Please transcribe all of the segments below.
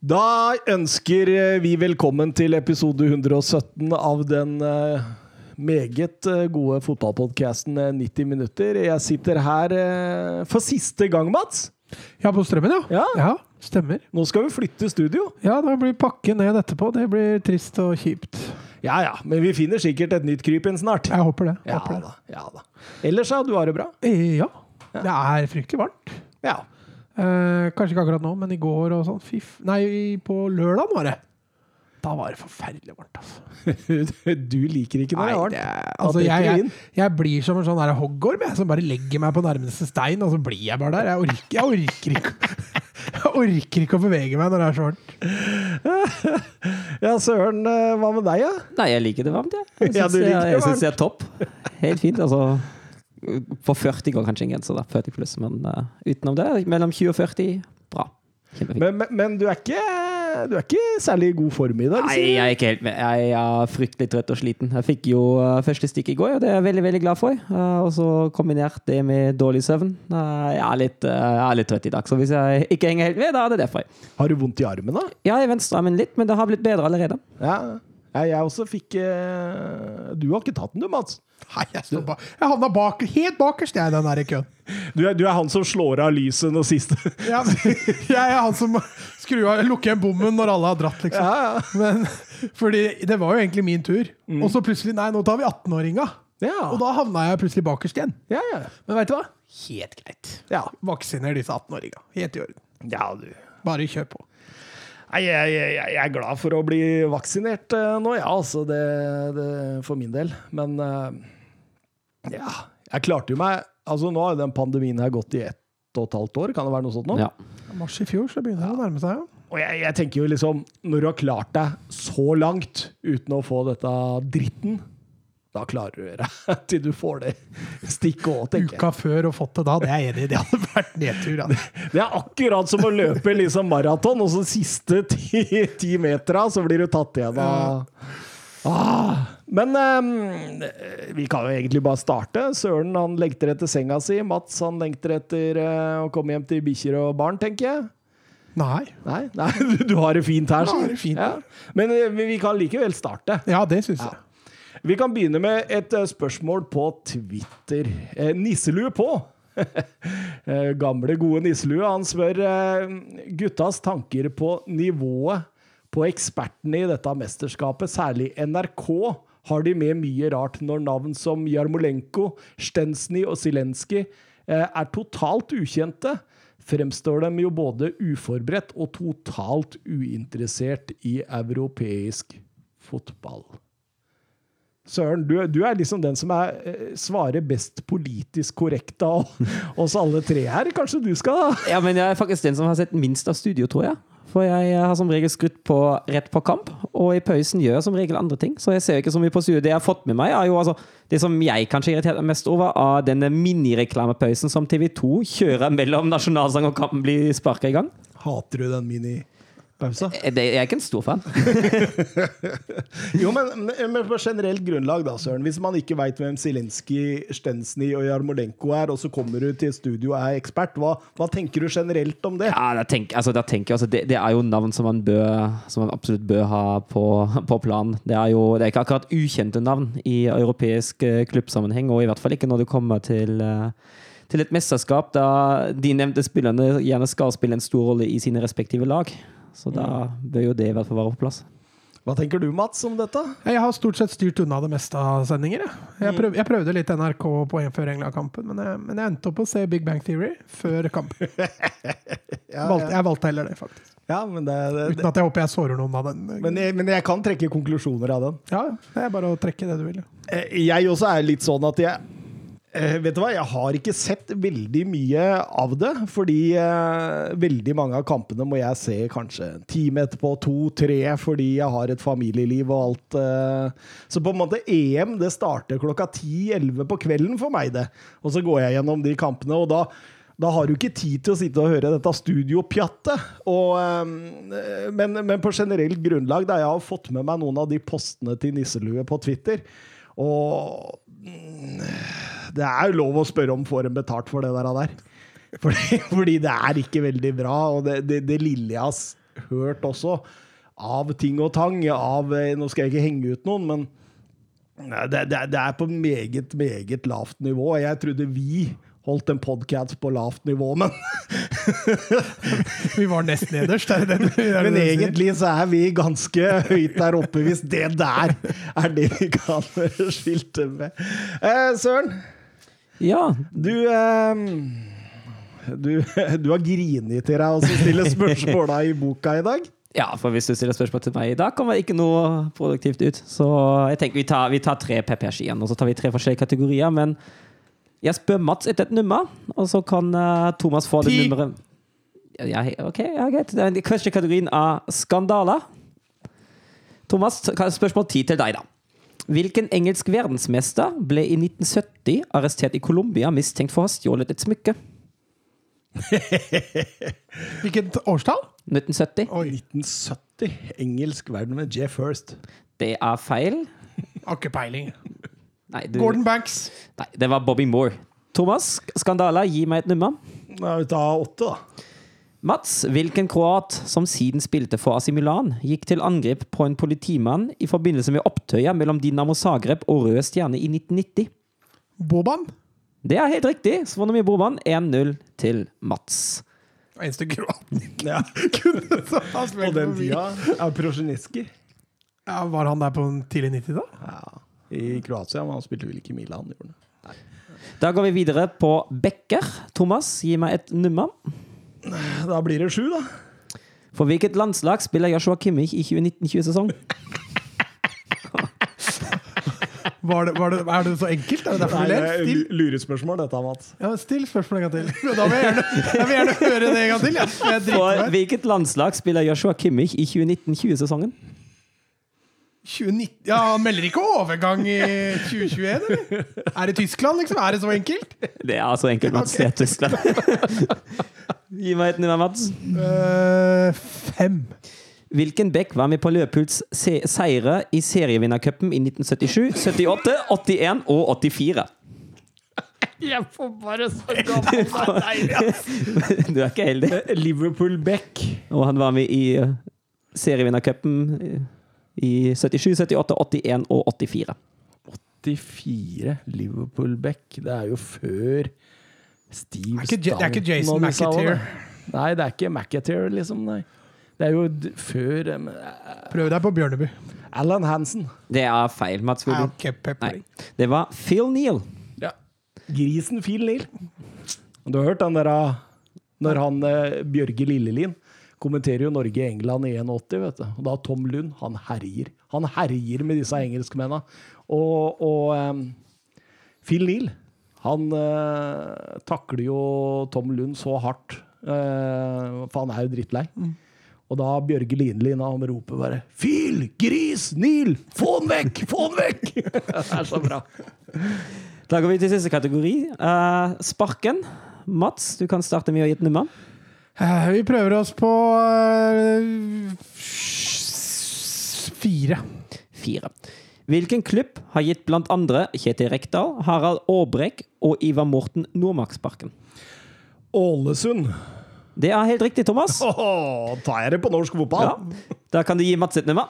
Da ønsker vi velkommen til episode 117 av den eh, meget eh, gode fotballpodkasten 90 minutter. Jeg sitter her eh, for siste gang, Mats. Ja, på strømmen, ja. Ja. Stemmer. Nå skal vi flytte studio. Ja, da blir pakke ned etterpå. Det blir trist og kjipt. Ja ja, men vi finner sikkert et nytt kryp inn snart. Jeg håper det. Ja håper det. da. ja da. Ellers, ja, du har det bra? Eh, Ja. Det er fryktelig varmt. Ja. Eh, kanskje ikke akkurat nå, men i går og sånn. Fiff. Nei, på lørdag var det. Da var det forferdelig varmt, altså. Du liker ikke når det er varmt. det er- altså jeg, jeg, jeg blir som en sånn der hoggorm, jeg, som bare legger meg på nærmeste stein, og så blir jeg bare der. Jeg orker, jeg orker ikke Jeg orker ikke å bevege meg når det er så varmt. Ja, søren, eh, hva med deg, ja? Nei, jeg liker det varmt, jeg. Jeg Ja, syns liker det jeg synes det er topp. Helt fint. altså. På 40 går kanskje en grense, da. 40 pluss. Men uh, utenom det, mellom 20 og 40, bra. Kjempefint. Men, men, men du, er ikke, du er ikke særlig i god form i dag? Nei, jeg er ikke helt med. Jeg er fryktelig trøtt og sliten. Jeg fikk jo eh, første stikk i går, og det er jeg veldig veldig glad for. Eh, og så kombinert det med dårlig søvn. Jeg, er litt, jeg er litt trøtt i dag, så hvis jeg ikke henger helt med, da er det derfor. Har du vondt i armen, da? Ja, i venstrearmen litt, men det har blitt bedre allerede. Ja. Ja jeg også fikk eh, Du har ikke tatt den, du, Mats? Nei, jeg, står ba jeg havna bak, helt bakerst jeg, i den der køen. Du er, du er han som slår av lyset nå siste Ja, jeg er han som skrur av, lukker igjen bommen når alle har dratt, liksom. Ja, ja. Men, fordi det var jo egentlig min tur. Mm. Og så plutselig Nei, nå tar vi 18-åringa. Ja. Og da havna jeg plutselig bakerst igjen. Ja, ja. Men veit du hva? Helt greit. Ja, Vaksiner disse 18-åringa. Helt i orden. ja du. Bare kjør på. Nei, jeg, jeg, jeg er glad for å bli vaksinert eh, nå, ja, altså. Det, det for min del. Men eh, ja, jeg klarte jo meg Altså, nå har jo den pandemien her gått i ett og et halvt år, kan det være noe sånt nå? Ja. Mars i fjor, så begynner det å nærme seg. Ja. Og jeg, jeg tenker jo liksom, når du har klart deg så langt uten å få dette dritten, da klarer du det til du får det stikket òg, tenker jeg. Uka før og fått det da, det er jeg enig i. Det hadde vært nedtur. Ja. Det er akkurat som å løpe liksom maraton, og så siste ti, ti metera, så blir du tatt igjen av ah. Men um, vi kan jo egentlig bare starte. Søren han lengter etter senga si. Mats han lengter etter uh, å komme hjem til bikkjer og barn, tenker jeg. Nei. Nei, nei du, du har det fint her. Det fint ja. Men eh, vi vi kan likevel starte. Ja, det syns jeg. Vi kan begynne med et eh, spørsmål på Twitter. Eh, nisselue på. Eh, Gamle, gode nisselue. Han spør guttas tanker på nivået på ekspertene i dette mesterskapet, særlig NRK. Har de med mye rart når navn som Jarmolenko, Stensny og Zelenskyj er totalt ukjente? Fremstår dem jo både uforberedt og totalt uinteressert i europeisk fotball. Søren, du, du er liksom den som er, eh, svarer best politisk korrekt av oss alle tre her. Kanskje du skal Ja, men jeg er faktisk den som har sett minst av studio, tror jeg. For jeg har som regel skrutt på rett på kamp, og i pausen gjør jeg som regel andre ting. Så jeg ser ikke så mye på studio. Det jeg har fått med meg, er jo altså Det som jeg kanskje irriterte meg mest over, av denne minireklamepausen som TV2 kjører mellom nasjonalsang og kampen blir sparka i gang. Hater du den minipausa? Eh, det- Jeg er ikke en stor fan. Jo, men, men på generelt grunnlag, da, Søren. Hvis man ikke veit hvem Zelenskyj, Stensny og Jarmolenko er, og så kommer du til studio og er ekspert, hva, hva tenker du generelt om det? Ja, da tenker, altså, da tenker altså, det, det er jo navn som man, bør, som man absolutt bør ha på, på planen. Det er jo det er ikke akkurat ukjente navn i europeisk eh, klubbsammenheng, og i hvert fall ikke når det kommer til, eh, til et mesterskap da de nevnte spillerne gjerne skal spille en stor rolle i sine respektive lag. Så da bør jo det i hvert fall være på plass. Hva tenker du, Mats, om dette? Jeg har stort sett styrt unna det meste av sendinger. Jeg, jeg, prøv, jeg prøvde litt NRK på en før England-kampen, men, men jeg endte opp å se Big Bang Theory før kampen. Valgte, jeg valgte heller det, faktisk. Ja, men, det, det, Uten at jeg håper jeg sårer noen av den. men, jeg, men jeg kan trekke konklusjoner av den. Ja, det er bare å trekke det du vil. Eh, Jeg også er litt sånn at jeg eh, Vet du hva, jeg har ikke sett veldig mye av det. Fordi uh, veldig mange av kampene må jeg se kanskje en time etterpå, to-tre, fordi jeg har et familieliv og alt. Uh. Så på en måte EM det starter klokka 10-11 på kvelden for meg, det. Og så går jeg gjennom de kampene, og da da har du ikke tid til å sitte og høre dette studiopjattet. Men, men på generelt grunnlag, da jeg har fått med meg noen av de postene til Nisselue på Twitter, og mm, det er jo lov å spørre om får en betalt for det der. der. Fordi, fordi det er ikke veldig bra, og det, det, det lille jeg har hørt også, av ting og tang. Av, eh, nå skal jeg ikke henge ut noen, men Det, det, det er på meget, meget lavt nivå. Jeg trodde vi holdt en podkast på lavt nivå, men, Vi var nest nederst. Er det det, du- men egentlig så er vi ganske høyt der oppe, hvis det der er det vi kan skilte med. Eh, Søren, Ja, du eh, du, du har grini til deg og stiller spørsmåla i boka i dag. Ja, for hvis du stiller spørsmål til meg i dag, kommer det ikke noe produktivt ut. Så jeg tenker vi tar, vi tar tre PPS igjen, og så tar vi tre forskjellige kategorier. Men jeg spør Mats etter et nummer, og så kan eh, Thomas få det nummeret. Ja, ok, ja, greit. Den første kategorien er skandaler. Thomas, spørsmål ti til deg, da. Hvilken engelsk verdensmester ble i 1970 arrestert i Colombia mistenkt for å ha stjålet et smykke? Hvilket årstall? 1970? Oi, 1970. Engelsk verden med Jeff First. Det er feil. har ikke peiling. Nei, du, Gordon Banks. Nei, det var Bobby Moore. Thomas, skandaler, gi meg et nummer. Da vi tar åtte, da. Mats, hvilken kroat som siden spilte for AC Milan, gikk til angrep på en politimann i forbindelse med opptøyer mellom Dinamo Zagreb og Røde Stjerne i 1990? Boban. Det er helt riktig. Svonomir Boban 1-0 til Mats. Eneste kroaten Ja. kunne så ha På den tida er Prosjeniski. Ja, var han der på en tidlig 90 da? Ja. I Kroatia, men han spilte vel ikke i Milan. Da går vi videre på Becker. Thomas, gi meg et nummer. Da blir det sju, da. For hvilket landslag spiller Joshua Kimmich i 2019-20-sesong? Var det, var det, er det så enkelt? Er det derfor du ler? er lurespørsmål, dette, Mats. ja, still spørsmålet en gang til. Da vil jeg gjerne, jeg vil gjerne høre det en gang til. Ja. For hvilket landslag spiller Joshua Kimmich i 2019-20-sesongen? 2019 Ja, han melder ikke overgang i 2021, eller? Er det Tyskland, liksom? Er det så enkelt? Det er så enkelt, Mats. Det er Tyskland. Gi meg et nummer, Mats. Uh, fem. Hvilken bekk var med på Løpuls se seire i serievinnercupen i 1977, 78, 81 og 84? Jeg får bare så gammel Du er ikke heldig. Liverpool Beck. Og han var med i uh, serievinnercupen i- i 77, 78, 81 og 84. 84. Liverpool Beck. Det er jo før Steve Det ikke, det er ikke Jason Stanton McAteer. Nei, det er ikke McAteer, liksom. Nei. Det er jo d- før uh, Prøv deg på Bjørneby. Alan Hansen. Det er feil, Mats Ja, Woody. ok, pepper. Nei. Det var Phil Neal. Ja. Grisen Phil Neal. Du har hørt han der ah, Når han uh, Bjørge Lillelien kommenterer jo Norge-England i 81, vet du. Og da Tom Lund, han herjer. Han herjer med disse engelskmennene. Og, og um, Phil Neal, han uh, takler jo Tom Lund så hardt, uh, for han er jo drittlei. Og da Bjørge Linelin han roper bare 'Phil! Gris! Neil! Få den vekk! Få den vekk!' det er så bra. Da går vi til siste kategori. Uh, sparken. Mats, du kan starte med å gi et nummer. Eh, Vi prøver oss på eh, fire. Fire. Hvilken klubb har gitt blant andre Kjetil Rekdal, Harald Aabrekk og Ivar Morten Nordmarksparken? Ålesund. Det er helt riktig, Thomas. Oh, tar jeg det på norsk fotball? Ja. Da kan du gi Mats et nummer.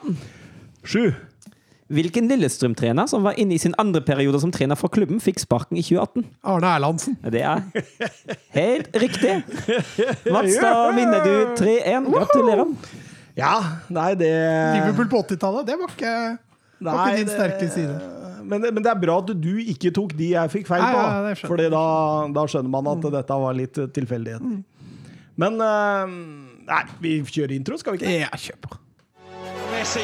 Sju. Hvilken Lillestrøm-trener som var inne i sin andre periode som trener for klubben, fikk sparken i 2018? Arne Erlandsen. Det er helt riktig! Mats, da vinner du 3-1. Gratulerer. Ja, nei, det Liverpool på 80-tallet, det var ikke, var Nei, ikke din det- sterke side. Men, men det er bra at du ikke tok de jeg fikk feil på. ja, Fordi da, da skjønner man at dette var litt tilfeldigheten. Mm. Men eh, Nei, vi kjører intro, skal vi ikke? Ja, kjør på. Messi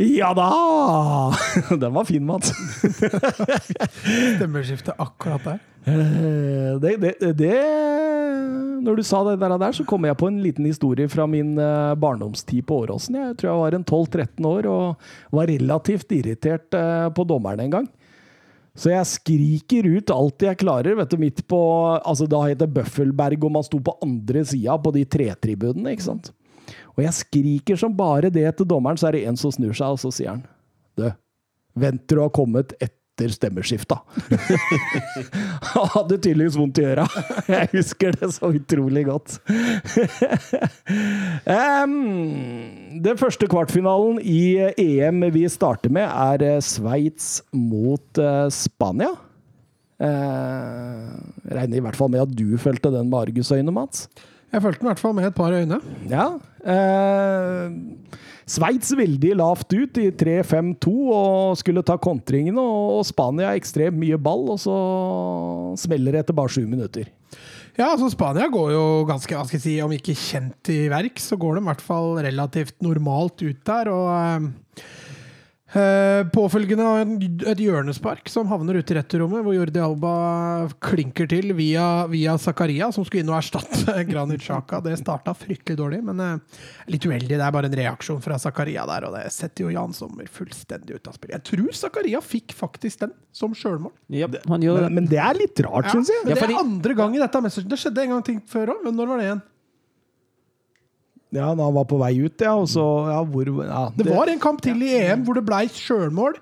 Ja da! Den var fin, Mats. Stemmeskifte akkurat der. Eh, Det, det, det Når du sa det der, der, så kom jeg på en liten historie fra min eh, barndomstid på Åråsen. Jeg tror jeg var en 12-13 år og var relativt irritert eh, på dommeren en gang. Så jeg skriker ut alt jeg klarer, vet du, midt på Altså, da het det Bøffelberg, og man sto på andre sida på de tretribunene, ikke sant. Og jeg skriker som bare det til dommeren, så er det en som snur seg, og så sier han Du, vent til du har kommet etter stemmeskifta. Han hadde tydeligvis vondt i øra. Jeg husker det så utrolig godt. um, den første kvartfinalen i EM vi starter med, er eh, Sveits mot eh, Spania. Uh, regner i hvert fall med at du fulgte den med argusøyne, Mats. Jeg fulgte den i hvert fall med et par øyne. Ja. Eh, Sveits veldig lavt ut i 3-5-2 og skulle ta kontringene, og Spania ekstremt mye ball, og så smeller det etter bare sju minutter. Ja, altså Spania går jo ganske, hva skal jeg si, om ikke kjent i verk, så går de i hvert fall relativt normalt ut der. og... eh, påfølgende av et hjørnespark som havner ute i returrommet, hvor Jordi Alba klinker til via, via Zakaria, som skulle inn og erstatte Granit Xhaka. Det starta fryktelig dårlig, men eh, litt uheldig. Det er bare en reaksjon fra Zakaria der, og det setter jo Jan Sommer fullstendig ut av spillet. Jeg tror Zakaria fikk faktisk den som sjølmål. Yep, Men, det. men det er litt rart, Ja, syns jeg. Ja, det fordi- er andre gang i dette mesterskapet. Det skjedde en gang ting før òg, men når var det igjen? Ja, da han var på vei ut, ja. Og så, ja, hvor ja, Det var en kamp til i EM hvor det blei sjølmål,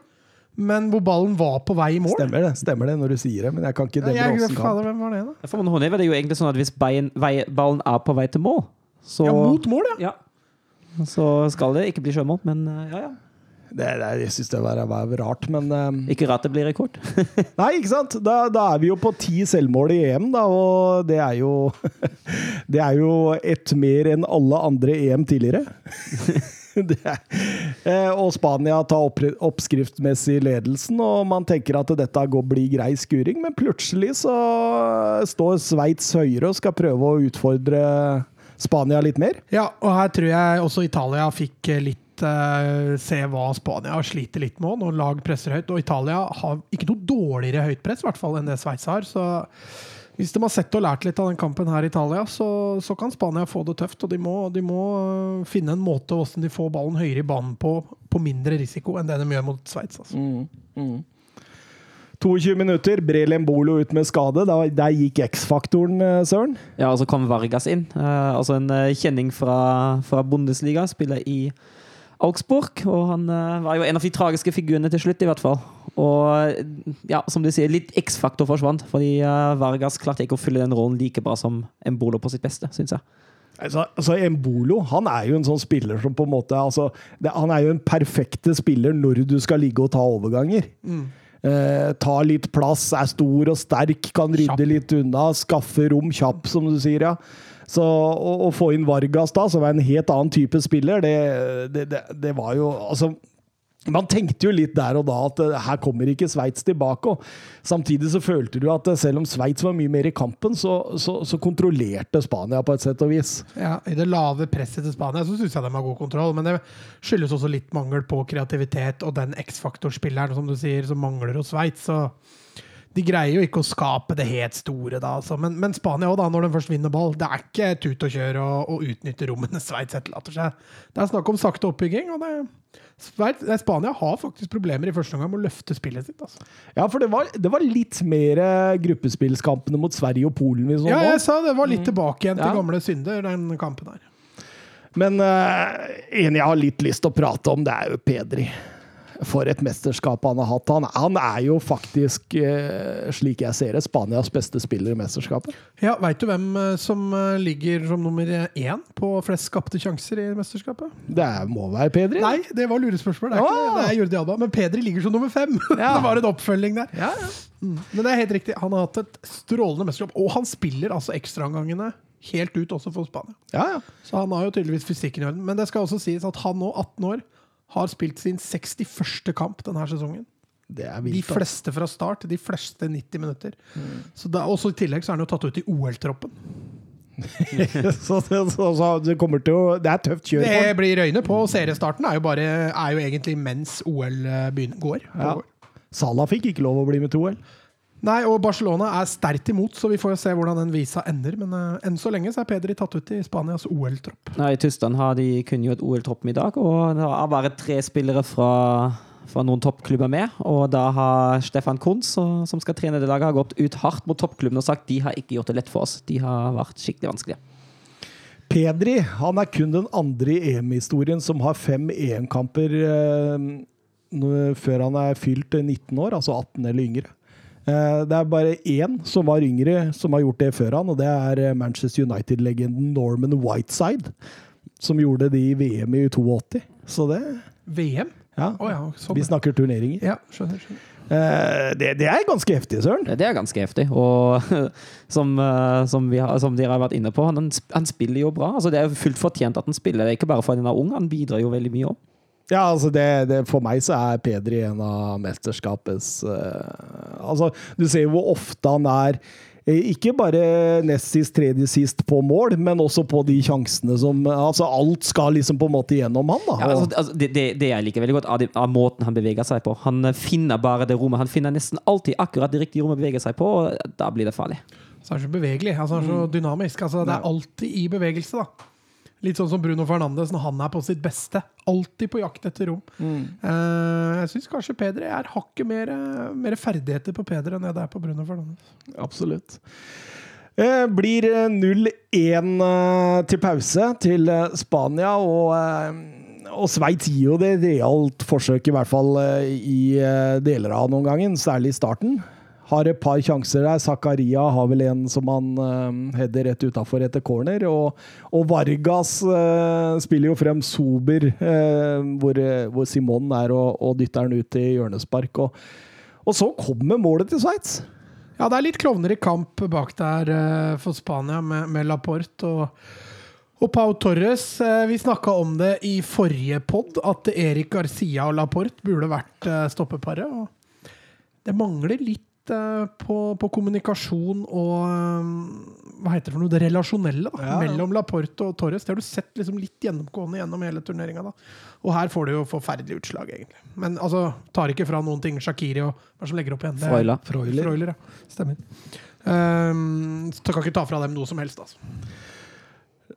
men hvor ballen var på vei i mål. Stemmer det, stemmer det når du sier det, men jeg kan ikke demre åssen kamp. fader, hvem var det, da? For man håndhever det jo egentlig sånn at hvis bein, vei, ballen er på vei til mål, så Ja, mot mål, ja. Ja. Så skal det ikke bli sjømål, men uh, ja, ja. Det, det, jeg syns det var, var rart, men um, Ikke rart det blir rekord. Nei, ikke sant? Da, da er vi jo på ti selvmål i EM, da, og det er jo Det er jo ett mer enn alle andre EM tidligere. Det er, eh, og Spania tar opp, oppskriftsmessig ledelsen, og man tenker at dette går blir grei skuring, men plutselig så står Sveits høyere og skal prøve å utfordre Spania litt mer. Ja, og her tror jeg også Italia fikk eh, litt uh, se hva Spania sliter litt med når lag presser høyt. Og Italia har ikke noe dårligere høyt press hvert fall enn det Sveits har. Så hvis de har sett og lært litt av den kampen her i Italia, så, så kan Spania få det tøft. Og de må, de må eh, finne en måte hvordan de får ballen høyere i banen på, på mindre risiko enn det de gjør mot Sveits. Altså. 22 minutter, Brelem Bolo ut med skade. Da, der gikk X-faktoren, eh, Søren. Ja, og så kom Vargas inn. Uh, altså en kjenning fra, fra Bundesliga. Spiller i Augsburg. Og han eh, var jo en av de tragiske figurene til slutt, i hvert fall. Og ja, som du sier, litt X-faktor forsvant. Fordi eh, Vargas klarte ikke å fylle den rollen like bra som Embolo på sitt beste, syns jeg. Altså, altså Embolo han er jo en sånn spiller som på en måte altså, det, Han er jo en perfekte spiller når du skal ligge og ta overganger. Eh, ta litt plass, er stor og sterk, kan rydde Kjapp. litt unna, skaffe rom kjapp, som du sier. ja. Så å, å få inn Vargas da, som er en helt annen type spiller, det, det, det, det var jo altså man tenkte jo litt der og da at eh, her kommer ikke Sveits tilbake. og Samtidig så følte du at eh, selv om Sveits var mye mer i kampen, så, så, så kontrollerte Spania på et sett og vis. Ja, I det lave presset til Spania så syns jeg de har god kontroll, men det skyldes også litt mangel på kreativitet og den X-faktor-spilleren som du sier, som mangler hos Sveits. De greier jo ikke å skape det helt store, da. Altså. Men, men Spania òg, når de først vinner ball. Det er ikke tut og kjør og, og utnytte rommene Sveits etterlater seg. Det er snakk om sakte oppbygging. og det Sveits- Spania har faktisk problemer i første omgang med å løfte spillet sitt. Altså. Ja, for det var, det var litt mer eh, gruppespillskampene mot Sverige og Polen vi så Ja, jeg sa det var litt tilbake igjen til Ja. gamle synder, den kampen der. Men uh, en jeg har litt lyst til å prate om, det er jo Pedri. For et mesterskap han har hatt. Han, han er jo faktisk, eh, slik jeg ser det, Spanias beste spiller i mesterskapet. Ja, Veit du hvem eh, som eh, ligger som nummer én på flest skapte sjanser i mesterskapet? Det må være Pedri. Nei, det var lurespørsmål. Det er, ikke, det. Det er Jordi Alba. Men Pedri ligger som nummer fem. Ja. det var en oppfølging der. Ja, ja. Men det er helt riktig. Han har hatt et strålende mesterskap. Og han spiller altså ekstraomgangene helt ut også for Spania. ja, ja. Så han har jo tydeligvis fysikken i orden. Men det skal også sies at han nå, 18 år, har spilt sin 61. kamp denne sesongen. Det De vilt. ass. fleste fra start. De fleste 90 minutter. Så da, også I tillegg så er han jo tatt ut i OL-troppen. så, så, så, det kommer til å Det er tøft kjør Det blir øyne på. Seriestarten er jo, bare, er jo egentlig mens OL begynner, går. Ja. pågår. Salah fikk ikke lov å bli med til OL. Nei, og Barcelona er sterkt imot, så vi får jo se hvordan den visa ender. Men uh, enn så lenge så er Pedri tatt ut i Spanias OL-tropp. Nei, I Tyskland har de kunngjort OL-troppen i dag, og det har bare tre spillere fra, fra noen toppklubber med. Og da har Stefan Kunz, som skal trene det laget, har gått ut hardt mot toppklubben og sagt de har ikke gjort det lett for oss. De har vært skikkelig vanskelige. Pedri han er kun den andre i EM-historien som har fem EM-kamper eh, før han er fylt eh, 19 år, altså 18 eller yngre. Eh, det er bare én som var yngre, som har gjort det før han, og det er eh, Manchester United-legenden Norman Whiteside. Som gjorde det i VM i 82. Så det VM? Ja. Oh, ja. Vi snakker turneringer. Ja, skjønner. skjønner. Eh, det, det er ganske heftig, Søren. Det er ganske heftig. Og som, som, vi har, som dere har vært inne på, han, han spiller jo bra. Altså, det er jo fullt fortjent at han spiller. Det er ikke bare fordi han er ung, han bidrar jo veldig mye òg. Ja, altså det, det, For meg så er Pedri en av mesterskapets uh, Altså, du ser jo hvor ofte han er eh, ikke bare nest sist, tredje sist på mål, men også på de sjansene som Altså, alt skal liksom på en måte gjennom han, da. Ja, altså, altså, det, det, det jeg liker veldig godt av, av måten han beveger seg på. Han eh, finner bare det rommet. Han finner nesten alltid akkurat det riktige rommet å bevege seg på, og da blir det farlig. Så er han så bevegelig. Altså, han er så Mm. dynamisk. Altså, det er alltid i bevegelse, da. Litt sånn som Bruno Fernandes når han er på sitt beste. Alltid på jakt etter rom. Mm. Uh, jeg syns kanskje Peder er hakket mer, mer ferdigheter på Peder enn det det er på Bruno Fernandes. Absolutt. Eh, blir eh, 0-1 eh, til pause til Spania, og, og Sveits gir jo det realt forsøk, i hvert fall i deler av noen gangen, særlig i starten. Har et par sjanser der. Zakaria har vel en som han uh, header rett utafor etter corner. Og, og Vargas uh, spiller jo frem sober, uh, hvor, hvor Simon er og, og dytter den ut i hjørnespark. Og, og så kommer målet til Sveits. Ja, det er litt klovner i kamp bak der uh, for Spania med, med Laporte og, og Pau Torres. Uh, vi snakka om det i forrige pod, at Erik Garcia og Laporte burde vært uh, stoppeparet. Det mangler litt eh, på, på kommunikasjon og eh, hva heter det for noe, det relasjonelle da, Ja, ja. mellom Laporte og Torres. Det har du sett liksom litt gjennomgående gjennom hele turneringa. Og her får du jo forferdelig utslag, egentlig. Men altså, tar ikke fra noen ting. Shakiri og hva som legger opp igjen? Det er- Freuler. Freuler. Freuler, ja. Stemmer. Um, så kan ikke ta fra dem noe som helst, altså.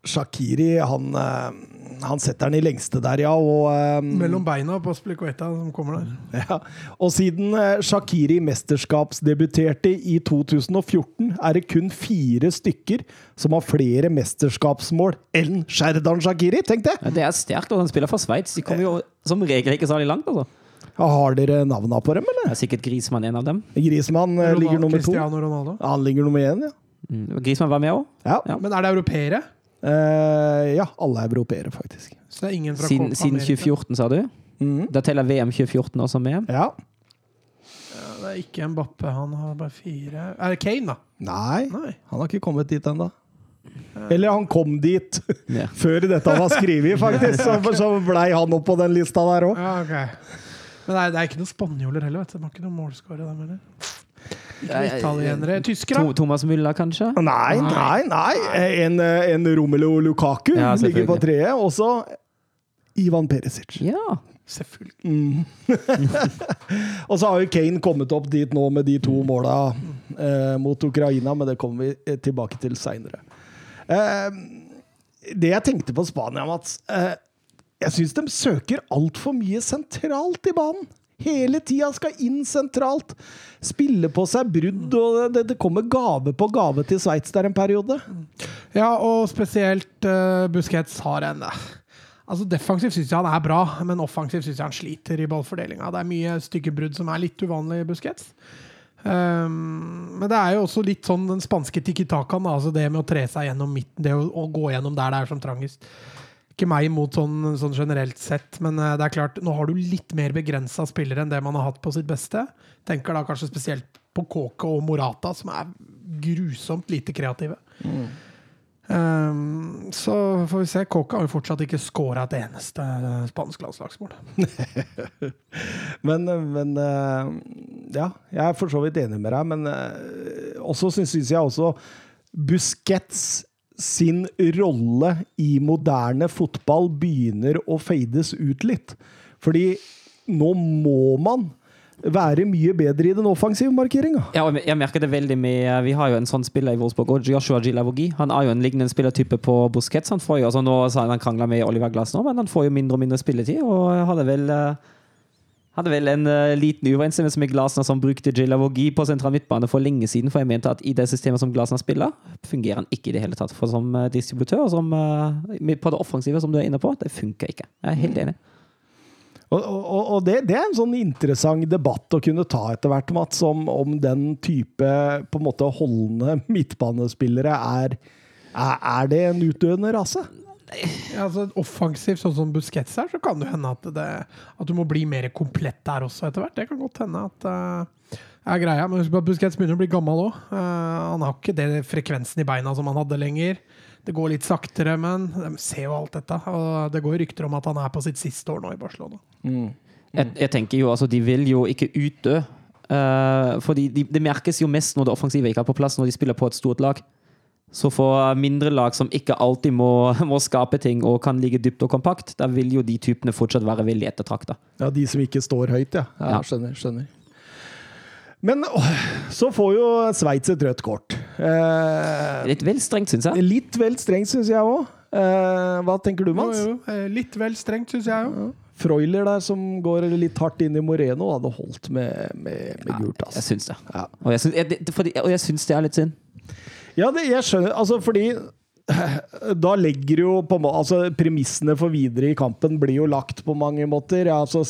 Shakiri, han, eh, han setter den i lengste der, ja. Og, eh, Mellom beina på Splicoetta som kommer der. ja. og siden eh, Shakiri mesterskapsdebuterte i 2014, er det kun fire stykker som har flere mesterskapsmål enn Sherdan Shakiri. Tenk det! Ja, Det er sterkt, og han spiller for Sveits. De kommer jo som regel ikke særlig langt. altså. Har dere navna på dem, eller? Det er sikkert Grismann en av dem. Grismann ligger nummer to. Cristiano Ronaldo. Han ligger nummer én, ja. Mm. Grismann var med òg. Ja. Ja. Men er det europeere? Eh, ja, alle er europeere, faktisk. Så det er ingen fra Siden, siden 2014, sa du? Mm. Da teller VM 2014 også med. Ja. Ja, det er ikke Mbappe, han har bare fire Er det Kane, da? Nei, Nei. han har ikke kommet dit ennå. Eller han kom dit Ja. før dette var skrevet, faktisk. Så, så blei han opp på den lista der òg. Ja, okay. Men det er, det er ikke noen spanjoler heller, vet du. De har ikke noen målskårer, dem heller. Italienere. Tyskere? To, Thomas Müller, kanskje? Nei, nei, nei. En, en Romelu Lukaku Ja, ligger på treet. Også Ivan Perisic. Ja. Selvfølgelig. Og så har jo Kane kommet opp dit nå med de to måla eh, mot Ukraina, men det kommer vi eh, tilbake til seinere. Eh, det jeg tenkte på Spania, Mats eh, Jeg syns de søker altfor mye sentralt i banen. Hele tida skal inn sentralt. Spille på seg brudd, og det, det kommer gave på gave til Sveits der en periode. Ja, og spesielt uh, Busquets har en eh, Altså Defensivt syns jeg han er bra, men offensivt syns jeg han sliter i ballfordelinga. Det er mye stygge brudd som er litt uvanlig i Busquets. Um, men det er jo også litt sånn den spanske tikki-takaen, Altså det med å tre seg gjennom midten, det å, å gå gjennom der det er som trangest. Ikke meg imot sånn, sånn generelt sett, men eh, det er klart, nå har du litt mer begrensa spillere enn det man har hatt på sitt beste. Tenker da kanskje spesielt på Kåke og Morata, som er grusomt lite kreative. Um, så får vi se. Kåke har jo fortsatt ikke scora et eneste eh, spansk landslagsmål. Men, men eh, Ja, jeg er for så vidt enig med deg, men også syns jeg også Busquets sin rolle i moderne fotball begynner å fades ut litt. Fordi nå må man være mye bedre i den offensive markeringa. Ja, jeg merker det veldig med Vi har jo en sånn spiller i Wolfsburg, og Joshua Gilavogi. Han er jo en lignende spillertype på Busquets. Han får jo, altså Nå han krangler med Oliver Glass nå, men han får jo mindre og mindre spilletid. Og hadde vel eh, hadde vel en uh, liten uoverensstemmelse med Glasner, som brukte Gilavogi på sentral midtbane for lenge siden. For jeg mente at i det systemet som Glasner spiller, fungerer han ikke i det hele tatt. For som uh, distributør, som, uh, på det offensive som du er inne på, det funker ikke. Jeg er helt enig. Og, og, og det, det, er en sånn interessant debatt å kunne ta etter hvert, Mats, om, om den type på en måte holdende midtbanespillere er, er, er det en utdøende rase? Ja, altså Offensivt, sånn som Busquets er, så kan det hende at, det, at du må bli mer komplett der også etter hvert. Det kan godt hende at uh, er greia. Men husk at Busquets begynner å bli gammel òg. Uh, han har ikke det frekvensen i beina som han hadde lenger. Det går litt saktere, men de ser jo alt dette. Og det går rykter om at han er på sitt siste år nå i Barcelona. Mm. Jeg, jeg, tenker jo, altså, De vil jo ikke utdø. Uh, fordi de, det merkes jo mest når det offensive ikke er på plass, når de spiller på et stort lag. Så for mindre lag som ikke alltid må, må, skape ting og kan ligge dypt og kompakt, da vil jo de typene fortsatt være veldig ettertrakta. Ja, de som ikke står høyt, ja. ja, ja. Skjønner. skjønner. Men så får jo Sveits et rødt kort. Eh, litt vel strengt, syns jeg. Litt vel strengt, syns jeg òg. Eh, hva tenker du, Mats? Jo, jo. Eh, litt vel strengt, syns jeg òg. Ja. Freuler der som går litt hardt inn i Moreno, hadde holdt med, med, med gult. Altså. Jeg syns det. Ja. Og jeg syns, det er litt synd. Ja, det, jeg skjønner. Altså, fordi da legger jo på altså Premissene for videre i kampen blir jo lagt på mange måter. Ja, altså,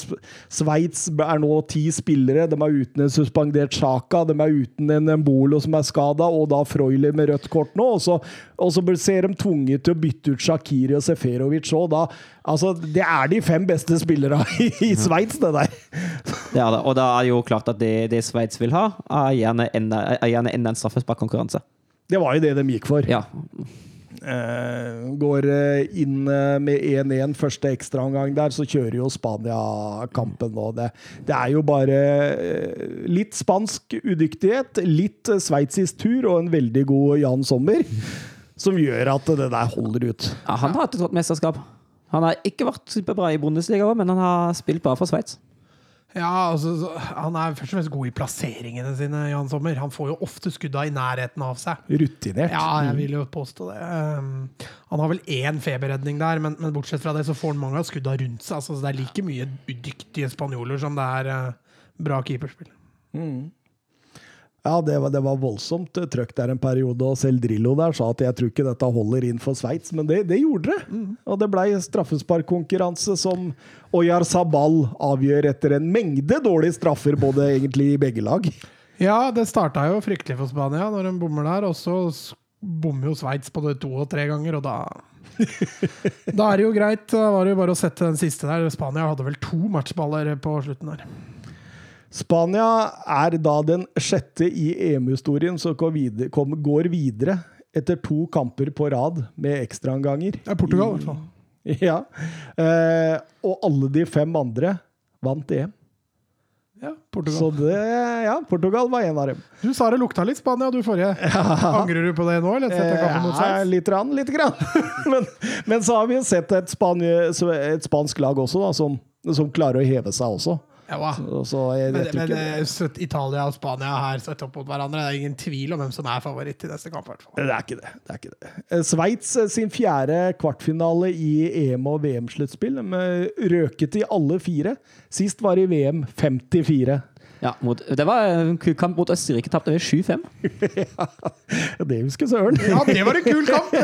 Sveits er nå ti spillere. De er uten en suspendert Sjaka. De er uten en Embolo som er skada, og da Freuler med rødt kort nå. Og så, og så ser de tvunget til å bytte ut Shakiri og Seferovic òg. Altså, det er de fem beste spillerne i, i Sveits, det der. Ja, og da er jo klart at det, det Sveits vil ha, er gjerne enda, er gjerne enda en straffesparkkonkurranse. Det var jo det de gikk for. Ja. Uh, går eh, inn uh, med 1-1 første ekstraomgang der, så kjører jo Spania kampen nå. Det, det er jo bare litt spansk udyktighet, litt sveitsisk tur og en veldig god Jan Sommer som gjør at det der holder ut. Ja, han har hatt et godt mesterskap. Han har ikke vært superbra i Bundesliga, men han har spilt bra for Sveits. Ja, altså, Han er først og fremst god i plasseringene sine, Jan Sommer. Han får jo ofte skudda i nærheten av seg. Rutinert. Ja, jeg vil jo påstå det. Um, han har vel én feberredning der, men, men, bortsett fra det så får han mange av skudda rundt seg. Altså, det er like mye dyktige spanjoler som det er uh, bra keeperspill. Mm. Ja, det var, det var voldsomt trøkk der en periode, og selv Drillo der sa at jeg tror ikke dette holder inn for Sveits, men det, det, gjorde det. Mm. Og det blei straffesparkkonkurranse som Oyar Sabal avgjør etter en mengde dårlige straffer, både egentlig i begge lag. Ja, det starta jo fryktelig for Spania når de bommer der, og så bommer jo Sveits både to og tre ganger, og da Da er det jo greit. Da var det jo bare å sette den siste der. Spania hadde vel to matchballer på slutten der. Spania er da den sjette i EM-historien som går videre, går videre, etter to kamper på rad med ekstraomganger. Det er Portugal, i hvert fall. Ja. Eh, og alle de fem andre vant EM. Ja, Portugal. Så det, ja, Portugal var en av dem. Du sa det lukta litt Spania, du forrige. Ja. Angrer du på det nå? eller Ja, litt rann, litt grann. men, men, så har vi sett et, spanje, et spansk lag også, da, som, som klarer å heve seg også. Ja, så, så men, men eh, Italia og Spania har sett opp mot hverandre. Det er ingen tvil om hvem som er favoritt i neste kamp. Det er ikke det. det, er ikke det. Eh, Sveits eh, sin fjerde kvartfinale i EM- og VM-sluttspill. Røket i alle fire. Sist var i VM 54. Ja, mot, det var en kul kamp mot Østerrike. Tapte vi 7-5. ja, det husker Søren. ja, det var en kul kamp!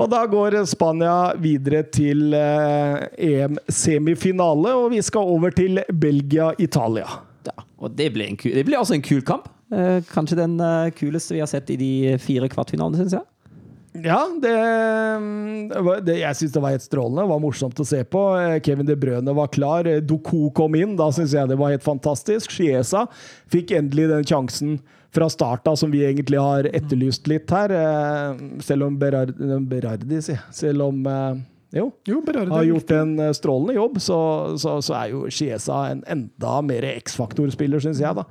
Og da går Spania videre til eh, EM-semifinale, og vi skal over til Belgia-Italia. Ja, og det blir, kul, det blir, også en kul kamp. Eh, kanskje den eh, kuleste vi har sett i de fire kvartfinalene, syns jeg. Ja, det, det jeg syns det var helt strålende. Det var morsomt å se på. Kevin De Brøne var klar. Doku kom inn. Da syns jeg det var helt fantastisk. Chiesa fikk endelig den sjansen fra start av, som vi egentlig har etterlyst litt her. Eh, selv om Berardi, Berardi Selv om eh, jo, jo har gjort en eh, strålende jobb, så, så, så er jo Chiesa en enda mer X-faktor-spiller, syns jeg. da.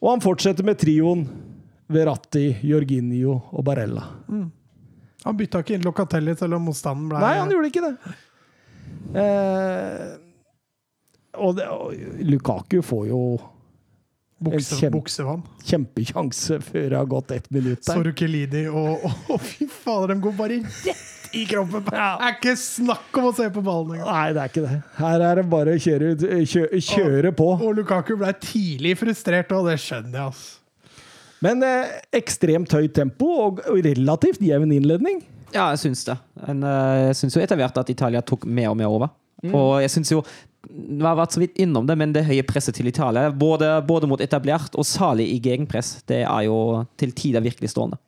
Og han fortsetter med trioen Verratti, Jorginho og Barella. Mm. Han bytta ikke inn Locatelli selv om motstanden ble Nei, han gjorde ikke det. Eh, og, det, og Lukaku får jo Bukse, kjempe- buksevann. Kjempekjanse før det har gått ett minutt der. Sorkelidi og Å, fy fader, de går bare rett i kroppen! Det er ikke snakk om å se på ballen engang! Nei, det er ikke det. Her er det bare å kjøre, kjø, kjøre på. Og Lukaku ble tidlig frustrert, og det skjønner jeg, altså. Men eh, ekstremt høyt tempo og og relativt jevn innledning. Ja, jeg syns det. Men, eh, jeg syns jo etter hvert at Italia tok mer og mer over. Og jeg syns jo Vi har vært så vidt innom det, men det høye presset til Italia, både, både mot etablert og salig i gegenpress, det er jo til tider virkelig stående.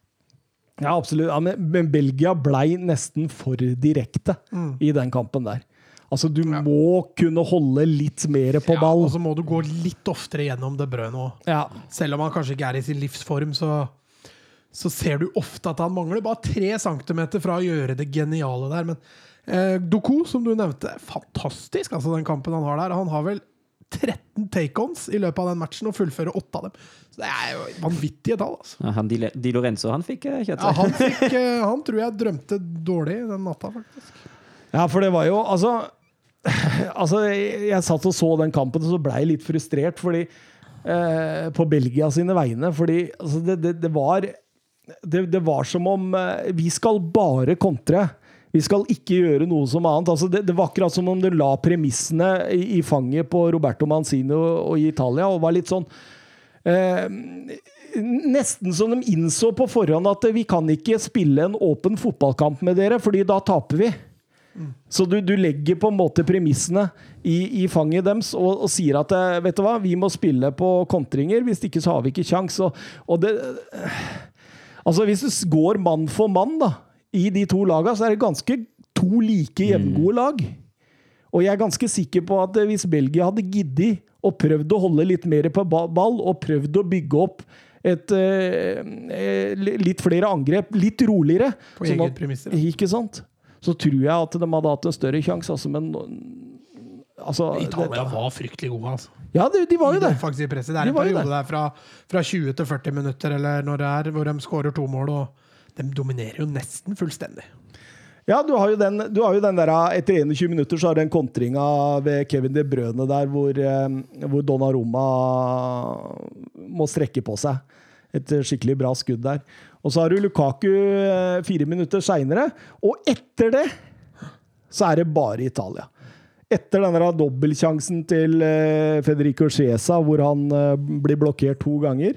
Ja, absolutt. Ja, men, men Belgia blei nesten for direkte i den kampen der. Altså, du må kunne holde litt mer på ball. Ja, og så må du gå litt oftere gjennom det brødet nå. Ja, Selv om han kanskje ikke er i sin livsform, så, så ser du ofte at han mangler bare tre centimeter fra å gjøre det geniale der. Men eh, Doku, som du nevnte, fantastisk, altså den kampen han har der. Han har vel 13 take-ons i løpet av den matchen og fullfører åtte av dem. Så det er jo vanvittige tall, altså. Ja, han Di, Lorenzo han fikk kjøttet? kjøtt. Ja, han, fikk, eh, han tror jeg drømte dårlig den natta, faktisk. ja for det var jo Altså, altså jeg, jeg satt og så den kampen, og så blei jeg litt frustrert fordi eh, På Belgia sine vegne. Fordi altså, det, det, det var det, det var som om eh, vi skal bare kontre. Vi skal ikke gjøre noe som annet. Altså, det, det var akkurat som om du la premissene i, i fanget på Roberto Manzino og, og i Italia, og var litt sånn eh, Nesten som de innså på forhånd at vi kan ikke spille en åpen fotballkamp med dere, fordi da taper vi. Så du, du legger på en måte premissene i, i fanget deres og, og sier at eh, vet du hva, vi må spille på kontringer, hvis ikke så har vi ikke kjangs. Og, og det Altså, hvis du går mann for mann da, i de to lagene, så er det ganske to like jevngode lag. Og jeg er ganske sikker på at eh, hvis Belgia hadde giddet og prøvd å holde litt mer på ball, og prøvd å bygge opp et eh, eh, litt flere angrep, litt roligere På sånn eget premisser. Ikke sant? Så tror jeg at de hadde hatt en større sjanse, altså, men altså, Italia var fryktelig gode, altså. Ja, de, de var jo det det. Det er De en periode der fra, fra 20 til 40 minutter, eller når det er, hvor de skårer to mål, og de dominerer jo nesten fullstendig. Ja, du har jo den, har jo den der Etter 21 minutter så har du den kontringa ved Kevin De Brøne der hvor, eh, hvor Donnarumma må strekke på seg. Et skikkelig bra skudd der. Og så har du Lukaku eh, fire minutter seinere, og etter det så er det bare Italia. Etter denne dobbeltsjansen til eh, Federico Chiesa, hvor han blir blokkert to ganger,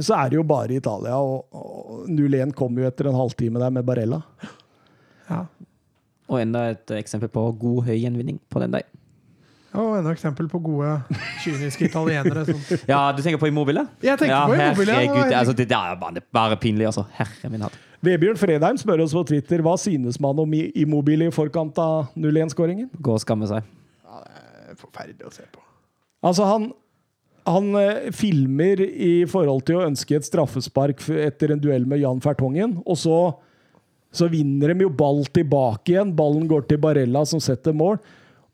så er det jo bare Italia. Og, og 0-1 kom jo etter en halvtime der med Barella. Ja. Og enda et eksempel på god høy gjenvinning på den der. Og enda eksempel på gode, kyniske italienere. Sånt. Ja, du tenker på Immobile? Jeg tenker ja, på Immobile, Herregud, ja, altså, det der er bare, bare pinlig, altså. Herre min hatt. Vebjørn Fredheim spør oss på Twitter hva synes man om Immobile i forkant av 0-1-skåringen. Gå og skamme seg. Ja, det er forferdelig å se på. Altså, han, han eh, filmer i forhold til å ønske et straffespark etter en duell med Jan Fertongen, og så, så vinner de jo ball tilbake igjen. Ballen går til Barella, som setter mål.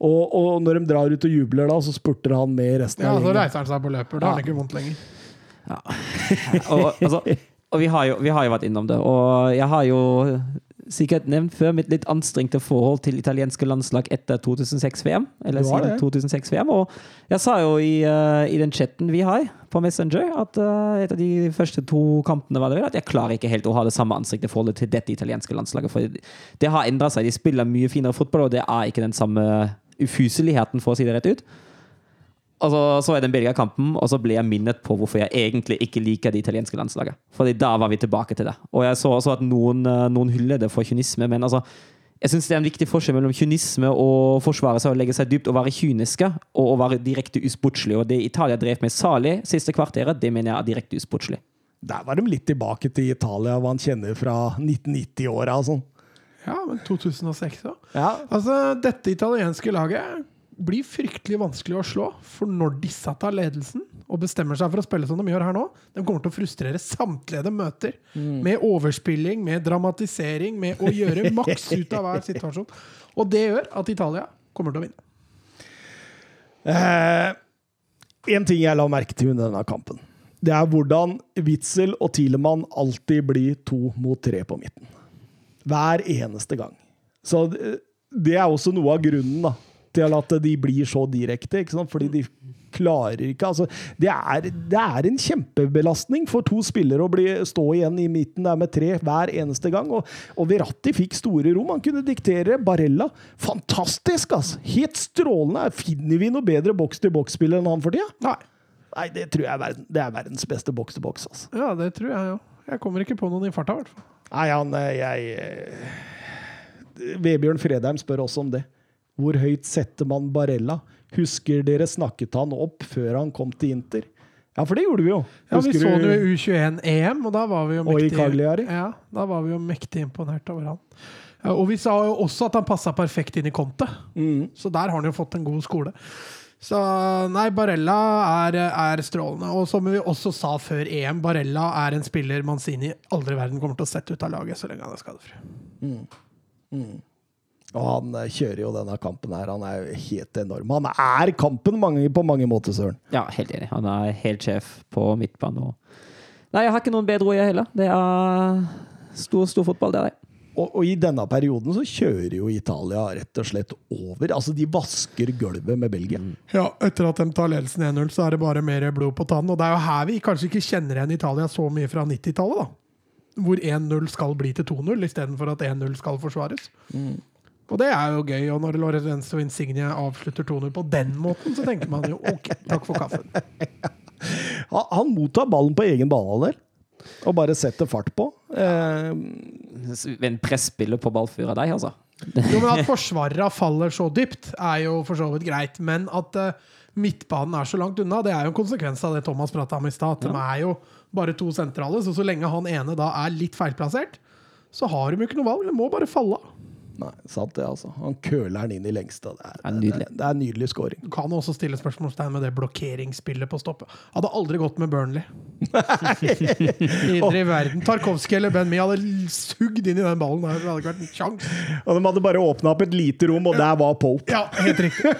Og, og når de drar ut og jubler, da, så spurter han med resten Ja, av Så reiser han seg på løper. Da har han ikke vondt lenger. Og, altså, og vi, har jo, vi har jo vært innom det. Og jeg har jo sikkert nevnt før mitt litt anstrengte forhold til italienske landslag etter 2006-VM. Eller siden det. 2006-VM. Og jeg sa jo i, uh, i den chatten vi har på Messenger, at uh, etter de første to kampene var det vel, at jeg klarer ikke helt å ha det samme anstrengte forholdet til dette italienske landslaget. For det har endra seg. De spiller mye finere fotball, og det er ikke den samme ufyseligheten, for å si det rett ut. Og så, så jeg den Belgia-kampen, og så ble jeg minnet på hvorfor jeg egentlig ikke liker det italienske landslaget. Fordi da var vi tilbake til det. Og jeg så også at noen, eh, noen hyller det for kynisme, men altså jeg synes det er en viktig forskjell mellom kynisme og forsvare seg og legge seg dypt og være kyniske, og å være direkte usportslig. Og det Italia drev med salig siste kvarteret, det mener jeg er direkte usportslig. Der var de litt tilbake til Italia, hva han kjenner fra 1990-åra og sånn. Ja, men 2006 òg. Ja. Altså, dette italienske laget blir fryktelig vanskelig å slå. For når disse tar ledelsen og bestemmer seg for å spille som de gjør her nå, de kommer til å frustrere samtlige de møter. Med overspilling, med dramatisering, med å gjøre maks ut av hver situasjon. Og det gjør at Italia kommer til å vinne. Eh, en ting jeg la merke til under denne kampen, det er hvordan Witzel og Tilemann alltid blir to mot tre på midten. Hver eneste gang. Så det, det er også noe av grunnen da, til at de blir så direkte, ikke sant? fordi de klarer ikke altså, det, er, det er en kjempebelastning for to spillere å bli, stå igjen i midten der med tre hver eneste gang. Og, og Verratti fikk store rom. Han kunne diktere. Barella fantastisk! altså. Helt strålende. Finner vi noe bedre boks-til-boks-spiller enn han for tida? Nei. Nei, det tror jeg er, verden, det er verdens beste boks-til-boks. altså. Ja, det tror jeg jo. Jeg kommer ikke på noen i farta, i hvert fall. Nei, han jeg, jeg eh, Vebjørn Fredheim spør også om det. Hvor høyt setter man Barella? Husker dere snakket han opp før han kom til Inter? Ja, for det gjorde vi jo. Ja, Vi så det jo i U21-EM, og da var vi jo mektig Ja, da var vi jo mektig imponert over han. Ja, og vi sa jo også at han passa perfekt inn i Conte, Mm. så der har han jo fått en god skole. Så nei, Barella er, er strålende. Og som vi også sa før EM, Barella er en spiller Manzini aldri i verden kommer til å sette ut av laget så lenge han er skadefri. Og han eh, kjører jo denne kampen her. Han er jo helt enorm. Han er kampen mange, på mange måter, Søren. Ja, helt enig. Han er helt sjef på midtbanen. og- Nei, jeg har ikke noen bedre ord, jeg heller. Det er stor, stor fotball, det er det. Og, og i denne perioden så kjører jo Italia rett og slett over. Altså, de vasker gulvet med Belgia. Ja, etter at de tar ledelsen 1-0, så er det bare mer blod på tannen. Og det er jo her vi kanskje ikke kjenner igjen Italia så mye fra 90-tallet, da. Hvor 1-0 skal bli til 2-0 istedenfor at 1-0 skal forsvares. Og det er jo gøy. Og når Lorenzo Insigne avslutter 2-0 på den måten, så tenker man jo OK, takk for kaffen. Han, han mottar ballen på egen banehalvdel og bare setter fart på. Eh, En presspiller på ballfyr av deg, altså. Jo, men At forsvarerne faller så dypt, er jo for så vidt greit. Men at uh, midtbanen er så langt unna, det er jo en konsekvens av det Thomas prata om i stad. At de er jo bare to sentrale, så så lenge han ene da er litt feilplassert, så har de jo ikke noe valg. De må bare falle av. nei, sant det, altså. Han køler den inn i lengste. Det er, nydelig. Det, det er en nydelig scoring. Du kan også stille spørsmålstegn med det blokkeringsspillet på stoppet. Hadde aldri gått med Burnley. Videre i verden. Tarkovskij eller Ben Mee hadde sugd inn i den ballen. der. Det hadde ikke vært en sjanse. Og de hadde bare åpna opp et lite rom, og der var Pope. Ja, helt riktig.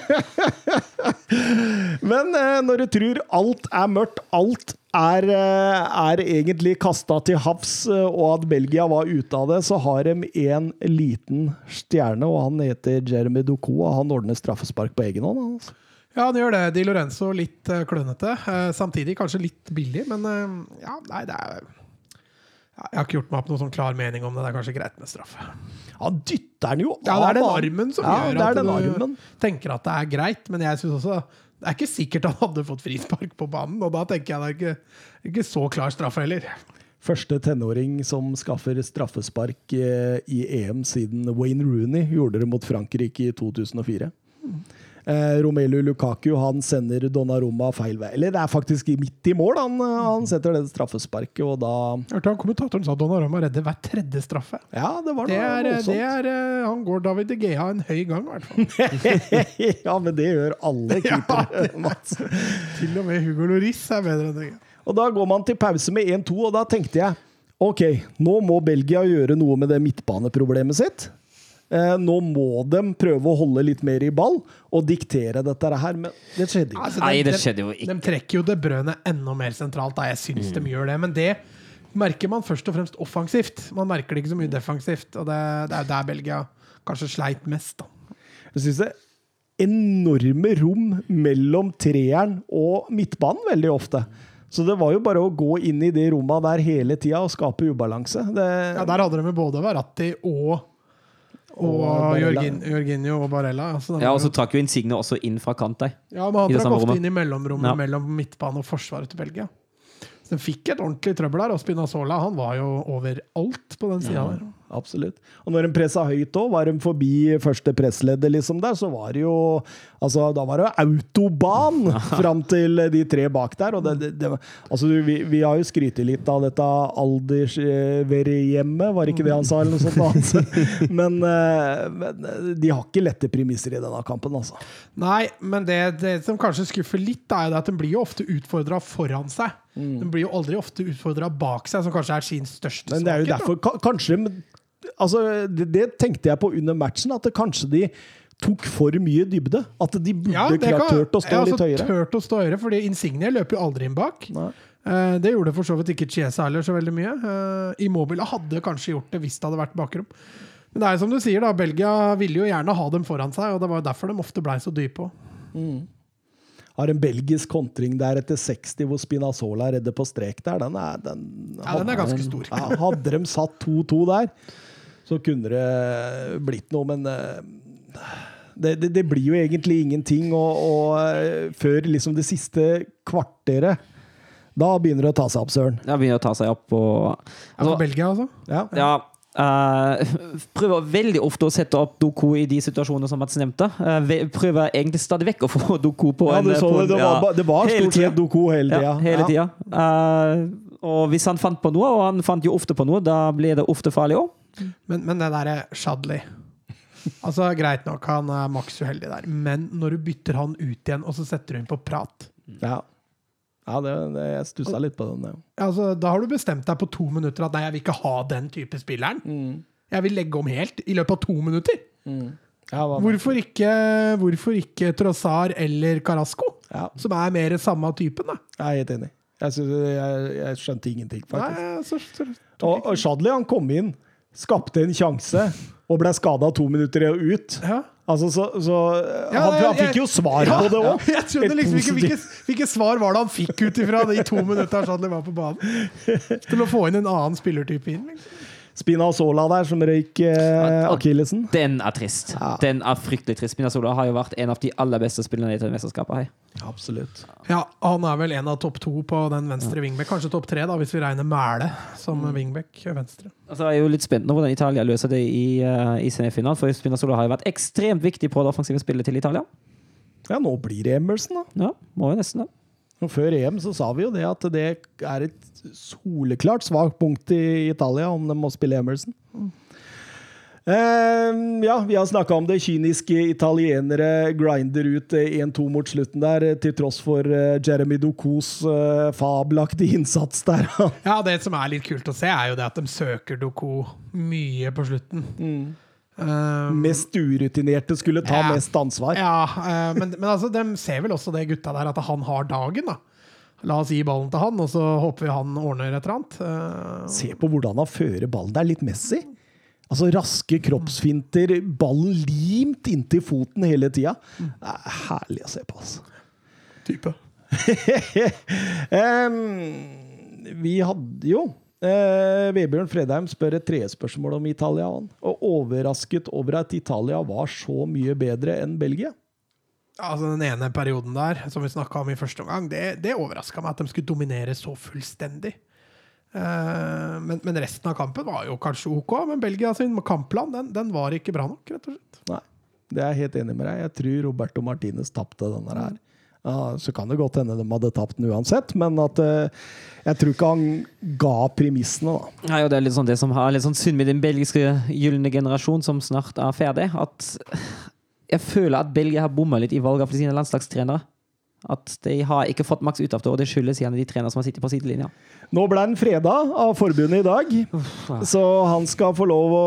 Men eh, når du tror alt er mørkt, alt er, eh, er egentlig kasta til havs, eh, og at Belgia var ute av det, så har de en liten stjerne, og han heter Jeremy Doku, og han ordner straffespark på egen hånd. Altså. Ja, han gjør det. Di Lorenzo litt uh, klønete. eh, samtidig kanskje litt billig, men eh, ja, nei, det er Jeg har ikke gjort meg opp noen sånn klar mening om det. Det er kanskje greit med straffe. Han dytter den jo Ja, det er den armen som ja, gjør det er at den du armen. tenker at det er greit, men jeg synes også det er ikke sikkert han hadde fått frispark på banen, og da tenker jeg det er ikke, ikke så klar straffe heller. Første tenåring som skaffer straffespark eh, i EM siden Wayne Rooney gjorde det mot Frankrike i 2004. Eh, Romelu Lukaku han sender Donnarumma feil vei. Eller det er faktisk midt i mål han, eh, han setter det straffesparket, og da hørte han Kommentatoren sa at Donnarumma redder hver tredje straffe. Ja, det var Det noe sånt. det er, eh, han går David De Gea en høy gang, i hvert fall. ja, men det gjør alle keepere. Mats. Til og med Hugo Loris er bedre enn De Gea. Og da går man til pause med 1-2, og da tenkte jeg OK, nå må Belgia gjøre noe med det midtbaneproblemet sitt. Eh, nå må de prøve å holde litt mer i ball og diktere dette her, men det skjedde ikke. Altså, Nei, det skjedde jo ikke. De trekker jo det brødet enda mer sentralt. Da. Jeg syns de gjør det, men det merker man først og fremst offensivt. Man merker det ikke så mye defensivt, og det, det er der Belgia kanskje sleit mest. Da. Jeg syns det enorme rom mellom treeren og midtbanen veldig ofte. Så det var jo bare å gå inn i de romma der hele tida og skape ubalanse. Det, Ja, der hadde de med både Varatti og og Og. Jorgin, og Barella. Altså, Ja, og så trakk jo Insigne også inn fra kant der. ja, men han trakk ofte inn i mellomrommet Ja. mellom midtbane og forsvaret til Belgia. Så fikk et ordentlig trøbbel der, og Spinazzola han var jo overalt på den sida der. Absolutt. Og når de pressa høyt òg, var de forbi første pressleddet liksom der, så var det jo Altså, da var det jo autoban fram til de tre bak der. Og det, det, det, altså, vi, vi har jo skrytt litt av dette Aldersverhjemmet, var ikke det han sa, eller noe sånt annet. Men, eh, men de har ikke lette premisser i denne kampen, altså. Nei, men det, det som kanskje skuffer litt, er jo det at de blir jo ofte utfordra foran seg. Mm. De blir jo aldri ofte utfordra bak seg, som kanskje er sin største Men det er jo svakhet, da. derfor Kanskje altså, det, det tenkte jeg på under matchen, at det kanskje de tok for mye dybde. At de burde Ja, klart turt å stå ja, altså, litt høyere. Tørt å stå høyere, fordi Insignia løper jo aldri inn bak. Nei. Eh, det gjorde for så vidt ikke Chiesa heller så veldig mye. Eh, Immobile hadde kanskje gjort det hvis det hadde vært bakrom. Men det er som du sier, da. Belgia ville jo gjerne ha dem foran seg, og det var jo derfor de ofte blei så dype òg. Har en belgisk kontring der etter 60 hvor Spinazzola er redde på strek der. Den er, den, Ja, den er ganske stor. Ja, hadde de satt 2-2 der, så kunne det blitt noe, men eh, det, det, det blir jo egentlig ingenting. Og, og eh, før liksom det siste kvarteret, da begynner det å ta seg opp, søren. Ja, begynner å ta seg opp og Ja, Belgia, altså. Ja. Ja. Eh, prøver veldig ofte å sette opp Doku i de situasjonene som Mats nevnte. Uh, prøver egentlig stadig vekk å få Doku på Ja, en så på det. en- Det var, ja, det var stort sett Doku hele tida. Ja, hele tida. Uh, og hvis han fant på noe, og han fant jo ofte på noe, da ble det ofte farlig òg. Men, men det derre Shadley Altså, Greit nok, han er maks uheldig der, men når du bytter han ut igjen, og så setter du inn på prat Ja, ja det, det, jeg stussa litt på den. Ja. altså, Da har du bestemt deg på to minutter at nei, jeg vil ikke ha den type spilleren. Jeg vil legge om helt i løpet av to minutter. Ja, Hvorfor ikke, hvorfor ikke Trossar eller Carasco? ja, Som er mer samme typen, da. jeg er helt enig. Jeg, synes, jeg, jeg skjønte ingenting, faktisk. Nei, så, så, Og, og Shadley han kom inn, skapte en sjanse og ble skada to minutter ut. ja. Altså, så, så Ja, han, han fikk jo svar Ja, på det òg. Jeg skjønner liksom ikke hvilke, hvilke svar var det han fikk ut ifra de to minuttene han var på banen. Til å få inn en annen spillertype inn. Liksom. Spinazzola der som røyk eh, akillesen. Den er trist. Ja. Den er fryktelig trist. Spinazzola har jo vært en av de aller beste spillerne i dette mesterskapet. her. Absolutt. Ja, han er vel en av topp to på den venstre wingback. Kanskje topp tre, da, hvis vi regner Mæle som wingback venstre. Altså, jeg er jo litt spent nå hvordan Italia løser det i, uh, i semifinalen, for Spinazzola har jo vært ekstremt viktig på det offensive spillet til Italia. Ja, nå blir det Emerson, da. Ja, må jo nesten det. Og før EM så sa vi jo det at det er et soleklart svakt punkt i Italia om de må spille Emerson. Eh, ja, vi har snakka om det. Kyniske italienere grinder ut eh, 1-2 mot slutten der, eh, til tross for eh, Jeremy Dokos uh, fabelaktige innsats der. Ja, det som er litt kult å se, er jo det at de søker Doko mye på slutten. Um, Mest urutinerte skulle ta Ja. mest ansvar. ja, uh, men, men altså, de ser vel også det gutta der, at han har dagen, da. La oss gi ballen til han, og så håper vi han ordner et eller annet. Eh, Se på hvordan han fører ballen. Det er litt Messi. Altså Raske kroppsfinter, ballen limt inntil foten hele tida. Det er herlig å se på, altså. type. um, vi hadde jo uh, Vebjørn Fredheim spør et trespørsmål om Italia. Og overrasket over at Italia var så mye bedre enn Belgia. Altså Den ene perioden der, som vi snakka om i første omgang, det, det overraska meg at de skulle dominere så fullstendig. Uh, men, men resten av kampen var jo kanskje OK, men Belgia sin kampplan den, den var ikke bra nok, rett og slett. Nei, det er jeg helt enig med deg. Jeg tror Roberto Martinez tapte denne her. Uh, så kan det godt hende de hadde tapt den uansett, men at uh, jeg tror ikke han ga premissene, da. Nei, og det er litt sånn det som har litt sånn synd med den belgiske gylne generasjon som snart er ferdig, at jeg føler at Belgia har bomma litt i valget av sine landslagstrenere. At de har ikke fått maks ut av det, og det skyldes gjerne de trenerne som har sittet på sidelinja. Nå ble han freda av forbundet i dag, så han skal få lov å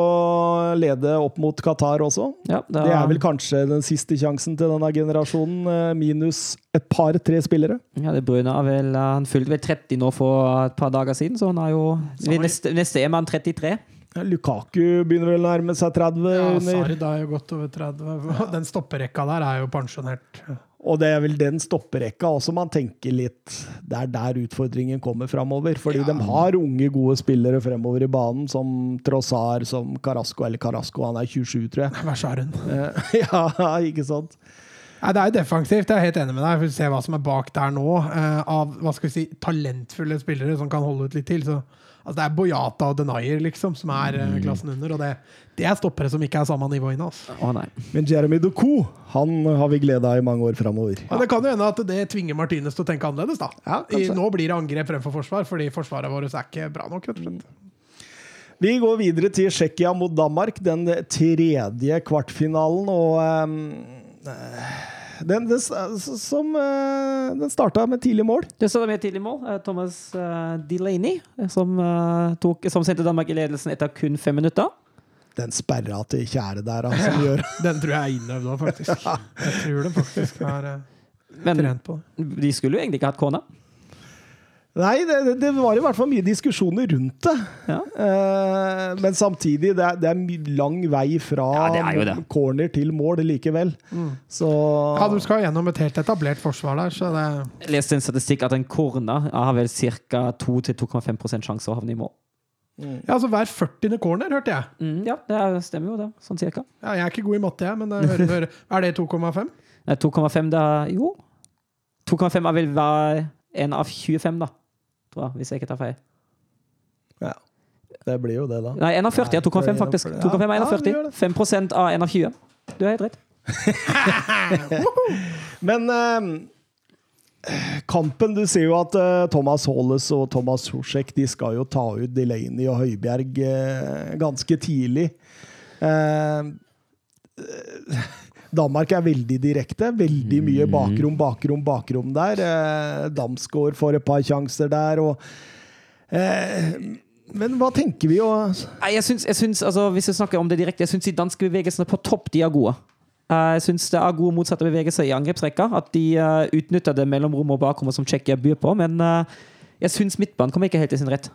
lede opp mot Qatar også. Ja, Det er vel kanskje den siste sjansen til denne generasjonen, eh, minus et par-tre spillere. Ja, det Brune er vel eh, Han fylte vel 30 nå for et par dager siden, så han er jo neste, neste EM er han 33. Ja, Lukaku begynner vel å nærme seg 30. Ja. Sard er jo godt over 30. Den stopperekka der er jo pensjonert. Og det er vel den stopperekka også man tenker litt Det er der utfordringen kommer framover. Fordi Ja. de har unge, gode spillere fremover i banen, som Trossar, som Carasco. Eller Carasco, han er 27, tror jeg. Så god. Eh, ja, ikke sant? Nei, Det er jo defensivt, jeg er helt enig med deg. For å se hva som er bak der nå, eh, av hva skal vi si, talentfulle spillere som kan holde ut litt til. Så, altså Det er Boyata og Denayer liksom, som er mm. klassen under. Og det, det er stoppere som ikke er samme nivå inne. Altså. Oh. Men Jeremy Doku han har vi glede av i mange år framover. Men det kan jo hende at det tvinger Martinez til å tenke annerledes. da. Ja, I, nå blir det angrep fremfor forsvar, fordi forsvaret vårt er ikke bra nok. rett og slett. Vi går videre til Tsjekkia mot Danmark, den tredje kvartfinalen. Og Um eh, den, den, som, eh, den starta med tidlig mål. Det starta med tidlig mål. Eh, Thomas eh, Delaney, som, tok, som sendte Danmark i ledelsen etter kun fem minutter. Den sperra til kjære der, altså, ja, gjør Den tror jeg er innøvd òg, faktisk. Jeg tror den faktisk er uh, trent på Men de skulle jo egentlig ikke hatt corner. Nei, det, det- var i hvert fall mye diskusjoner rundt det. Ja. Uh, men samtidig, det er, det er lang vei fra Ja, det er det. corner til mål likevel. Så Ja, du skal gjennom et helt etablert forsvar der, så det Jeg leste en statistikk at en corner har vel ca. 2-2,5 sjanse å havne i mål. Ja, altså hver 40. corner, hørte jeg. Mm, ja, det er- stemmer jo det. Sånn cirka. Ja, jeg er ikke god i matte, jeg, men jeg hører, hører. er det 2,5? Nei, 2,5 det er Jo. 2,5 er vel en av 25, da. Tror jeg, hvis jeg ikke tar feil. ja, det blir jo det, da. Nei, 1 av 40 er 2,5, faktisk. Ja, 2,5 er 1 av ja, det gjør 40. 5 av 1 av 20. Du er helt rett. Men eh, kampen Du ser jo at eh, Thomas Haales og Thomas Sosek de skal jo ta ut Delaney og Høibjerg eh, ganske tidlig. Eh, Danmark er veldig direkte. Veldig mye bakrom, bakrom, bakrom der. Eh, Damsgaard får et par sjanser der, og eh, Men hva tenker vi? å jeg syns, jeg syns altså, Hvis jeg snakker om det direkte, jeg syns de danske bevegelsene på topp de er gode. Eh, Jeg syns det er gode motsatte bevegelser i angrepsrekka. At de uh, utnytter det mellomrommet og bakrommet som Tsjekkia byr på. Men eh, jeg syns midtbanen kommer ikke helt til sin rett.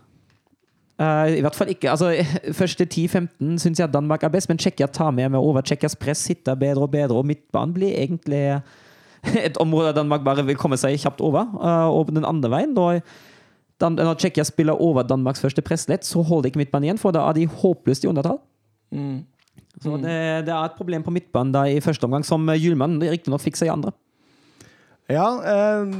Eh, I hvert fall ikke. altså Første 10-15 syns jeg at Danmark er best, men Tsjekkia tar med meg over. Tsjekkias press sitter bedre og bedre, og midtbanen blir egentlig et område Danmark bare vil komme seg kjapt over. Uh, og den andre veien, når, Dan- når Tsjekkia spiller over Danmarks første presslett, så holder ikke midtbanen igjen, for da er de håpløst i undertall. Så det, det er et problem på midtbanen da i første omgang, som Hjulmann riktignok fikk seg i andre. Ja, eh,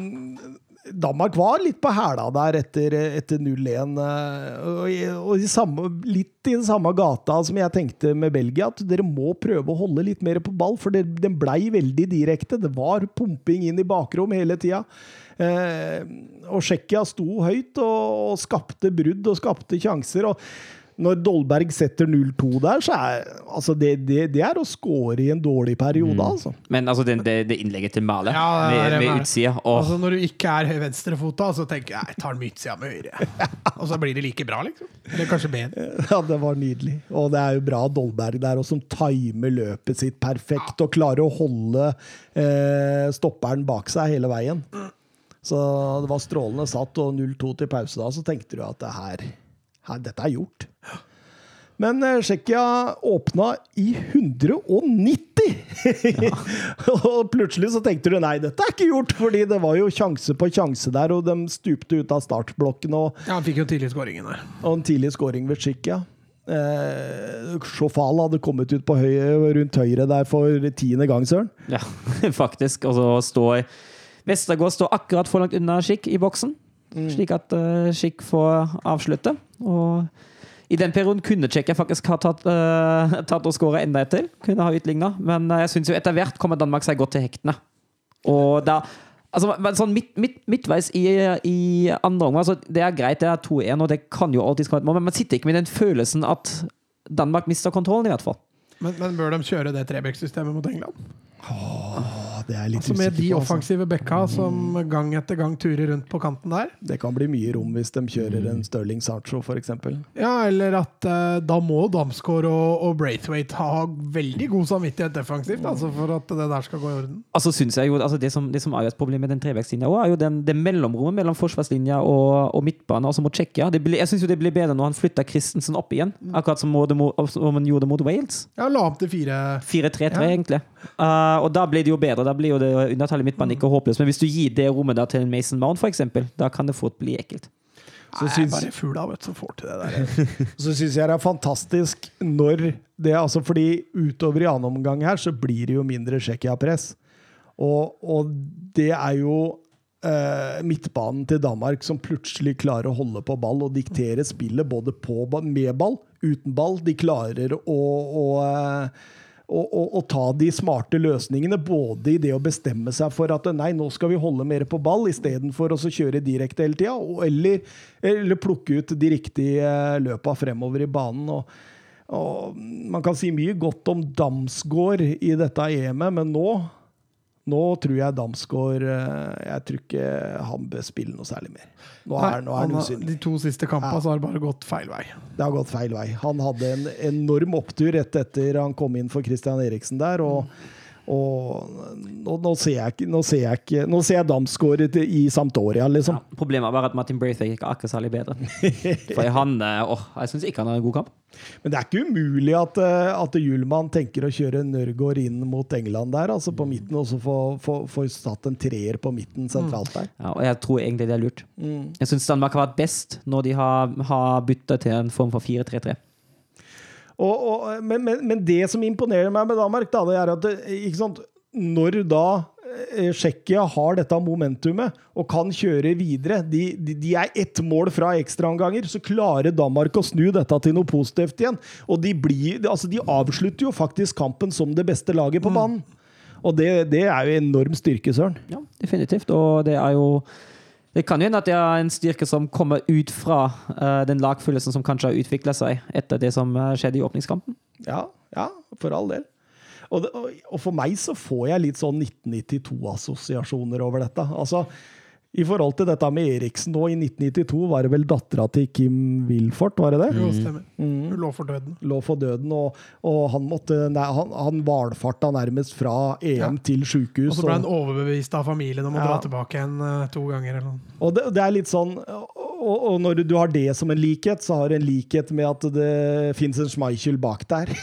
Danmark var litt på hæla der etter, etter 0-1. eh, og, og samme, litt i den samme gata som jeg tenkte med Belgia, at dere må prøve å holde litt mer på ball, for den blei veldig direkte. Det var pumping inn i bakrom hele tida. Eh, og Tsjekkia sto høyt og, og skapte brudd og skapte sjanser. og når Dolberg setter 0-2 der, så er altså det, det, det er å score i en dårlig periode, altså. Men altså, det, det, det innlegget til Male Ja, det med, med utsida og... Altså Når du ikke er høy- venstrefota, så tenker jeg jeg tar den med utsida med høyre. Og så blir det like bra, liksom. Eller kanskje bedre. Ja, det var nydelig. Og det er jo bra Dolberg der, og som timer løpet sitt perfekt og klarer å holde eh, stopperen bak seg hele veien. Så det var strålende satt, og 0-2 til pause da, så tenkte du at det her, her dette er gjort. Men eh, Tsjekkia åpna i 190! og plutselig så tenkte du nei, dette er ikke gjort, fordi det var jo sjanse på sjanse der, og de stupte ut av startblokken. og Ja, Han fikk jo tidlig skåringen der. og en tidlig skåring ved Tsjekkia. Eh, Sjofal hadde kommet ut på høy, rundt høyre der for tiende gang, søren. Ja, faktisk. Og så står Vestergaard står akkurat for langt unna Skikk i boksen, slik at uh, Skikk får avslutte. Og i den perioden kunne Tsjekkia faktisk ha tatt, uh, tatt og skåra enda etter. Kunne ha utligna. Men eh, jeg syns jo etter hvert kommer Danmark seg godt til hektene. Og da Altså, men sånn midt, midt, midtveis i, i andre omgang altså, Det er greit, det er 2-1, og det kan jo alltid komme et mål, men man sitter ikke med den følelsen at Danmark mister kontrollen, i hvert fall. Men, men bør de kjøre det Trebekk-systemet mot England? Åh, det er litt Altså Med de på. Altså. offensive bekka som gang etter gang turer rundt på kanten der? Det kan bli mye rom hvis de kjører Mm. en Stirling Sancho, f.eks. Ja, eller at uh, da må Damsgaard og, og Braithwaite ha veldig god samvittighet defensivt, altså for at det der skal gå i orden. Altså synes jeg jo, altså det, som, det som er jo et problem med den trevekslinja, også, er jo den, det mellomrommet mellom forsvarslinja og, og midtbane, altså mot Tsjekkia. Det blir- Jeg syns det blir bedre når han flytter Christensen opp igjen, akkurat som, mot, som han gjorde mot Wales. Ja, la opp til 4-3-3, Ja. egentlig. Uh, og da blir det jo bedre. Da blir jo det undertallet midtbanen ikke håpløst. Men hvis du gir det rommet da til en Mason Mount, eksempel, da kan det fort bli ekkelt. Så Nei, syns- bare fugla vet, som får til det der. Så syns jeg det er fantastisk når det altså Fordi utover i annen omgang her, så blir det jo mindre Tsjekkia-press. Og, og det er jo eh, midtbanen til Danmark som plutselig klarer å holde på ball og diktere spillet både på, med ball, uten ball. De klarer å, å, eh, å, å, å ta de smarte løsningene, både i det å bestemme seg for at nei, nå skal vi holde mer på ball, istedenfor å kjøre direkte hele tida, eller, eller plukke ut de riktige eh, løpa fremover i banen. og og man kan si mye godt om Damsgaard i dette EM-et, men nå nå tror jeg Damsgaard eh, Jeg tror ikke han bør spille noe særlig mer. Nå er, nå er Han usynlig. de to siste kampene Ja. så har det bare gått feil vei. Det har gått feil vei. Han hadde en enorm opptur rett etter han kom inn for Christian Eriksen der. og Og nå, nå ser jeg ikke Nå ser jeg, ikke, nå ser jeg Damsgaard i- Sampdoria, liksom. Ja, problemet var at Martin Braithwaite ikke akkurat særlig bedre. For han eh, åh, Jeg syns ikke han har en god kamp. Men det er ikke umulig at, eh, at Hjulmann tenker å kjøre Nørgaard inn mot England der, altså på midten, og så få, få, få satt en treer på midten sentralt der. Ja, og jeg tror egentlig det er lurt. Jeg syns Danmark har vært best når de har, har bytta til en form for 4-3-3. Og, og, men, men, men det som imponerer meg med Danmark, da, det er at det, ikke sant, når da eh, Tsjekkia har dette momentumet og kan kjøre videre De, de, de er ett mål fra ekstraomganger, så klarer Danmark å snu dette til noe positivt igjen. Og de, blir, altså de avslutter jo faktisk kampen som det beste laget på banen. Og det, det er jo enorm styrke, Søren. Ja, definitivt. Og det er jo Det kan jo hende at det er en styrke som kommer ut fra uh, den lagfølelsen som kanskje har utvikla seg etter det som eh, skjedde i åpningskampen. Ja, ja, for all del. Og, det, og, og for meg så får jeg litt sånn 1992-assosiasjoner over dette. Altså, i forhold til dette med Eriksen nå, i 1992 var det vel dattera til Kim Wilfort, var det det? Jo, stemmer. Hun lå for døden. Lå for døden, og, og han måtte nei, Han, han valfarta nærmest fra EM Ja. til sjukehus. Og så ble han overbevist av familien om å Ja. dra tilbake igjen eh, to ganger. Og det, det er litt sånn og, og når du har det som en likhet, så har du en likhet med at det fins en Schmeichel bak der.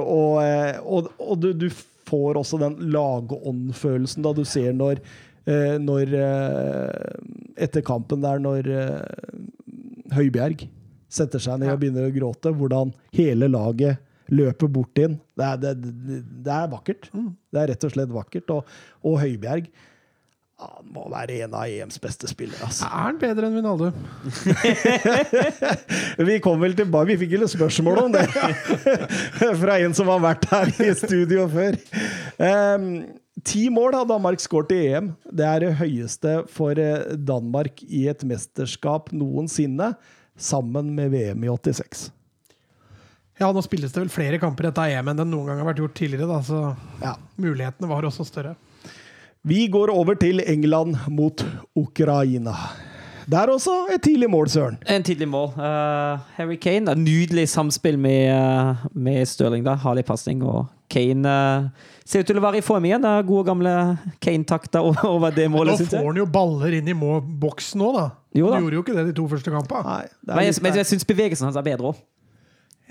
og og, og du, du får også den lagåndfølelsen da du ser når Når eh, Etter kampen der, når eh, Høibjerg setter seg ned Ja. og begynner å gråte, hvordan hele laget løper bort inn. Det er, det, det, det er vakkert. Det er rett og slett vakkert. Og, og Høibjerg han må være en av EMs beste spillere. Altså. Er han bedre enn Vinaldo? Vi kom vel tilbake, vi fikk jo spørsmål om det fra en som har vært her i studio før. Ehm, ti mål har Danmark skåret i EM. Det er det høyeste for eh, Danmark i et mesterskap noensinne, sammen med VM i 86. Ja, nå spilles det vel flere kamper i dette EM enn det noen gang har vært gjort tidligere, da, så Ja. mulighetene var også større. Vi går over til England mot Ukraina. Der også et tidlig mål, Søren. En tidlig mål. Uh, Harry Kane. Nydelig samspill med, uh, med Stirling. da. Harlig pasning. Og Kane eh, ser ut til å være i form igjen. Det er gode, gamle Kane-takter over, det målet, Nå får han jo baller inn i må- boksen nå, da. Jo da. Han gjorde jo ikke det de to første kampene. Men jeg, men jeg syns bevegelsen hans er bedre òg.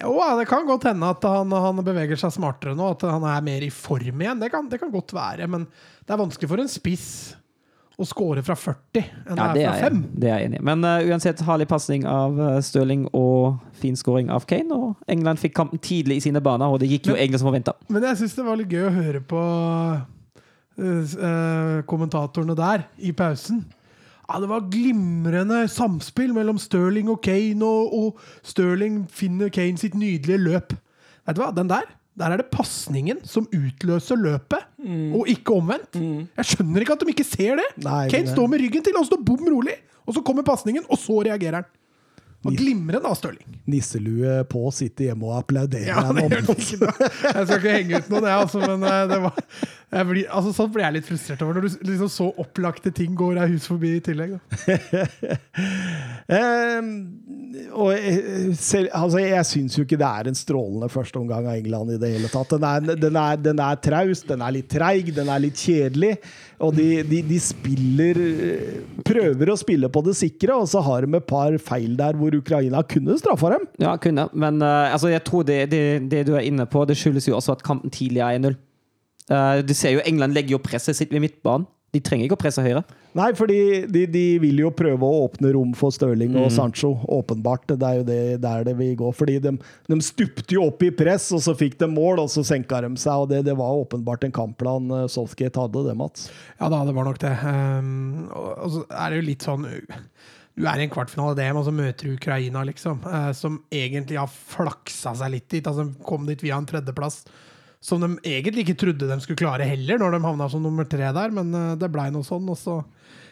Jo, det kan godt hende at han, han beveger seg smartere nå, at han er mer i form igjen. Det kan, det kan godt være, men det er vanskelig for en spiss å score fra 40 enn Ja, det er fra 5. jeg, det er jeg enig i. Men uh, uansett, herlig pasning av uh, Stirling og fin scoring av Kane. Og England fikk kampen tidlig i sine baner, og det gikk jo Men- egentlig som forventa. Men jeg syns det var litt gøy å høre på uh, kommentatorene der i pausen. Ja, det var glimrende samspill mellom Stirling og Kane, og, og Stirling finner Kane sitt nydelige løp. Vet du hva, den der der er det pasningen som utløser løpet, og ikke omvendt. Jeg skjønner ikke at de ikke ser det. Nei, Kane men- står med ryggen til, og står bom rolig, og så kommer pasningen, og så reagerer han. Var glimrende av Stirling. Nisselue på, sitter hjemme og applauderer. Ja, det gjør nok ikke det. Jeg skal ikke henge ut noe, det, altså, men eh, det var jeg blir, altså, Sånn blir jeg litt frustrert over, når du liksom så opplagte ting går deg hus forbi i tillegg. Ehm, og eh, selv, altså, jeg syns jo ikke det er en strålende førsteomgang av England i det hele tatt. Den er, den er, den er traust, den er litt treig, den er litt kjedelig. Og de, de, de spiller eh, Prøver å spille på det sikre, og så har de et par feil der hvor Ukraina kunne straffa dem. Ja, kunne. Men uh, altså, jeg tror det, det, det du er inne på, det skyldes jo også at kampen tidlig er 1-0. Uh, du ser jo England legger jo presset sitt ved midtbanen. De trenger ikke å presse høyre. Nei, for de, de vil jo prøve å åpne rom for Stirling og Sancho. Åpenbart. Det er jo det, der det vil gå. Fordi de, de stupte jo opp i press, og så fikk de mål, og så senka de seg. og Det, det var åpenbart en kampplan eh, Southgate hadde, det, Mats. Ja da, det var nok det. Um, og, og så er det jo litt sånn Du er i en kvartfinale DM, og så møter du Ukraina, liksom. eh, som egentlig har flaksa seg litt dit. altså Kom dit via en tredjeplass. Som de egentlig ikke trodde de skulle klare heller, når de havna som nummer tre der. Men eh, det blei noe sånn, og så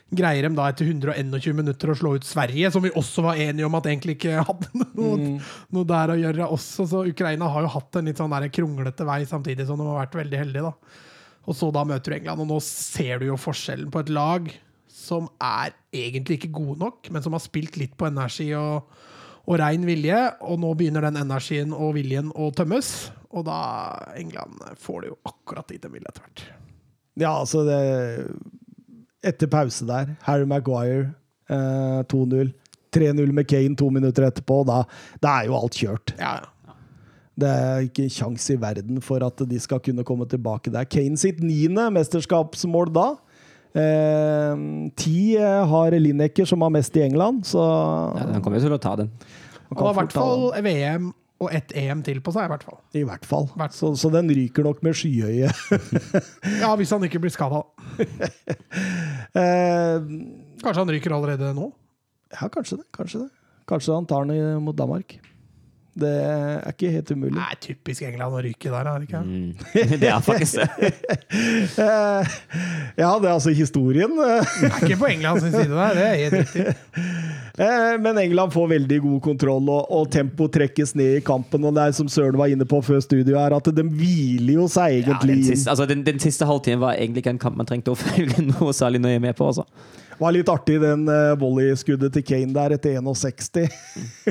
greier de da etter 121 minutter å slå ut Sverige, som vi også var enige om at egentlig ikke hadde noe, noe der å gjøre også. Så Ukraina har jo hatt en litt sånn der kronglete vei, samtidig som de har vært veldig heldige. da. Og så da møter du England, og nå ser du jo forskjellen på et lag som er egentlig ikke gode nok, men som har spilt litt på energi og, og rein vilje, og nå begynner den energien og viljen å tømmes. Og da England får det jo akkurat dit de vil etter hvert. Ja, altså det Etter pause der, Harry Maguire eh, 2-0. 3-0 med Kane to minutter etterpå. Da, da er jo alt kjørt. Ja, ja. Det er ikke kjangs i verden for at de skal kunne komme tilbake der. Kane sitt niende mesterskapsmål da. Eh, ti eh, har Lineker, som har mest i England, så Ja, den kommer jo til å ta den. han har i hvert fall VM og ett EM til på seg, i hvert fall. I hvert fall. Hvert- Så, så den ryker nok med skyhøye. Ja, hvis han ikke blir skada. eh, Kanskje han ryker allerede nå? ja, kanskje det. Kanskje det. Kanskje han tar den mot Danmark. Det er ikke helt umulig. Er typisk England å ryke der, er det ikke? Mm. Det er faktisk det. Ja, det er altså historien. Det er ikke på England sin side der, det er helt riktig. Eh, Men England får veldig god kontroll, og, og tempo trekkes ned i kampen. Og det er som Søren var inne på før studio, er at de hviler jo seg Ja, egentlig den, siste, altså, den, den siste halvtimen var egentlig ikke en kamp man trengte å følge noe særlig nøye med på. Altså. Var litt artig, den uh, volleyskuddet til Kane der etter 61.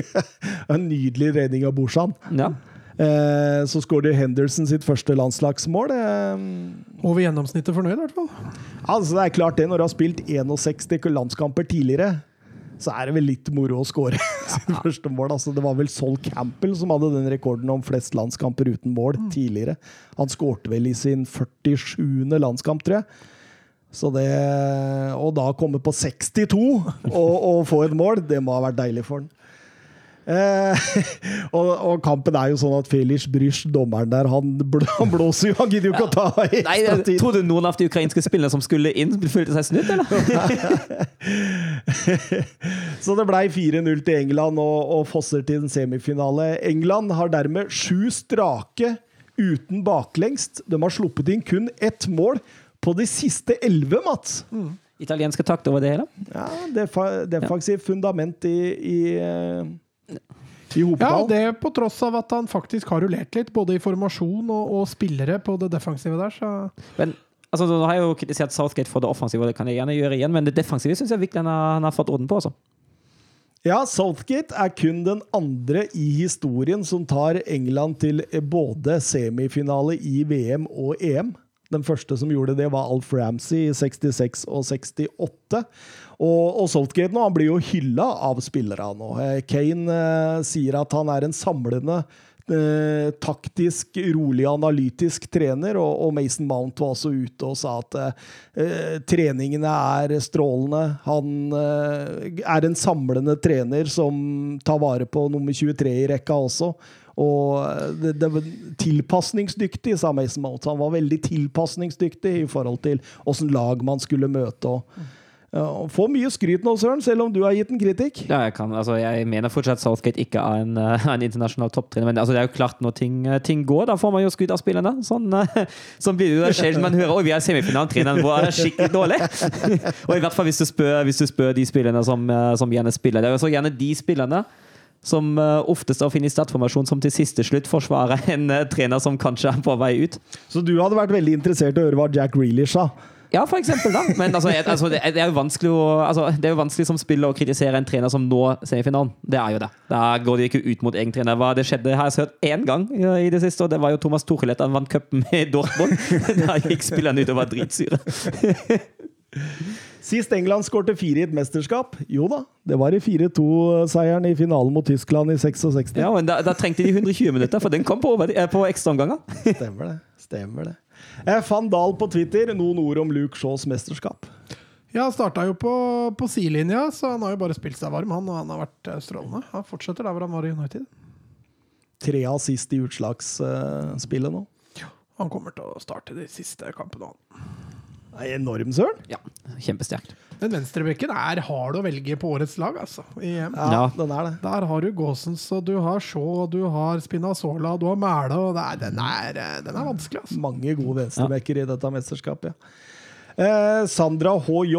en nydelig redning av Borsan. Ja. Eh, så skåret Henderson sitt første landslagsmål. Eh, Over gjennomsnittet fornøyd, i hvert fall. altså Det er klart det, når du har spilt 61 landskamper tidligere, så er det vel litt moro å skåre sitt første mål. Altså, det var vel Sol Campbell som hadde den rekorden om flest landskamper uten mål tidligere. Han skårte vel i sin 47. landskamp, tror jeg. Så det, og da komme på 62 og, og få et mål, det må ha vært deilig for han. Eh, og, og kampen er jo sånn at Felix Brysj, dommeren der, han, bl han blåser jo. Han gidder jo ikke å ta Nei, ekstra jeg tid. Trodde noen av de ukrainske spillerne som skulle inn, følte seg snudd, eller? Så det ble 4-0 til England og, og Fosser til en semifinale. England har dermed sju strake uten baklengst. De har sluppet inn kun ett mål på de siste elleve, Mats. Italienske takt over det hele? Ja, defa ja. fundament i, i, eh, i Ja, det på tross av at han faktisk har rullert litt, både i formasjon og, og spillere på det defensive der, så Men altså, Nå har jeg jo kritisert Southgate for det offensive, og det kan jeg gjerne gjøre igjen, men det defensive syns jeg virkelig han har, han har fått orden på. altså. Ja, Southgate er kun den andre i historien som tar England til både semifinale i VM og EM. Den første som gjorde det, var Alf Ramsey i 66 og 68. Og, og Southgate nå, han blir jo hylla av spillere nå. Eh, Kane eh, sier at han er en samlende eh, taktisk, rolig, analytisk trener, og, og Mason Mount var også ute og sa at eh, treningene er strålende. Han eh, er en samlende trener som tar vare på nummer 23 i rekka også. Og det, det var tilpasningsdyktig, sa Mason Mount. Han var veldig tilpasningsdyktig i forhold til åssen lag man skulle møte. og og Får mye skryt nå, Søren, selv om du har gitt en kritikk. Ja, jeg, kan, altså, jeg mener fortsatt Southgate ikke er en, eh, en internasjonal topptrener, men altså, det er jo klart når ting, eh, ting går, da får man jo skryt av spillerne. Sånn, eh, sånn blir det jo sjelden man hører Oi, vi er semifinalen, vår er skikkelig dårlig. og i hvert fall hvis du spør, hvis du spør de spillerne som, som gjerne spiller. Det er jo så gjerne de spillerne som eh, oftest å finne i startformasjon som til siste slutt forsvarer en eh, trener som kanskje er på vei ut. Så du hadde vært veldig interessert i å høre hva Jack Grealish sa. Ja, for eksempel, da. Men altså, jeg, altså, det, er jo vanskelig å, altså, det er jo vanskelig som spiller å kritisere en trener som når semifinalen. Det er jo det. Da går de ikke ut mot egen trener. Hva det skjedde har jeg hørt én gang i det siste, og det var jo Thomas Tuchel etter han vant cupen med Dortmund. Da gikk spillerne ut og var dritsure. Sist England skårte fire i et mesterskap, jo da, det var i 4-2-seieren i finalen mot Tyskland i 66. Ja, men da, da trengte de 120 minutter, for den kom på, eh, på ekstraomganger. Stemmer det. Stemmer det. Eh, Van Dahl på Twitter, noen ord om Luke Shaws mesterskap. Ja, han starta jo på, på sidelinja, så han har jo bare spilt seg varm, han, og han har vært eh, strålende. Han fortsetter der hvor han var i United. Tre assist i utslagsspillet nå. Ja, Han kommer til å starte de siste kampene. han. Er enorm, Søren. Ja, kjempesterkt. Den venstrebekken er hard å velge på årets lag, altså. I EM. Ja, Ja. den er det. Der har du Gåsens, og du har Shaw, du har Spinazzola, du har Mæle, og det er, den, er, eh, den er vanskelig, altså. Mange gode venstrebacker i dette mesterskapet. Ja. Eh, Sandra HJ.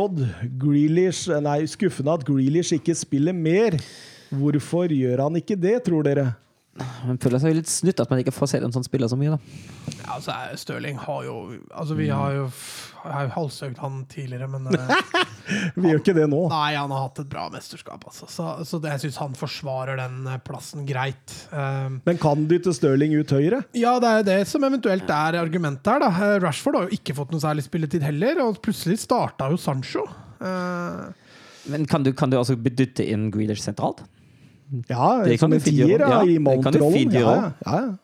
Grealish, nei, skuffende at Grealish ikke spiller mer. Hvorfor gjør han ikke det, tror dere? Man føler seg litt snytt at man ikke får se en sånn spiller så mye, da. Ja, altså, Stirling har jo Altså, vi har jo har jo halshøgd han tidligere, men eh, Vi gjør ikke det nå. Nei, han har hatt et bra mesterskap, altså. Så, så det, jeg syns han forsvarer den eh, plassen greit. Um, Men kan dytte Stirling ut høyre? ja, det er det som eventuelt er argumentet her, da. Eh, Rashford har jo ikke fått noe særlig spilletid heller, og plutselig starta jo Sancho. Uh, Men kan du, kan du altså bedytte inn Greeders sentralt? Ja, Det kan som en tier ja, Ja, i Mount-rollen. Ja, ja, ja.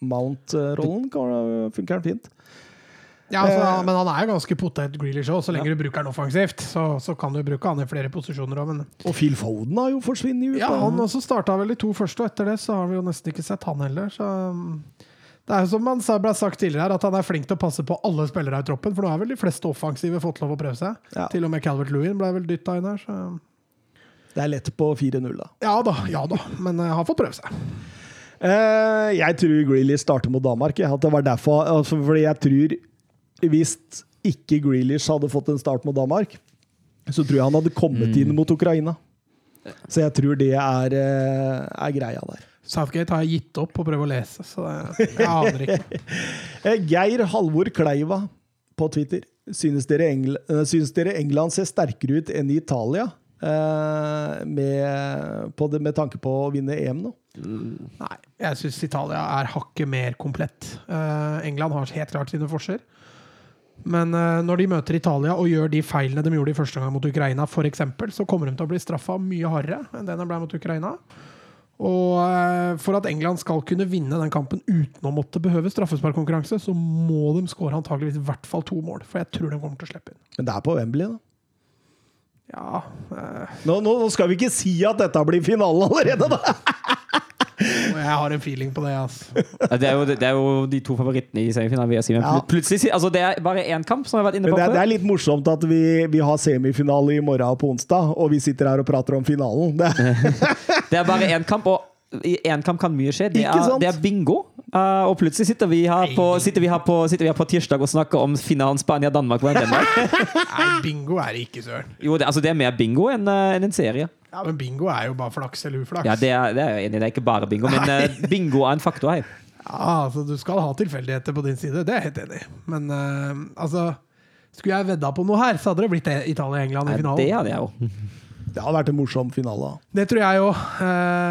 Mount-rollen funker den fint. ja, altså, Eh. men han er jo ganske potet, Grealish òg, så lenge du bruker han offensivt. Så, så kan du bruke han i flere posisjoner òg, men Og Phil Foden har jo forsvunnet ut. Ja, han også starta vel de to første, og etter det så har vi jo nesten ikke sett han heller. Så um, det er jo som man ble sagt tidligere her, at han er flink til å passe på alle spillere i troppen. For nå har vel de fleste offensive fått lov å prøve seg. Ja. Til og med Calvert Lewin ble vel dytta inn her. Så Det er lett på 4-0, da. ja da, ja da. Men jeg har fått prøve seg. Eh, jeg tror Grealish starter mot Danmark. Ja. at det var derfor, altså, fordi jeg tror Hvis ikke Grealish hadde fått en start mot Danmark, så tror jeg han hadde kommet inn mot Ukraina. Så jeg tror det er, eh, er greia der. Southgate har jeg gitt opp å prøve å lese, så det, jeg aner ikke. Eh, Geir Halvor Kleiva på Twitter. Synes dere, Engl eh, synes dere England ser sterkere ut enn Italia? Eh, med, på det, med tanke på å vinne EM nå? Nei, jeg syns Italia er hakket mer komplett. Eh, England har helt klart sine forskjeller. Men eh, når de møter Italia og gjør de feilene de gjorde i første gang mot Ukraina, for eksempel, så kommer de til å bli straffa mye hardere enn det de ble mot Ukraina. Og for at England skal kunne vinne den kampen uten å måtte behøve straffesparkkonkurranse, så må de skåre antageligvis i hvert fall to mål. For jeg tror de kommer til å slippe inn. Men det er på Wembley, da. Ja, eh, Nå, nå, nå skal vi ikke si at dette blir finalen allerede, da! jeg har en feeling på det, altså. Det er, jo, det er jo de to favorittene i semifinalen. si. Ja. altså Det er bare én kamp, som jeg har vært inne på det, er- det er litt morsomt at vi, vi har semifinale i morgen på onsdag, og vi sitter her og prater om finalen. Det, Det er bare én kamp, og i én kamp kan mye skje. Det er, det er bingo. Uh, og plutselig sitter vi på, sitter vi på, sitter vi her på tirsdag og snakker om finalen Spania-Danmark. på NM. Nei, bingo er det ikke, søren. Jo, det, altså, det er mer bingo enn en, en serie. Ja, men bingo er jo bare flaks eller uflaks. Ja, det er, det er. Det er ikke bare bingo, men uh, bingo er en faktor her. Ja, altså Du skal ha tilfeldigheter på din side, det er jeg helt enig i. Men uh, altså Skulle jeg vedda på noe her, så hadde det blitt Italia-England i finalen. Det hadde jeg jo. det har vært en morsom finale. Det tror jeg òg.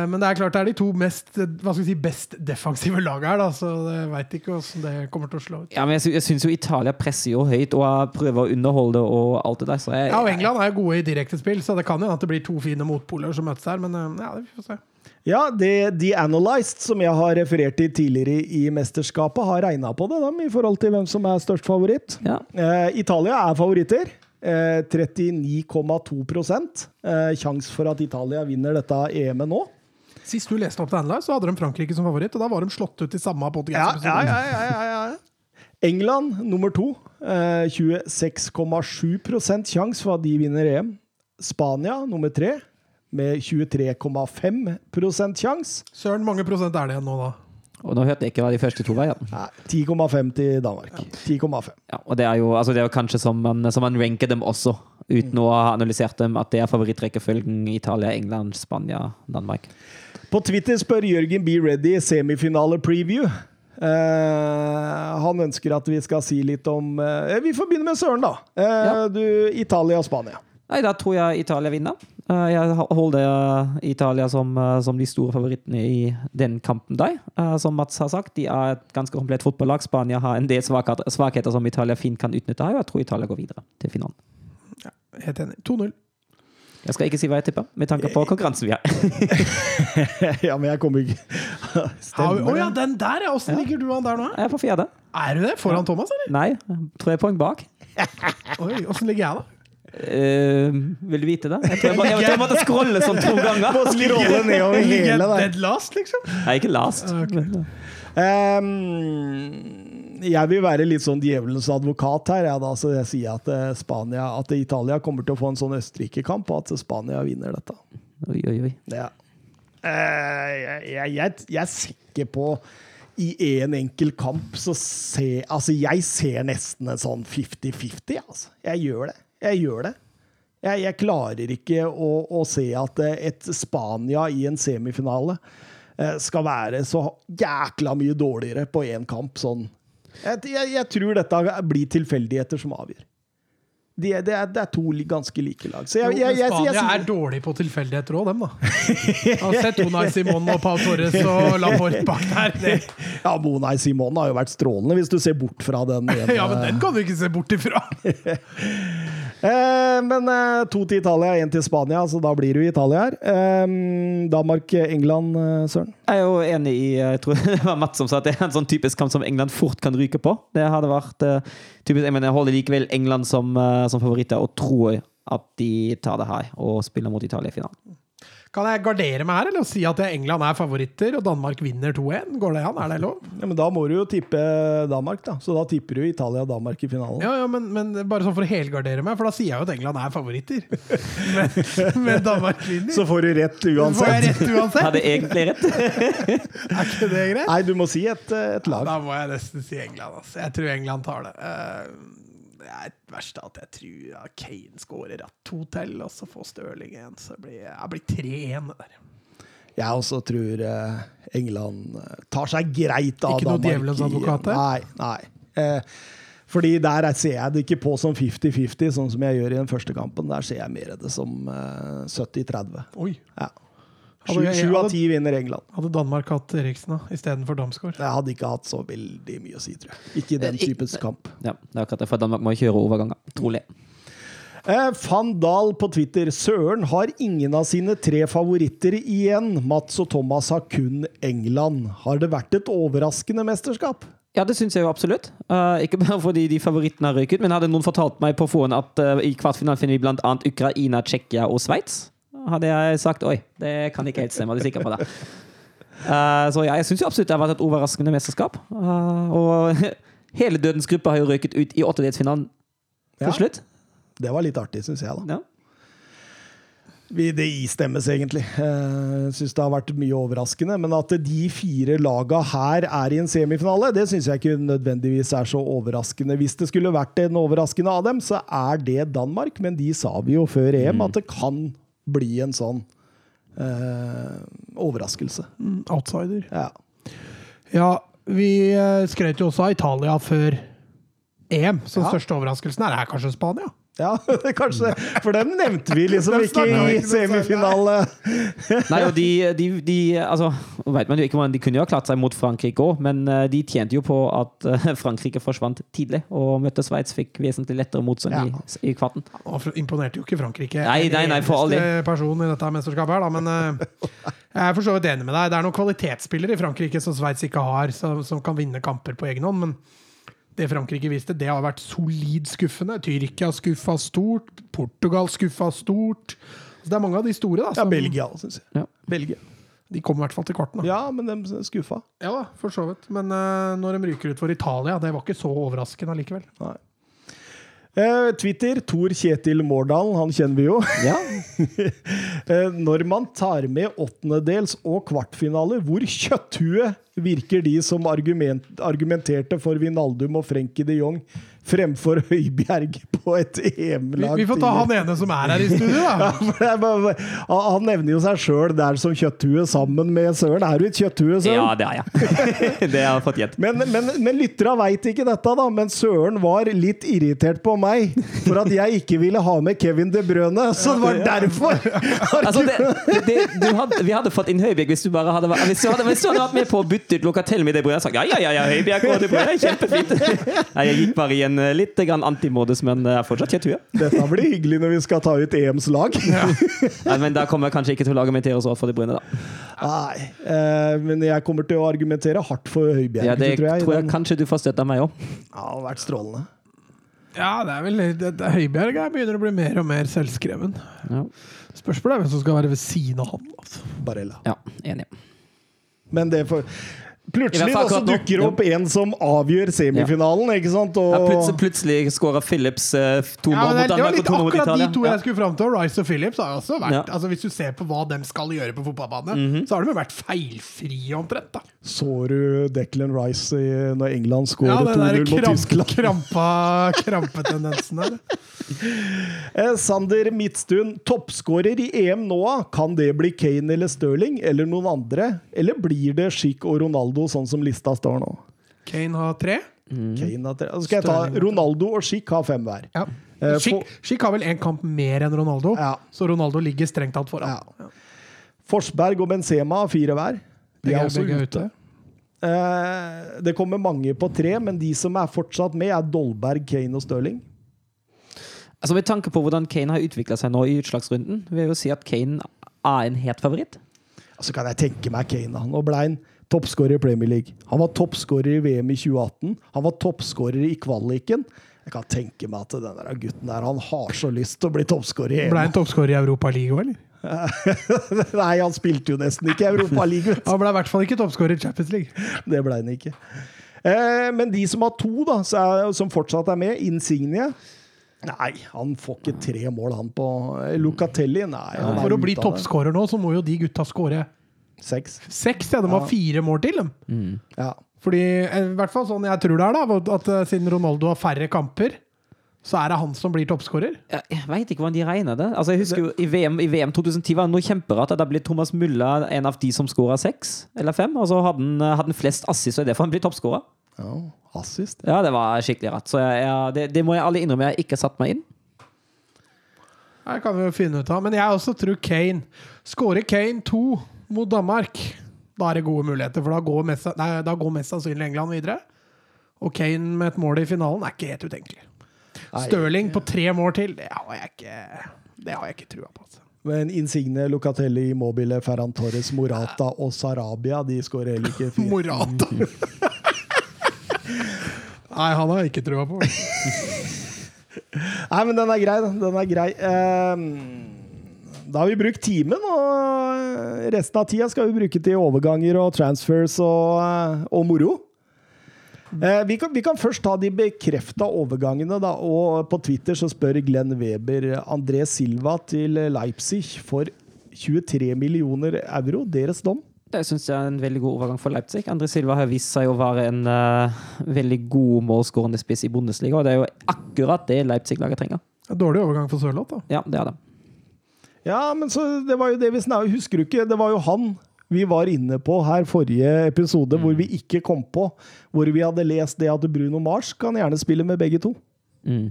men det er klart det er de to mest, eh, hva skal vi si, best defensive lagene her, da, så jeg veit ikke hvordan det kommer til å slå ut. Ja, men jeg, sy syns jo Italia presser jo høyt og prøver å underholde og alt det der. Så jeg, Ja, og England er jo gode i direktespill, så det kan jo at det blir to fine motpoler som møtes her. Men eh, ja, vi får se. Ja, det The Analyzed, som jeg har referert til tidligere i mesterskapet, har regna på det dem, i forhold til hvem som er størst favoritt. Ja. Eh, Italia er favoritter. Eh, 39,2 eh, Sjanse for at Italia vinner dette EM-et nå. Sist du leste opp den der, så hadde de Frankrike som favoritt, og da var de slått ut i samme Ja, podkast. ja, ja, ja, ja, ja. England nummer to. Eh, 26,7% sjanse for at de vinner EM. Spania nummer tre med 23,5% sjanse. Søren, mange prosent er det igjen nå, da? Og nå hørte jeg ikke hva de første to var igjen. Nei, 10,5 til Danmark. 10,5. Ja, og det er jo, altså det er kanskje som man, som man ranker dem også, uten å ha analysert dem, at det er favorittrekkefølgen Italia, England, Spania, Danmark. På Twitter spør Jørgen Be Ready semifinale-preview. Uh, han ønsker at vi skal si litt om uh, Vi får begynne med Søren, da. Uh, Ja. Du, Italia og Spania. Nei, da tror jeg Italia vinner. Eh, Jeg holder Italia som, eh, som de store favorittene i den kampen der. Eh, Som Mats har sagt, de er et ganske komplett fotballag. Spania har en del svakheter, svakheter som Italia fint kan utnytte og jeg tror Italia går videre til finalen. Helt enig. 2-0. Jeg skal ikke si hva jeg tipper, med tanke på konkurransen vi har. ja, men jeg kommer ikke Å oh, ja, den der, ja! Åssen ligger du an der nå? Jeg er på fjerde. Er du det? Foran Thomas, eller? Nei, tre poeng bak. Oi, Åssen ligger jeg, da? Eh, vil du vite det? Jeg tror jeg, jeg, jeg, jeg måtte scrolle sånn to ganger. Må scrolle nedover hele veien. dead last, liksom? Er ikke last. Ok. um, jeg vil være litt sånn djevelens advokat her, jeg da, så jeg sier at, eh, Spania, at Italia kommer til å få en sånn Østerrike-kamp, og at Spania vinner dette. Oi, oi, oi. Ja. Uh, jeg, jeg, jeg, er sikker på i en enkel kamp, så ser Altså, jeg ser nesten en sånn 50-50, altså. Jeg gjør det. Jeg gjør det. Jeg, jeg klarer ikke å, å se at eh, et Spania i en semifinale eh, skal være så jækla mye dårligere på én kamp. Sånn. Jeg, jeg, jeg tror dette blir tilfeldigheter som avgjør. De, er- det, er, det er to ganske like lag. Så jeg, jeg, jeg, Spania er dårlig på tilfeldigheter òg, dem, da. Jeg har sett Unai Simon og Pau Torres og Laporte bak der. Det, ja, Monay Simon har jo vært strålende, hvis du ser bort fra den ja, men den kan du ikke se bort ifra. Eh, men eh, to til Italia, én til Spania, så da blir du i Italia her. Eh, Danmark-England, eh, Søren? Jeg er jo enig i Jeg tror det var Mats som sa at det er en sånn typisk kamp som England fort kan ryke på. Det hadde vært eh, typisk, Jeg mener, jeg holder likevel England som, eh, som favoritter og tror at de tar det her og spiller mot Italia i finalen. Kan jeg gardere meg her eller si at England er favoritter og Danmark vinner 2-1? Går det an? Er det lov? Ja, men da må du jo tippe Danmark, da. Så da tipper du Italia og Danmark i finalen. Ja, ja, men, men bare sånn for å helgardere meg, for da sier jeg jo at England er favoritter. Men, men Danmark vinner. Så får du rett får jeg uansett. rett uansett? Hadde egentlig rett. Er ikke det greit? Nei, du må si et, eh, et lag. Da må jeg nesten si England. Altså. Jeg tror England tar det. Uh, Det er verst at jeg tror ja, Kane skårer ja, to til, og så får Stirling en. Så det blir, det blir 3-1 der. Jeg også tror eh, England eh, tar seg greit av Danmark. Ikke noe djevelens advokat her? Nei. nei. Eh, fordi der er- ser jeg det ikke på som 50-50, sånn som jeg gjør i den første kampen. Der ser jeg mer det som eh, 70-30. Oi. Ja. Hadde Sju av hadde- ti vinner England. Hadde Danmark hatt Eriksen da, istedenfor Damsgaard? Jeg hadde ikke hatt så veldig mye å si, tror jeg. Ikke i den typens kamp. Ja, det er akkurat det, for Danmark må kjøre overganger. Trolig. Eh, Van Dahl på Twitter. Søren har ingen av sine tre favoritter igjen. Mats og Thomas har kun England. Har det vært et overraskende mesterskap? Ja, det syns jeg jo absolutt. Uh, ikke bare fordi de favorittene har røyket, men hadde noen fortalt meg på forhånd at uh, i kvartfinalen finner vi bl.a. Ukraina, Tsjekkia og Sveits, hadde jeg sagt oi, det kan ikke helt stemme. Er du sikker på det? Uh, så ja, jeg syns absolutt det har vært et overraskende mesterskap. Uh, og hele dødens gruppe har jo røyket ut i åttedelsfinalen til Ja. slutt. Det var litt artig, syns jeg. da. Ja. Vi, det istemmes egentlig. Jeg syns det har vært mye overraskende. Men at de fire laga her er i en semifinale, det syns jeg ikke nødvendigvis er så overraskende. Hvis det skulle vært en overraskende av dem, så er det Danmark. Men de sa vi jo før EM at det kan bli en sånn eh, overraskelse. Mm, outsider. Ja. Ja, vi eh, skrøt jo også av Italia før EM. Så den Ja. største overraskelsen er, er kanskje Spania. Ja, kanskje. For dem nevnte vi liksom ikke i semifinale. Nei, og de, de, de altså, vet man jo ikke hvordan De kunne jo ha klart seg mot Frankrike òg, men eh, de tjente jo på at eh, Frankrike forsvant tidlig og møtte Sveits, fikk vesentlig lettere motstand Ja. i, i kvarten. Og imponerte jo ikke Frankrike. Nei, nei, nei, for all del. eneste person i dette mesterskapet her, da, men eh, jeg er for så vidt enig med deg. Det er noen kvalitetsspillere i Frankrike som Sveits ikke har, som, som kan vinne kamper på egen hånd. Men det Frankrike viste, det har vært solid skuffende. Tyrkia skuffa stort. Portugal skuffa stort. Så det er mange av de store da, Ja, Belgia syns jeg. Ja. Belgia. de kom i hvert fall til kvarten. Da. Ja, men de skuffa. Ja da, for så vidt. Men uh, når de ryker ut for Italia, det var ikke så overraskende allikevel. Nei. Eh, Twitter, Tor Kjetil Mårdalen, han kjenner vi jo. Ja, Eh, når man tar med åttendedels og kvartfinale, hvor kjøtthue virker de som argument, argumenterte for Vinaldum og Frenkie de Jong fremfor Høibjerg på et Vi, EM-lag? vi får ta han ene som er her i studio, da. Er bare- han nevner jo seg sjøl der som kjøtthue sammen med Søren. Er du et kjøtthue, Søren? ja det er jeg. det har jeg fått gjett. Men, men, men lyttera veit ikke dette, da. Men Søren var litt irritert på meg for at jeg ikke ville ha med Kevin De Brøne. Så det var derfor! Altså, det, det, det, du hadde, vi hadde fått inn Høibjerg hvis du bare hadde, vært- hvis du hadde, hvis du hadde vært med på å bytte ut Locatel med De Bruyne. Sagt, ja, ja, ja, ja, Høibjerg og De Brøne, kjempefint. Nei, jeg gikk bare i en eh, litt grann antimodus, men jeg er fortsatt kjett hue. Dette blir hyggelig når vi skal ta ut EMs lag. Nei, Men da kommer jeg kanskje ikke til å argumentere så hardt for De Bruyne, da. Nei, eh, men jeg kommer til å argumentere hardt for Høibjerg, Ja, det tror jeg. tror jeg Den- kanskje du får støtte av meg òg. Ja, det har vært strålende. Ja, det er vel det, det, Høibjerg er begynner å bli mer og mer selvskreven. Ja. Spørsmålet er hvem som skal være ved siden av han. Altså. Barella. ja, enig. Men det får I Plutselig da, så dukker det opp en som avgjør semifinalen, ikke sant? Og, Ja, plutselig, plutselig skåra Phillips eh, to mål det, mot det var Danmark og litt to mål mot akkurat de to Ja. jeg skulle fram til. Rice og Phillips har også vært Ja. altså Hvis du ser på hva de skal gjøre på fotballbane, så har de vært feilfrie omtrent. da Så du Declan Rice i, når England skårer skåret 2-0 mot kramp, Tyskland? krampa, krampetendensen der. Eh, Sander Midtstuen, toppskårer i EM nå, kan det bli Kane eller Stirling eller noen andre? Eller blir det Schick og Ronaldo, sånn som lista står nå? Kane har tre. Kane har tre. Så skal jeg ta. Ronaldo og Schick har fem hver. Ja. Eh, Schick, har vel én kamp mer enn Ronaldo, Ja. så Ronaldo ligger strengt tatt foran. Ja. Forsberg og Benzema har fire hver. De er også ute. Eh, det kommer mange på tre, men de som er fortsatt med, er Dolberg, Kane og Stirling. Altså Med tanke på hvordan Kane har utvikla seg nå i utslagsrunden, vil jeg jo si at Kane er en het favoritt. Altså kan jeg tenke meg Kane. da. Nå ble han toppskårer i Premier League. Han var toppskårer i VM i 2018. Han var toppskårer i kvaliken. Jeg kan tenke meg at den der gutten der, han har så lyst til å bli toppskårer i Ble EM. han toppskårer i Europa League òg, eller? Nei, han spilte jo nesten ikke Europaligaen. Han ble i hvert fall ikke toppskårer i Champions League. Det ble han ikke. Eh, men de som har to, da, er, som fortsatt er med, Insignie Nei, han får ikke tre mål, han på eh, Lucatelli. Nei, han For å bli toppskårer nå, så må jo de gutta skåre Seks. seks. Ja, de har fire mål til, dem. Ja. Fordi, eh, i hvert fall sånn jeg tror det er, da, at eh, siden Ronaldo har færre kamper, så er det han som blir toppskårer. Jeg, jeg veit ikke hvordan de regner det. Altså jeg husker jo I VM, i VM 2010 var det noe kjemperart. Da ble Thomas Mulla en av de som skåra seks eller fem. Og så hadde han, hadde han flest assist, og det er derfor han blir toppskårer. ja. Assist. Ja, det var skikkelig rart. Så jeg, jeg, det, det må jeg alle innrømme jeg ikke satt meg inn. Det kan vi jo finne ut av. Men jeg også tror Kane Skårer Kane to mot Danmark, da er det gode muligheter. For da går mest, nei, da går mest sannsynlig England videre. Og Kane med et mål i finalen er ikke helt utenkelig. Stirling på tre mål til, det har jeg ikke Det har jeg ikke trua på. Altså. Men Insigne, Lucatelli, Mobile, Ferran Torres, Morata og Sarabia de skårer heller ikke fire. Morata! Nei, han har jeg ikke trua på. Nei, men den er grei, da. Den er grei. Ehm, da har vi brukt timen, og resten av tida skal vi bruke til overganger og transfers og, eh, og moro. Eh, vi, kan, vi kan først ta de bekrefta overgangene, da. Og på Twitter så spør Glenn Weber André Silva til Leipzig for 23 millioner euro. Deres dom? Det syns jeg er en veldig god overgang for Leipzig. André Silva har vist seg å være en uh, veldig god målskårende spiss i Bundesliga, og det er jo akkurat det Leipzig-laget trenger. Dårlig overgang for Sørloth, da. Ja, det er det. Ja, men så det var jo det vi snakket Husker du ikke? Det var jo han vi var inne på her forrige episode, hvor vi ikke kom på. Hvor vi hadde lest det at Bruno Mars kan gjerne spille med begge to. Mm.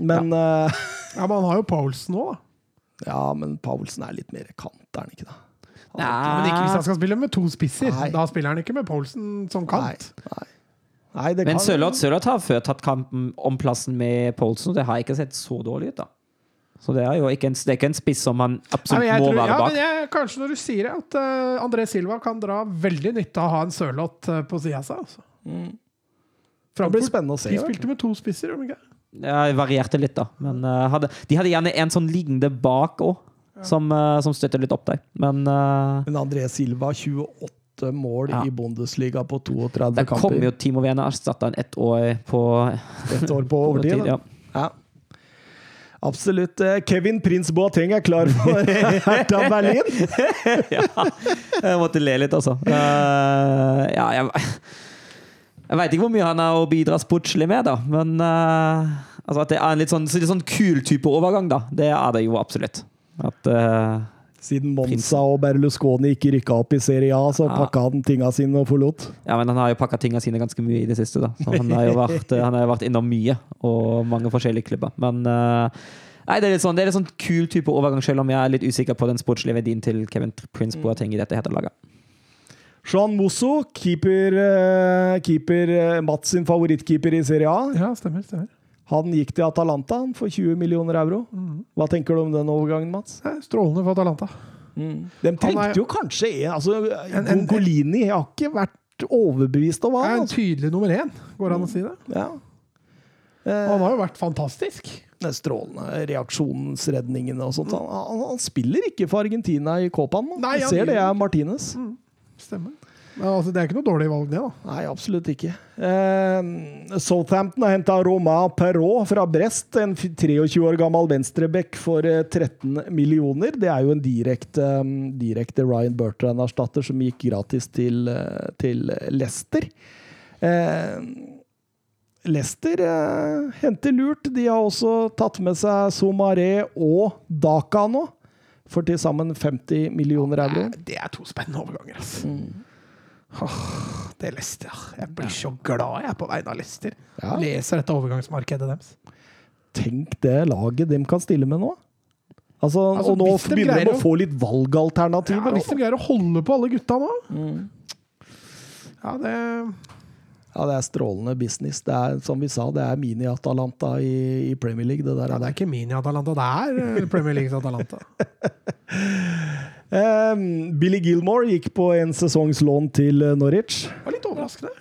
Men ja, Ja, Men han har jo Paulsen òg, da. ja men Paulsen er litt mer kant, er han ikke det? Men ikke hvis han skal spille med to spisser. Nei. Da spiller han ikke med Paulsen som kant. Nei. Nei. Nei, det Men Sørloth har før tatt kampen om plassen med Poulsen, og det har ikke sett så dårlig ut, da. Så det er jo ikke en, det er ikke en spiss som han absolutt Nei, må tror, være ja, men jeg, kanskje når du sier det, at uh, André Silva kan dra veldig nytte av å ha en Sørloth uh, på sida av seg. Altså. Det blir spennende å se. De spilte med to spisser, gjorde de ikke? Jeg varierte litt, da. Men uh, hadde, de hadde gjerne en sånn liggende bak òg, som, uh, som støtter litt opp der. Men Men André Silva, 28 mål Ja. i Bundesliga på 32 der kamper. kommer jo Timo Werner erstatta han ett år på Et år på overtid. Ja. Absolutt. Eh, Kevin Prins Boateng er klar for Hertha Berlin. ja. Jeg måtte le litt, altså. Uh, ja, jeg Jeg veit ikke hvor mye han har å bidra sportslig med, da. Men uh, altså at det er en litt sånn, litt sånn kul type overgang, da. Det er det jo absolutt. At eh, Siden Monza og Berlusconi ikke rykka opp i Serie A, så Ja. pakka han tinga sine og forlot. Ja, men han har jo pakka tinga sine ganske mye i det siste, da. Så han har jo vært, han har jo vært innom mye, og mange forskjellige klubber. Men uh, Nei, det er litt sånn, det er litt sånn kul type overgang, selv om jeg er litt usikker på den sportslige verdien til Kevin Prince Boateng i dette heterlaget. Jean Mosso, keeper, eh, keeper eh, Mats sin favorittkeeper i Serie A. Ja, stemmer. stemmer. Han gikk til Atalanta han, for 20 millioner euro. Hva tenker du om den overgangen, Mats? Strålende for Atalanta. De trengte er- jo kanskje en altså, En- en- Gongolini har ikke vært overbevist om Er han. en Altså. tydelig nummer én, går det an å si det. Ja. Eh, han har jo vært fantastisk. det er strålende reaksjonsredningene og sånt. Han, han, han spiller ikke for Argentina i Copaen. ser det er Martinez. Stemmer. Men altså, det er ikke noe dårlig valg, det, da. Nei, absolutt ikke. Eh, Southampton har henta Roma Perrault fra Brest, en 23 år gammel venstreback for eh, 13 millioner. Det er jo en direkte, mm, direkte Ryan Bertrand-erstatter som gikk gratis til, eh, til Leicester. Eh, Leicester eh, henter lurt. De har også tatt med seg Somaré og Daka nå, for til sammen 50 millioner euro. Det er to spennende overganger, altså. Åh, det er Leicester. Jeg blir så glad jeg på vegne av Leicester. Ja. Leser dette overgangsmarkedet deres. Tenk det laget de kan stille med nå. Altså, Altså, og nå de begynner de å få litt Ja, hvis de greier å holde på alle gutta nå Ja, det ja, det er strålende business. Det er som vi sa, det er mini-Atalanta i, i Premier League. Det der ja, er Det er ikke mini-Atalanta, det er eh, Premier Leagues Atalanta. Eh, Billy Gilmore gikk på en sesongslån til eh, Norwich. Det var litt overraskende.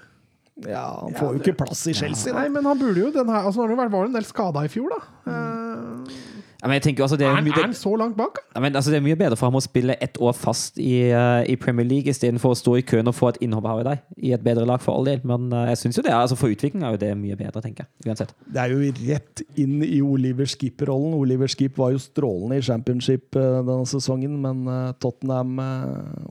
Ja, Han får jo ikke plass i Chelsea. Nei, men han burde jo den her Altså, han var jo en del skada i fjor, da. Eh, Ja, men jeg tenker altså, det er, er, mye, er han så langt bak? ja, men, altså, det er mye bedre for ham å spille ett år fast i, uh, i Premier League istedenfor å stå i køen og få et innhopp her i dag, I et bedre lag, for all del. Men uh, jeg synes jo det er, altså, for utvikling er jo det mye bedre, tenker jeg. Uansett. Det er jo rett inn i Oliver Skip-rollen. Oliver Skip var jo strålende i championship uh, denne sesongen, men Tottenham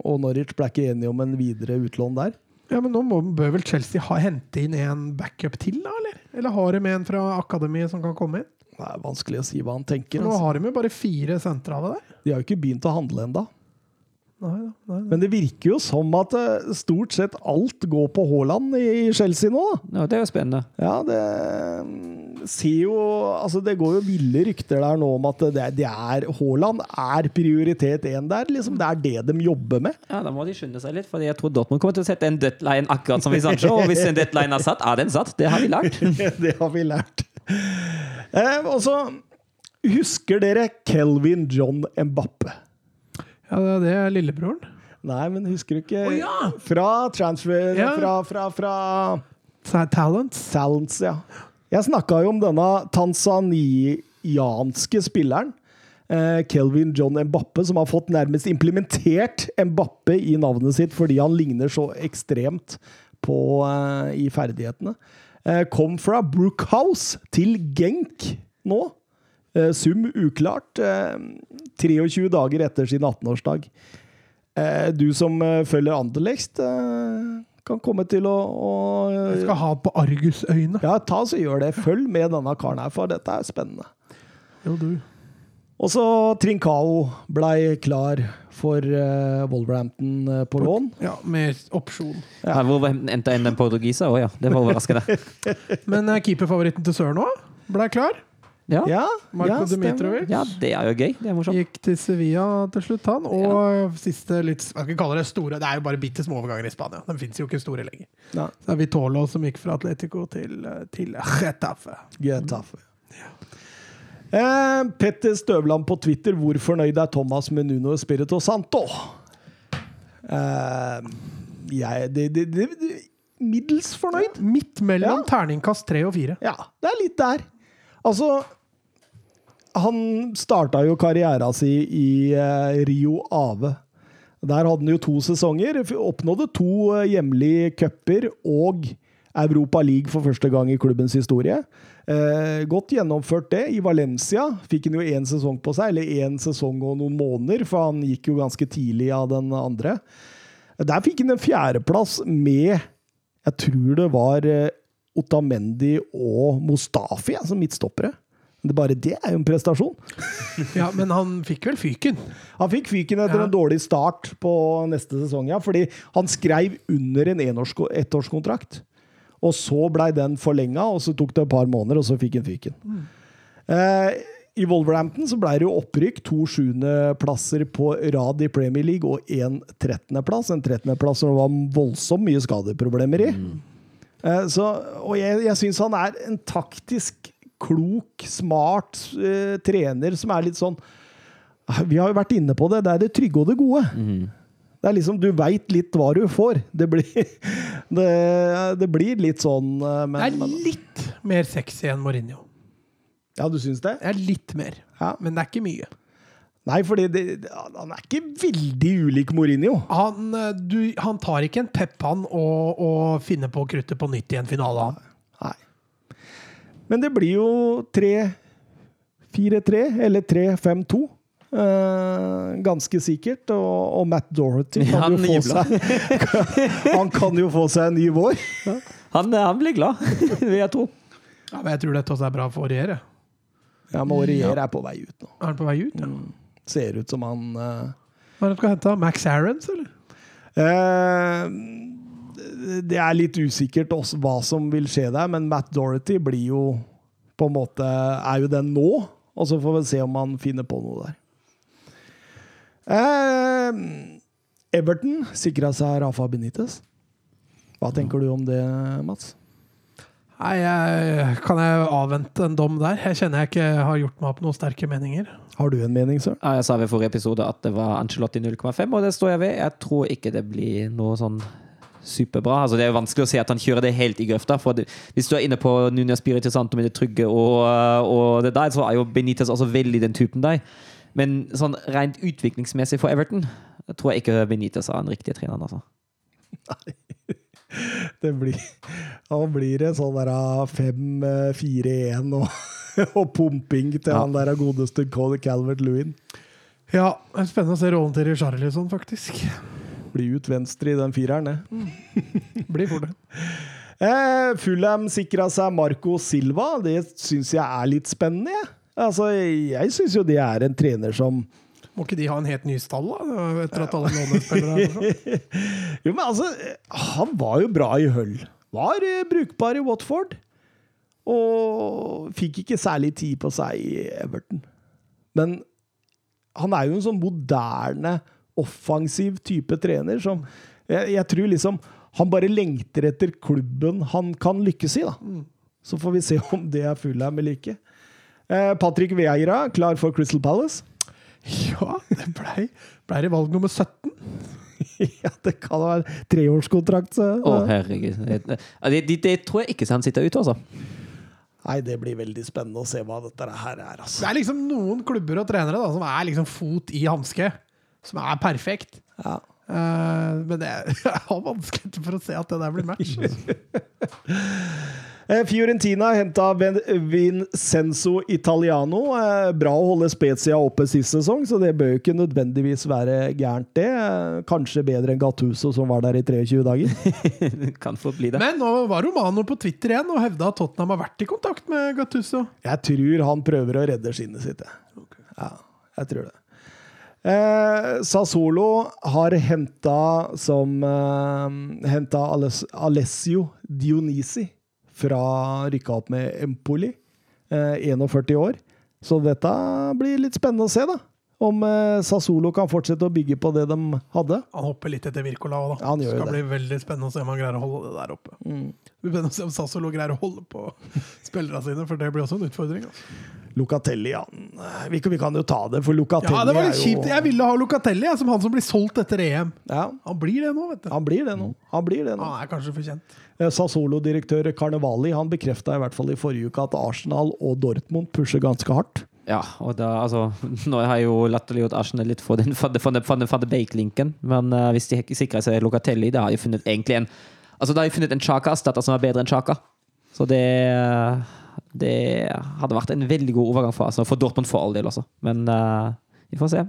og Norwich ble ikke enige om en videre utlån der. Ja, men nå må, bør vel Chelsea ha, hente inn en backup til, da, eller? Eller har de en fra akademiet som kan komme inn? Det er vanskelig å si hva han tenker. For nå Altså. har de jo bare fire sentrale der. De har jo ikke begynt å handle ennå. Men det virker jo som at eh, stort sett alt går på Haaland i Chelsea nå. da. Ja, det er jo spennende. Ja, det mm, ser jo Altså, det går jo ville rykter der nå om at det, det er Haaland er prioritet én der. Liksom, det er det de jobber med. Ja, Da må de skynde seg litt, for jeg tror Dortmund kommer til å sette en deadline akkurat som i Sancho. Og hvis en deadline er satt, er den satt. Det har vi lært. det har vi lært. Eh, og så husker dere Kelvin John Mbappe? Ja, det- er lillebroren. Nei, men husker du ikke oh, ja! Fra transfer Ja. Fra, fra, fra Talents. Talents, ja. Jeg snakka jo om denne tanzanianske spilleren. eh, Kelvin John Mbappe, som har fått nærmest implementert Mbappe i navnet sitt fordi han ligner så ekstremt på, eh, i ferdighetene. Eh, kom fra Brookhouse til Genk nå. Eh, sum uklart. Eh, 23 dager etter sin 18-årsdag. Eh, du som eh, følger Anderlecht, eh, kan komme til å, å Jeg skal ha på argusøyne. ja, ta så gjør det. Følg med denne karen her, for dette er spennende. Jo, du. Og så Trincao blei klar for uh, Wolverhampton uh, på lån. Ja, med opsjon. Ja. Hvor endte en portugiser? òg, ja, det var overraskende. Men uh, keeperfavoritten til Sør nå blei klar. Ja. Ja, Marko ja. Dmitrovic. ja, det er jo gøy. Det er morsomt. Gikk til Sevilla til slutt, han. Og siste litt Hva kan vi kalle det store? Det er jo bare bitte små overganger i Spania. De fins jo ikke store lenger. Ja, Så er Vitolo som gikk fra Atletico til, til Getafe. Getafe. Eh, Petter Støvland på Twitter. Hvor fornøyd er Thomas med Nuno Spirito Santo? Eh, jeg det, det, det, Middels fornøyd. Midt mellom Ja. terningkast tre og fire. Ja, det er litt der. Altså Han starta jo karrieren sin i eh, Rio Ave. Der hadde han jo to sesonger. Oppnådde to eh, hjemlige cuper og Europa League for første gang i klubbens historie. Eh, godt gjennomført det. I Valencia fikk han jo én sesong på seg, eller én sesong og noen måneder, for han gikk jo ganske tidlig av den andre. Der fikk han en fjerdeplass med Jeg tror det var eh, Otamendi og Mustafi som midtstoppere. Men det bare det er jo en prestasjon. Ja, men han fikk vel fyken. Han fikk fyken etter Ja. en dårlig start på neste sesong, ja, fordi han skrev under en ettårskontrakt. Og så blei den forlenga, og så tok det et par måneder, og så fikk han fyken. Eh, I Wolverhampton så blei det jo opprykk. To sjuendeplasser på rad i Premier League og én trettendeplass. En trettendeplass som det var voldsomt mye skadeproblemer i. Eh, så, og jeg, jeg syns han er en taktisk klok, smart eh, trener som er litt sånn Vi har jo vært inne på det. Det er det trygge og det gode. Det er liksom, Du veit litt hva du får. Det blir, det, det blir litt sånn eh, men, Det er litt mer sexy enn Mourinho. Ja, du syns det? Det er litt mer, Ja. men det er ikke mye. Nei, det, han er ikke veldig ulik Mourinho. Han, eh, du, han tar ikke en pep, han, og, og finner på kruttet på nytt i en finale. Han. Nei. Men det blir jo 3-4-3, eller 3-5-2. Eh, ganske sikkert. Og, og Matt Dorothy kan, Han jo få seg, han kan jo få seg en ny vår. Han, han blir glad, vil jeg tro. Ja, men jeg tror dette også er bra for Aurier. regjere Ja, men Aurier er på vei ut nå. Er han på vei ut? Ja. Ser ut som han eh, Hva er det du skal hente? Max Aarons, eller? Uh, det er litt usikkert også hva som vil skje der, men Matt Dorothy blir jo på en måte er jo den nå. Og så får vi se om han finner på noe der. Eh, Everton sikra seg Rafa Benitez. Hva tenker du om det, Mats? Nei, jeg, Kan jeg avvente en dom der? Jeg kjenner jeg ikke har gjort meg opp noen sterke meninger. Har du en mening, Søren? Ja, Jeg sa ved forrige episode at det var Angelotti 0,5, og det står jeg ved. Jeg tror ikke det blir noe sånn superbra. Altså, det er jo vanskelig å si at han kjører det helt i grøfta. For det, hvis du er inne på Nunia Spirito Santo med det trygge og, og det der, så er jo Benitez også veldig den typen der. Men sånn rent utviklingsmessig for Everton tror jeg ikke Benitez er den riktige treneren. Altså. Det blir, da blir det sånn der 5-4-1 og, og pumping til Ja. han der godeste Cole Calvert-Lewin. Ja, det er Spennende å se rollen til Richarlison, faktisk. Blir ut venstre i den fireren, det. Blir fort det. Eh, Fulham sikra seg Marco Silva. Det syns jeg er litt spennende. jeg. Altså, jeg syns jo det er en trener som Må ikke de ha en helt ny stall, da? Etter at alle lånespillere er? Jo, men altså, han var jo bra i Hull. Var eh, brukbar i Watford. Og fikk ikke særlig tid på seg i Everton. Men han er jo en sånn moderne, offensiv type trener som jeg, jeg tror liksom Han bare lengter etter klubben han kan lykkes i, da. Så får vi se om det er Fulham eller ikke. Eh, Patrick Vieira, klar for Crystal Palace. Ja, det blei ble det valg nummer 17. ja, det kan være treårskontrakt. Å, oh, herregud. Det, det, det, det tror jeg ikke han sitter ute, altså. Nei, det blir veldig spennende å se hva dette her er. Det Altså. er liksom noen klubber og trenere da, som er liksom fot i hanske. Som er perfekt. Ja. Uh, men det, jeg har vanskelig for å se at det der blir match. Eh, Fiorentina henta Vincenzo Italiano. Eh, Bra å holde Spezia oppe sist sesong, så det bør jo ikke nødvendigvis være gærent, det. Eh, Kanskje bedre enn Gattuso, som var der i 23 dager. kan få bli det. Men nå var Romano på Twitter igjen og hevda at Tottenham har vært i kontakt med Gattuso. Jeg tror han prøver å redde skinnet sitt. Okay. Ja, jeg tror det. Eh, Sassolo har henta som eh, Henta Aless Alessio Dionisi fra rykka opp med Empoli. Eh, 41 år. Så dette blir litt spennende å se, da. Om eh, Sassolo kan fortsette å bygge på det de hadde. Han hopper litt etter Wirkola òg, da. Ja, skal det. bli veldig spennende å se om han greier å holde det der oppe. Det blir spennende å se om Sassolo greier å holde på spillerne sine, for det blir også en utfordring. Altså. Locatelli, ja. vi, vi kan jo ta det, for Locatelli Ja, det var litt jo kjipt. Jeg ville ha Locatelli jeg, som han som blir solgt etter EM. Ja, Han blir det nå, vet du. han blir det nå. Han blir det nå. Han er kanskje fortjent. Eh, Sassolo-direktør Carnevali han bekrefta i hvert fall i forrige uke at Arsenal og Dortmund pusher ganske hardt. Ja, og da, altså Nå har jeg jo latterliggjort Arsenal litt for den van Beek-linken, men uh, hvis de sikrer seg Locatelli, da har de funnet egentlig en Altså, da har de funnet en Chaka-erstatter som er bedre enn Chaka. Så det Det hadde vært en veldig god overgang for Arsenal, for Dortmund for all del også. Men uh, vi får se.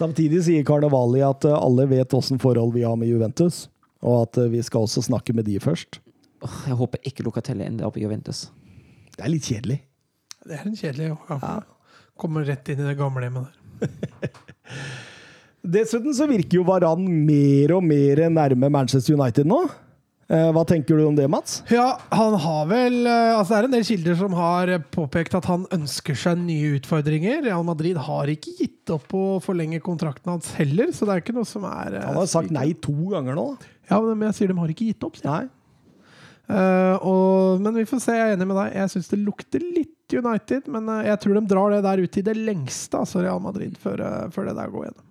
Samtidig sier Karnevali at eh, alle vet åssen forhold vi har med Juventus, og at eh, vi skal også snakke med de først. Jeg håper ikke Locatelli ender opp i Juventus. Det er litt kjedelig. Det er en kjedelig overgang. Kommer rett inn i det gamlehjemmet der. Dessuten så virker jo Varan mer og mer nærme Manchester United nå. Eh, Hva tenker du om det, Mats? Ja, han har vel eh, Altså, det er en del kilder som har påpekt at han ønsker seg nye utfordringer. Real Madrid har ikke gitt opp å forlenge kontrakten hans heller, så det er ikke noe som er eh, Han har sagt nei to ganger nå. Ja, men jeg sier de har ikke gitt opp. sier. Nei. Eh, og, men vi får se. Jeg er enig med deg. Jeg syns det lukter litt United, men eh, jeg tror de drar det der ut i det lengste, altså Real Madrid, før, eh, før det der går gjennom.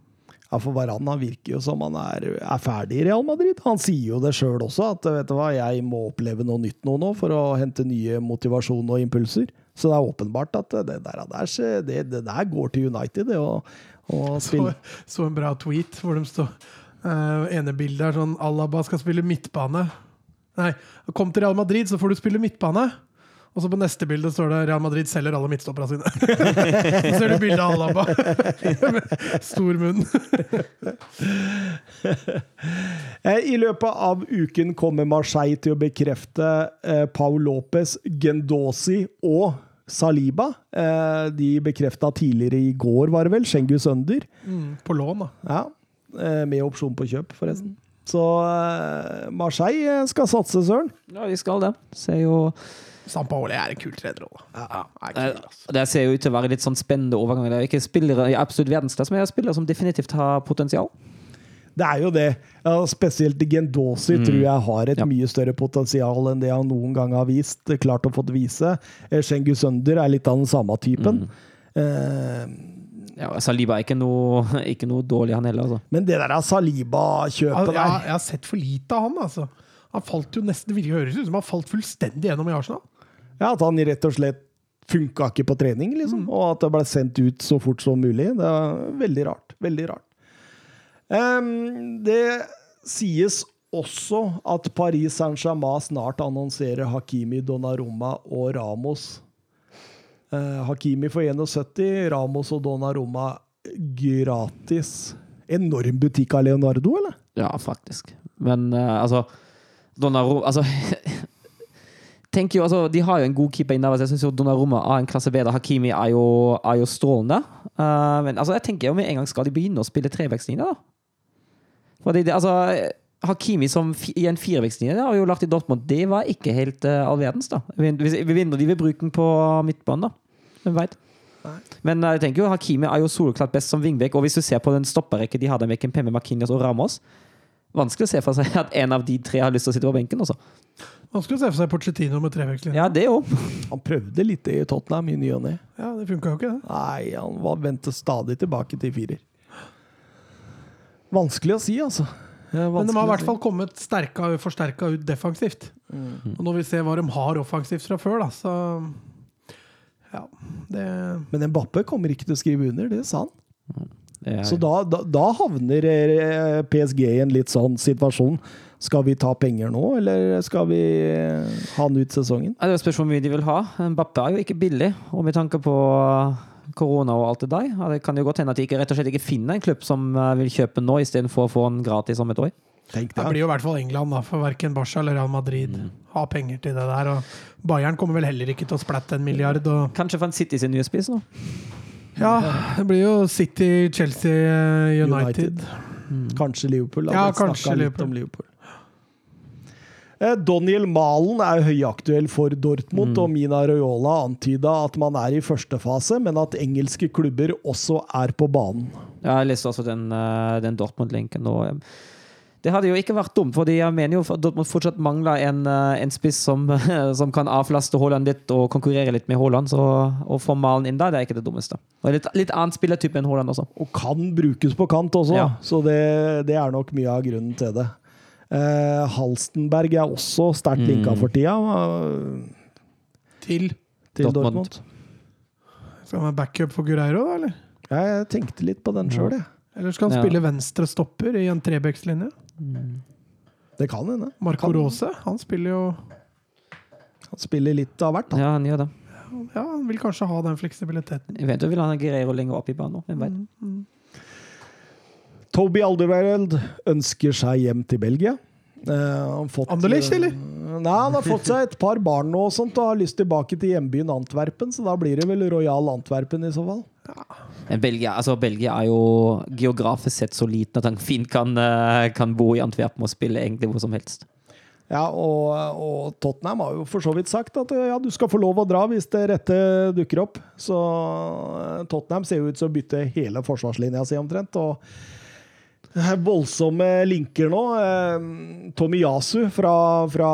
Ja, for Varan han virker jo som han er, er ferdig i Real Madrid. Han sier jo det sjøl også, at vet du hva, jeg må oppleve noe nytt nå, nå for å hente nye motivasjon og impulser. Så det er åpenbart at det der, det, det der går til United, det å, å Så, så en bra tweet hvor de står uh, ene bildet er sånn Alaba skal spille midtbane. Nei, kom til Real Madrid, så får du spille midtbane. Og så på neste bilde står det Real Madrid selger alle midtstopperne sine. så ser du bildet av Alaba. Stor munn. Eh, I løpet av uken kommer Marseille til å bekrefte eh, Paul Lopez, Gendosi og Saliba. Eh, de bekrefta tidligere i går, var det vel. Schengus Under. Mm, på lån, da. Ja, med opsjon på kjøp, forresten. Så eh, Marseille skal satse, søren. Ja, vi skal det. Ser jo Sampaoli er en kul òg. Ja, er Eh, altså. Det ser jo ut til å være litt sånn spennende overganger. Det er ikke spillere i absolutt verdensklasse, men det er spillere som definitivt har potensial. Det er jo det. Ja, spesielt Gendosi tror jeg har et Ja. mye større potensial enn det han noen gang har vist, klart å fått vise. Eh, Schengus Under er litt av den samme typen. Eh, Ja, Saliba er ikke noe, ikke noe dårlig, han heller. Altså. men det der Saliba-kjøpet der jeg har sett for lite av han, altså. Han falt jo nesten, Det virker- høres ut som han falt fullstendig gjennom i Arsenal. Ja, At han rett og slett funka ikke på trening, liksom. Mm. Og at det ble sendt ut så fort som mulig. Det er veldig rart. Veldig rart. Um, det sies også at Paris Saint-Germain snart annonserer Hakimi, Donnarumma og Ramos. Eh, Hakimi for 71, Ramos og Donnarumma gratis. Enorm butikk av Leonardo, eller? Ja, faktisk. Men uh, altså Donnarumma altså, tenk jo, altså, De har jo en god keeper inne Jeg syns Donnarumma er en klasse bedre. Hakimi er jo, er jo strålende. Uh, men altså, jeg tenker jo med en gang skal de begynne å spille trevektslinje, da. Fordi det, altså, Hakimi som i en firevektslinje har jo lagt i Dortmund. Det var ikke helt uh, all verdens, da. Vi vinner de vil bruke den på midtbanen, da. Hvem veit. Men eh, jeg tenker jo Hakimi er jo soleklart best som vingbekk. og hvis du ser på den stopperrekka de har der med Kempemme, Makinas og Ramos Vanskelig å se for seg at en av de tre har lyst til å sitte på benken. Også. Vanskelig å se for seg Pochettino med treveksling. Ja, det òg. Han prøvde litt i Tottenham i ny og ne. Ja, det funka jo ikke, det. Nei, han var vendte stadig tilbake til firer. Vanskelig å si, altså. Men de har i hvert fall kommet sterka, forsterka ut defensivt. Mm. Og når vi ser hva de har offensivt fra før, da, så Ja. Det Men Mbappe kommer ikke til å skrive under, det sa han. Er- Så da, da, da havner eh, PSG i en litt sånn situasjon. Skal vi ta penger nå, eller skal vi eh, ha han ut sesongen? Det spørs hvor mye de vil ha. Mbappe er jo ikke billig, og med tanke på korona og alt det der, det kan jo godt hende at de ikke, rett og slett ikke finner en klubb som eh, vil kjøpe nå, istedenfor å få den gratis om et år. Tenk det det. blir jo i hvert fall England, da, for verken Barca eller Real Madrid har penger til det der. Og Bayern kommer vel heller ikke til å splatte en milliard. Og Kanskje for en City sin nye spiss nå? ja, det blir jo City, Chelsea, United. United. Kanskje Liverpool. Da. Ja, kanskje Liverpool. litt om Liverpool. Eh, Daniel Malen er høyaktuell for Dortmund, og Mina Raiola antyda at man er i første fase, men at engelske klubber også er på banen. Ja, jeg leste også den, eh, den Dortmund-lenken. og eh, Det hadde jo ikke vært dumt, fordi jeg mener jo at Dortmund fortsatt mangler en, en spiss som, som kan avlaste Haaland litt og konkurrere litt med Haaland. Så å få Malen inn der, det er ikke det dummeste. Og litt, litt annen spillertype enn Haaland også. Og kan brukes på kant også, Ja. så det, det er nok mye av grunnen til det. Eh, Halstenberg er også sterkt linka for tida eh, Til til Dortmund. Dortmund. Skal han være backup for Gureiro, da, eller? Jeg tenkte litt på den sjøl, jeg. Eller skal han Ja. spille venstre stopper i en trebekslinje? Det kan hende. Marco Kan- Rose, han spiller jo Han spiller litt av hvert. Da. Ja, han gjør det. Ja, han vil kanskje ha den fleksibiliteten. Jeg vet du vil han ha Guerreiro lenger opp i banen. Hvem vet? Toby Alderweireld ønsker seg hjem til Belgia. Uh, han har fått, Anderlecht, eller? Nei, han har fått seg et par barn nå og sånt, og har lyst tilbake til hjembyen Antwerpen, så da blir det vel Royal Antwerpen i så fall. Men Belgia, altså Belgia er jo geografisk sett så liten at han fint kan, eh, kan bo i Antwerpen og spille egentlig hvor som helst. Ja, og, og Tottenham har jo for så vidt sagt at ja, du skal få lov å dra hvis det rette dukker opp. Så eh, Tottenham ser jo ut til å bytte hele forsvarslinja si omtrent. og voldsomme linker nå. Eh, Tomiyasu fra, fra,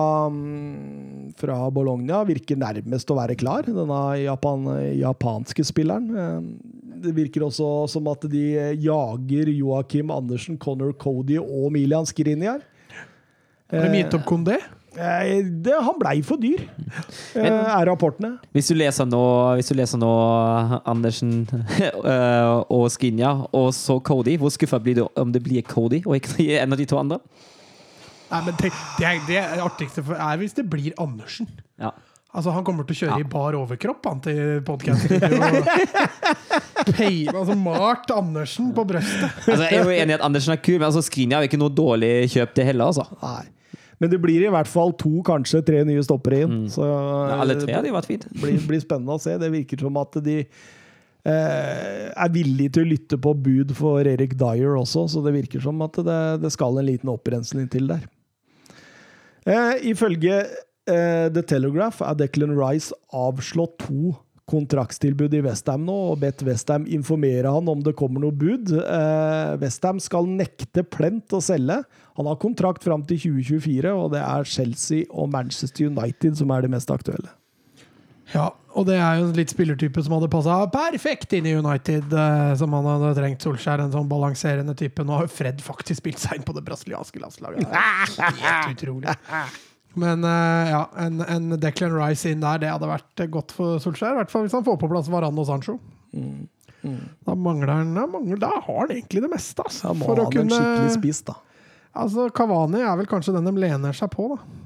fra Bologna virker nærmest å være klar. Denne Japan, japanske spilleren. Eh, det virker også som at de jager Joakim Andersen, Connor Cody og Milian Skriniar. Har de gitt opp Kondé? Eh, det, han blei for dyr, Men, er rapportene. Hvis du leser nå, hvis du leser nå Andersen eh, og Skinja, og så Cody, hvor skuffa blir du om det blir Cody og ikke en av de to andre? Nei, men det, er- det artigste for- er hvis det blir Andersen. Ja. Altså, han kommer til å kjøre i bar overkropp han til podcast altså, Mart Andersen på brøstet. Altså, jeg er jo enig i at Andersen er kul, men altså, Skrinja er jo ikke noe dårlig kjøp, det heller. altså. Nei. Men det blir i hvert fall to, kanskje tre nye stoppere inn. Så Ja, alle tre hadde jo vært fint. det blir, blir spennende å se. Det virker som at de eh, er villige til å lytte på bud for Erik Dyer også, så det virker som at det, det skal en liten opprensning til der. Eh, ifølge eh, The Telegraph er Declan Rice avslått to kontraktstilbud i Westham nå, og bedt Westham informere han om det kommer noe bud. Eh, Westham skal nekte plent å selge. Han har kontrakt fram til 2024, og det er Chelsea og Manchester United som er de mest aktuelle. Ja, og det er jo en litt spillertype som hadde passa perfekt inn i United, eh, som han hadde trengt Solskjær. En sånn balanserende type. Nå har jo Fred faktisk spilt seg inn på det brasilianske landslaget. Det er Helt utrolig. Men eh, ja, en, en Declan Rice inn der, det hadde vært godt for Solskjær. I hvert fall hvis han får på plass Varan og Sancho. Da mangler han da, mangler, da har han egentlig det meste, altså. Da må For å han en skikkelig spiss, da. Altså, Kavani er vel kanskje den de lener seg på, da.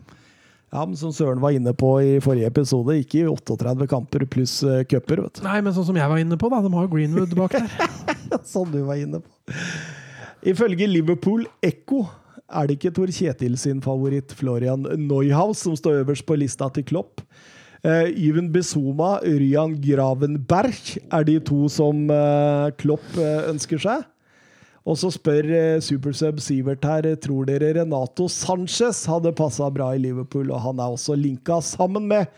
Ja, men Som Søren var inne på i forrige episode, ikke i 38 kamper pluss uh, cuper. Nei, men sånn som jeg var inne på, da. De har jo Greenwood bak der. sånn du var inne på. Ifølge Liverpool Echo er det ikke Tor Kjetil sin favoritt Florian Neuhaus som står øverst på lista til Klopp. Uh, Yven Besoma, Ryan Gravenberg er de to som uh, Klopp uh, ønsker seg. Og så spør uh, Supersub Sivert her tror dere Renato Sanchez hadde passa bra i Liverpool, og han er også linka sammen med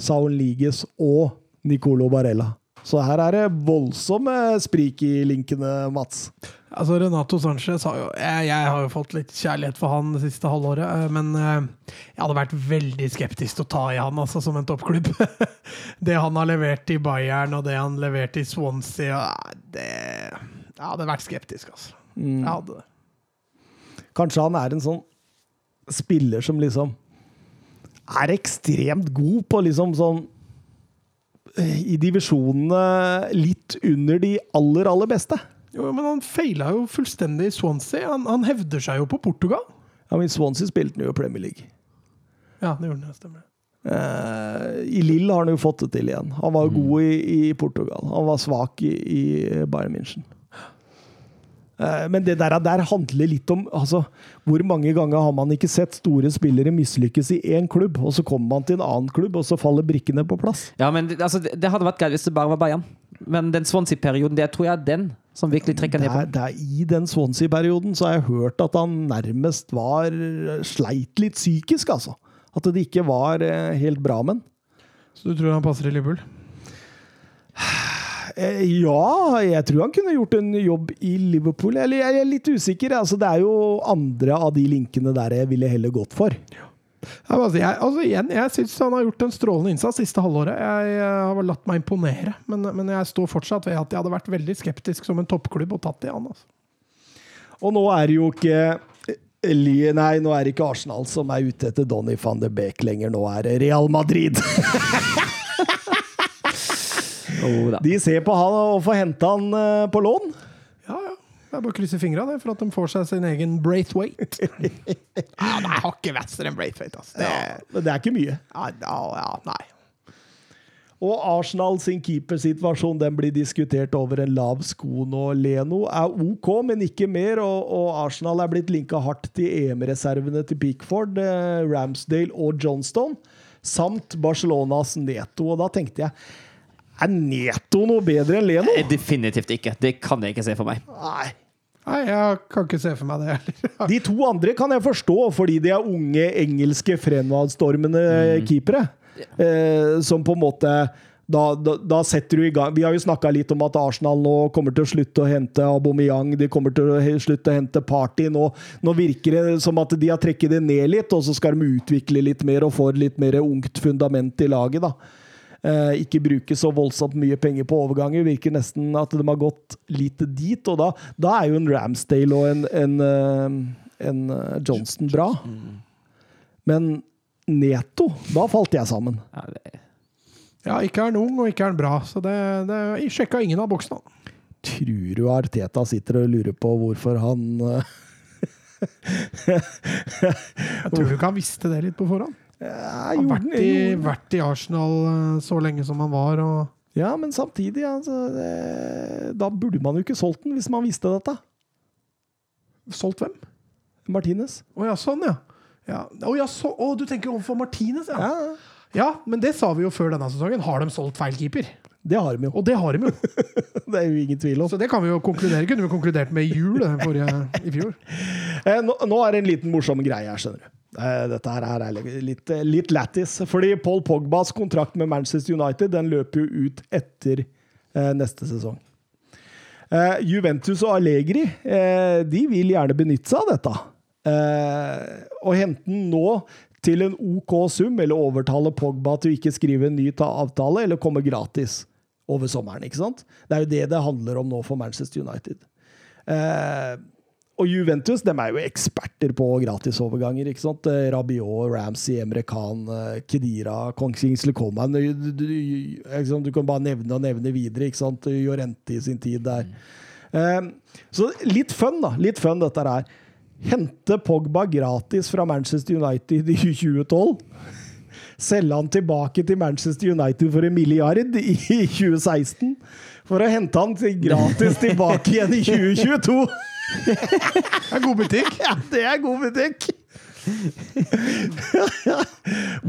Saul Liges og Nicolo Barella. Så her er det voldsomme sprik i linkene, Mats. Altså, Renato Sanchez har jo jeg, jeg har jo fått litt kjærlighet for han det siste halvåret, eh, men eh, jeg hadde vært veldig skeptisk til å ta i han altså, som en toppklubb. det han har levert i Bayern, og det han leverte i Swansea eh, det, Jeg hadde vært skeptisk, altså. Jeg hadde det. Kanskje han er en sånn spiller som liksom er ekstremt god på liksom sånn eh, I divisjonene litt under de aller, aller beste. Jo, men han feila jo fullstendig i Swansea. Han, han hevder seg jo på Portugal. Ja, men Swansea spilte han jo i Premier League. Ja, det gjorde han, stemmer. Uh, I Lill har han jo fått det til igjen. Han var god i, i Portugal. Han var svak i, i Bayern München. Eh, men det der, der handler litt om altså, Hvor mange ganger har man ikke sett store spillere mislykkes i én klubb, og så kommer man til en annen klubb, og så faller brikkene på plass? Ja, men altså, det, hadde vært greit hvis det bare var Bayern. Men den Swansea-perioden, det tror jeg er den som virkelig trekker ned på. er, det er I den Swansea-perioden så har jeg hørt at han nærmest var sleit litt psykisk, altså. At det ikke var eh, helt bra med han. Så du tror han passer i Liverpool? Eh, Ja, jeg tror han kunne gjort en jobb i Liverpool. Eller jeg er litt usikker. Altså, det er jo andre av de linkene der jeg ville heller gått for. Ja, jeg, altså igjen, jeg syns han har gjort en strålende innsats siste halvåret. Jeg, jeg har latt meg imponere, men, men jeg står fortsatt ved at jeg hadde vært veldig skeptisk som en toppklubb og tatt i han. Altså. Og nå er det jo ikke Nei, nå er det ikke Arsenal som er ute etter Donny van de Beek lenger. Nå er det Real Madrid. Oh, da. De ser på han og får hente han eh, på lån. Ja, ja. Det er bare å krysse fingra for at de får seg sin egen Braithwaite. ja, nei, har ikke vestere enn Braithwaite. Altså. Det, Ja, men det er ikke mye. ja, ja, ja, nei. Og Arsenal sin keepersituasjon den blir diskutert over en lav sko nå. Leno er OK, men ikke mer. Og, og Arsenal er blitt linka hardt til EM-reservene til Pickford, eh, Ramsdale og Johnstone, samt Barcelonas Neto. Og da tenkte jeg er Neto noe bedre enn Leno? Eh, Definitivt ikke. Det kan jeg ikke se for meg. Nei. Nei, jeg kan ikke se for meg det heller. De to andre kan jeg forstå, fordi de er unge engelske fremadstormende keepere. Eh, som på en måte da, da, da setter du i gang Vi har jo snakka litt om at Arsenal nå kommer til å slutte å hente Aubameyang, de kommer til å slutte å hente Party. Nå, nå virker det som at de har trekket det ned litt, og så skal de utvikle litt mer og få litt mer ungt fundament i laget. da. Eh, ikke bruke så voldsomt mye penger på overganger. Virker nesten at de har gått litt dit, og da, da er jo en Ramsdale og en, en, eh, en eh, Johnston bra. Men Neto, da falt jeg sammen. Ja, ikke er han ung, og ikke er han bra. Så det, det jeg sjekka ingen av boksene. Tror du Arteta sitter og lurer på hvorfor han Jeg tror ikke han visste det litt på forhånd. Ja, Han har vært i, vært i Arsenal eh, så lenge som han var. og Ja, men samtidig altså, det, Da burde man jo ikke solgt den, hvis man visste dette. Solgt hvem? Martinez. Å ja, sånn, ja. ja. Å, ja så, å, du tenker overfor Martinez, ja. Ja, Ja, men det sa vi jo før denne sesongen. Har de solgt feil keeper? det har de jo. Og det har de jo. Det er jo ingen tvil om. Så det kan vi jo konkludere. Kunne vi konkludert med jul forrige, i fjor. Eh, nå, nå er det en liten morsom greie her, skjønner du. Eh, dette her er litt, litt lættis. Fordi Paul Pogbas kontrakt med Manchester United den løper jo ut etter eh, neste sesong. Eh, Juventus og Allegri de vil gjerne benytte seg av dette. Og hente den nå til en OK sum, eller overtale Pogba til å ikke skrive en ny avtale, eller komme gratis over sommeren. ikke sant? Det er jo det det handler om nå for Manchester United. Og Juventus de er jo eksperter på gratisoverganger. ikke sant? Eh, Rabiot, Ramsey, Emre Khan, eh, Kedira, Kingsley Coman du, du, du, du kan bare nevne og nevne videre. ikke sant? Jorente i sin tid der. Um, så litt fun, da. Litt fun, dette her. Hente Pogba gratis fra Manchester United i 2012. Selge han tilbake til Manchester United for en milliard i 2016. For å hente han gratis tilbake igjen i 2022. Det er god butikk. Ja, det er god butikk!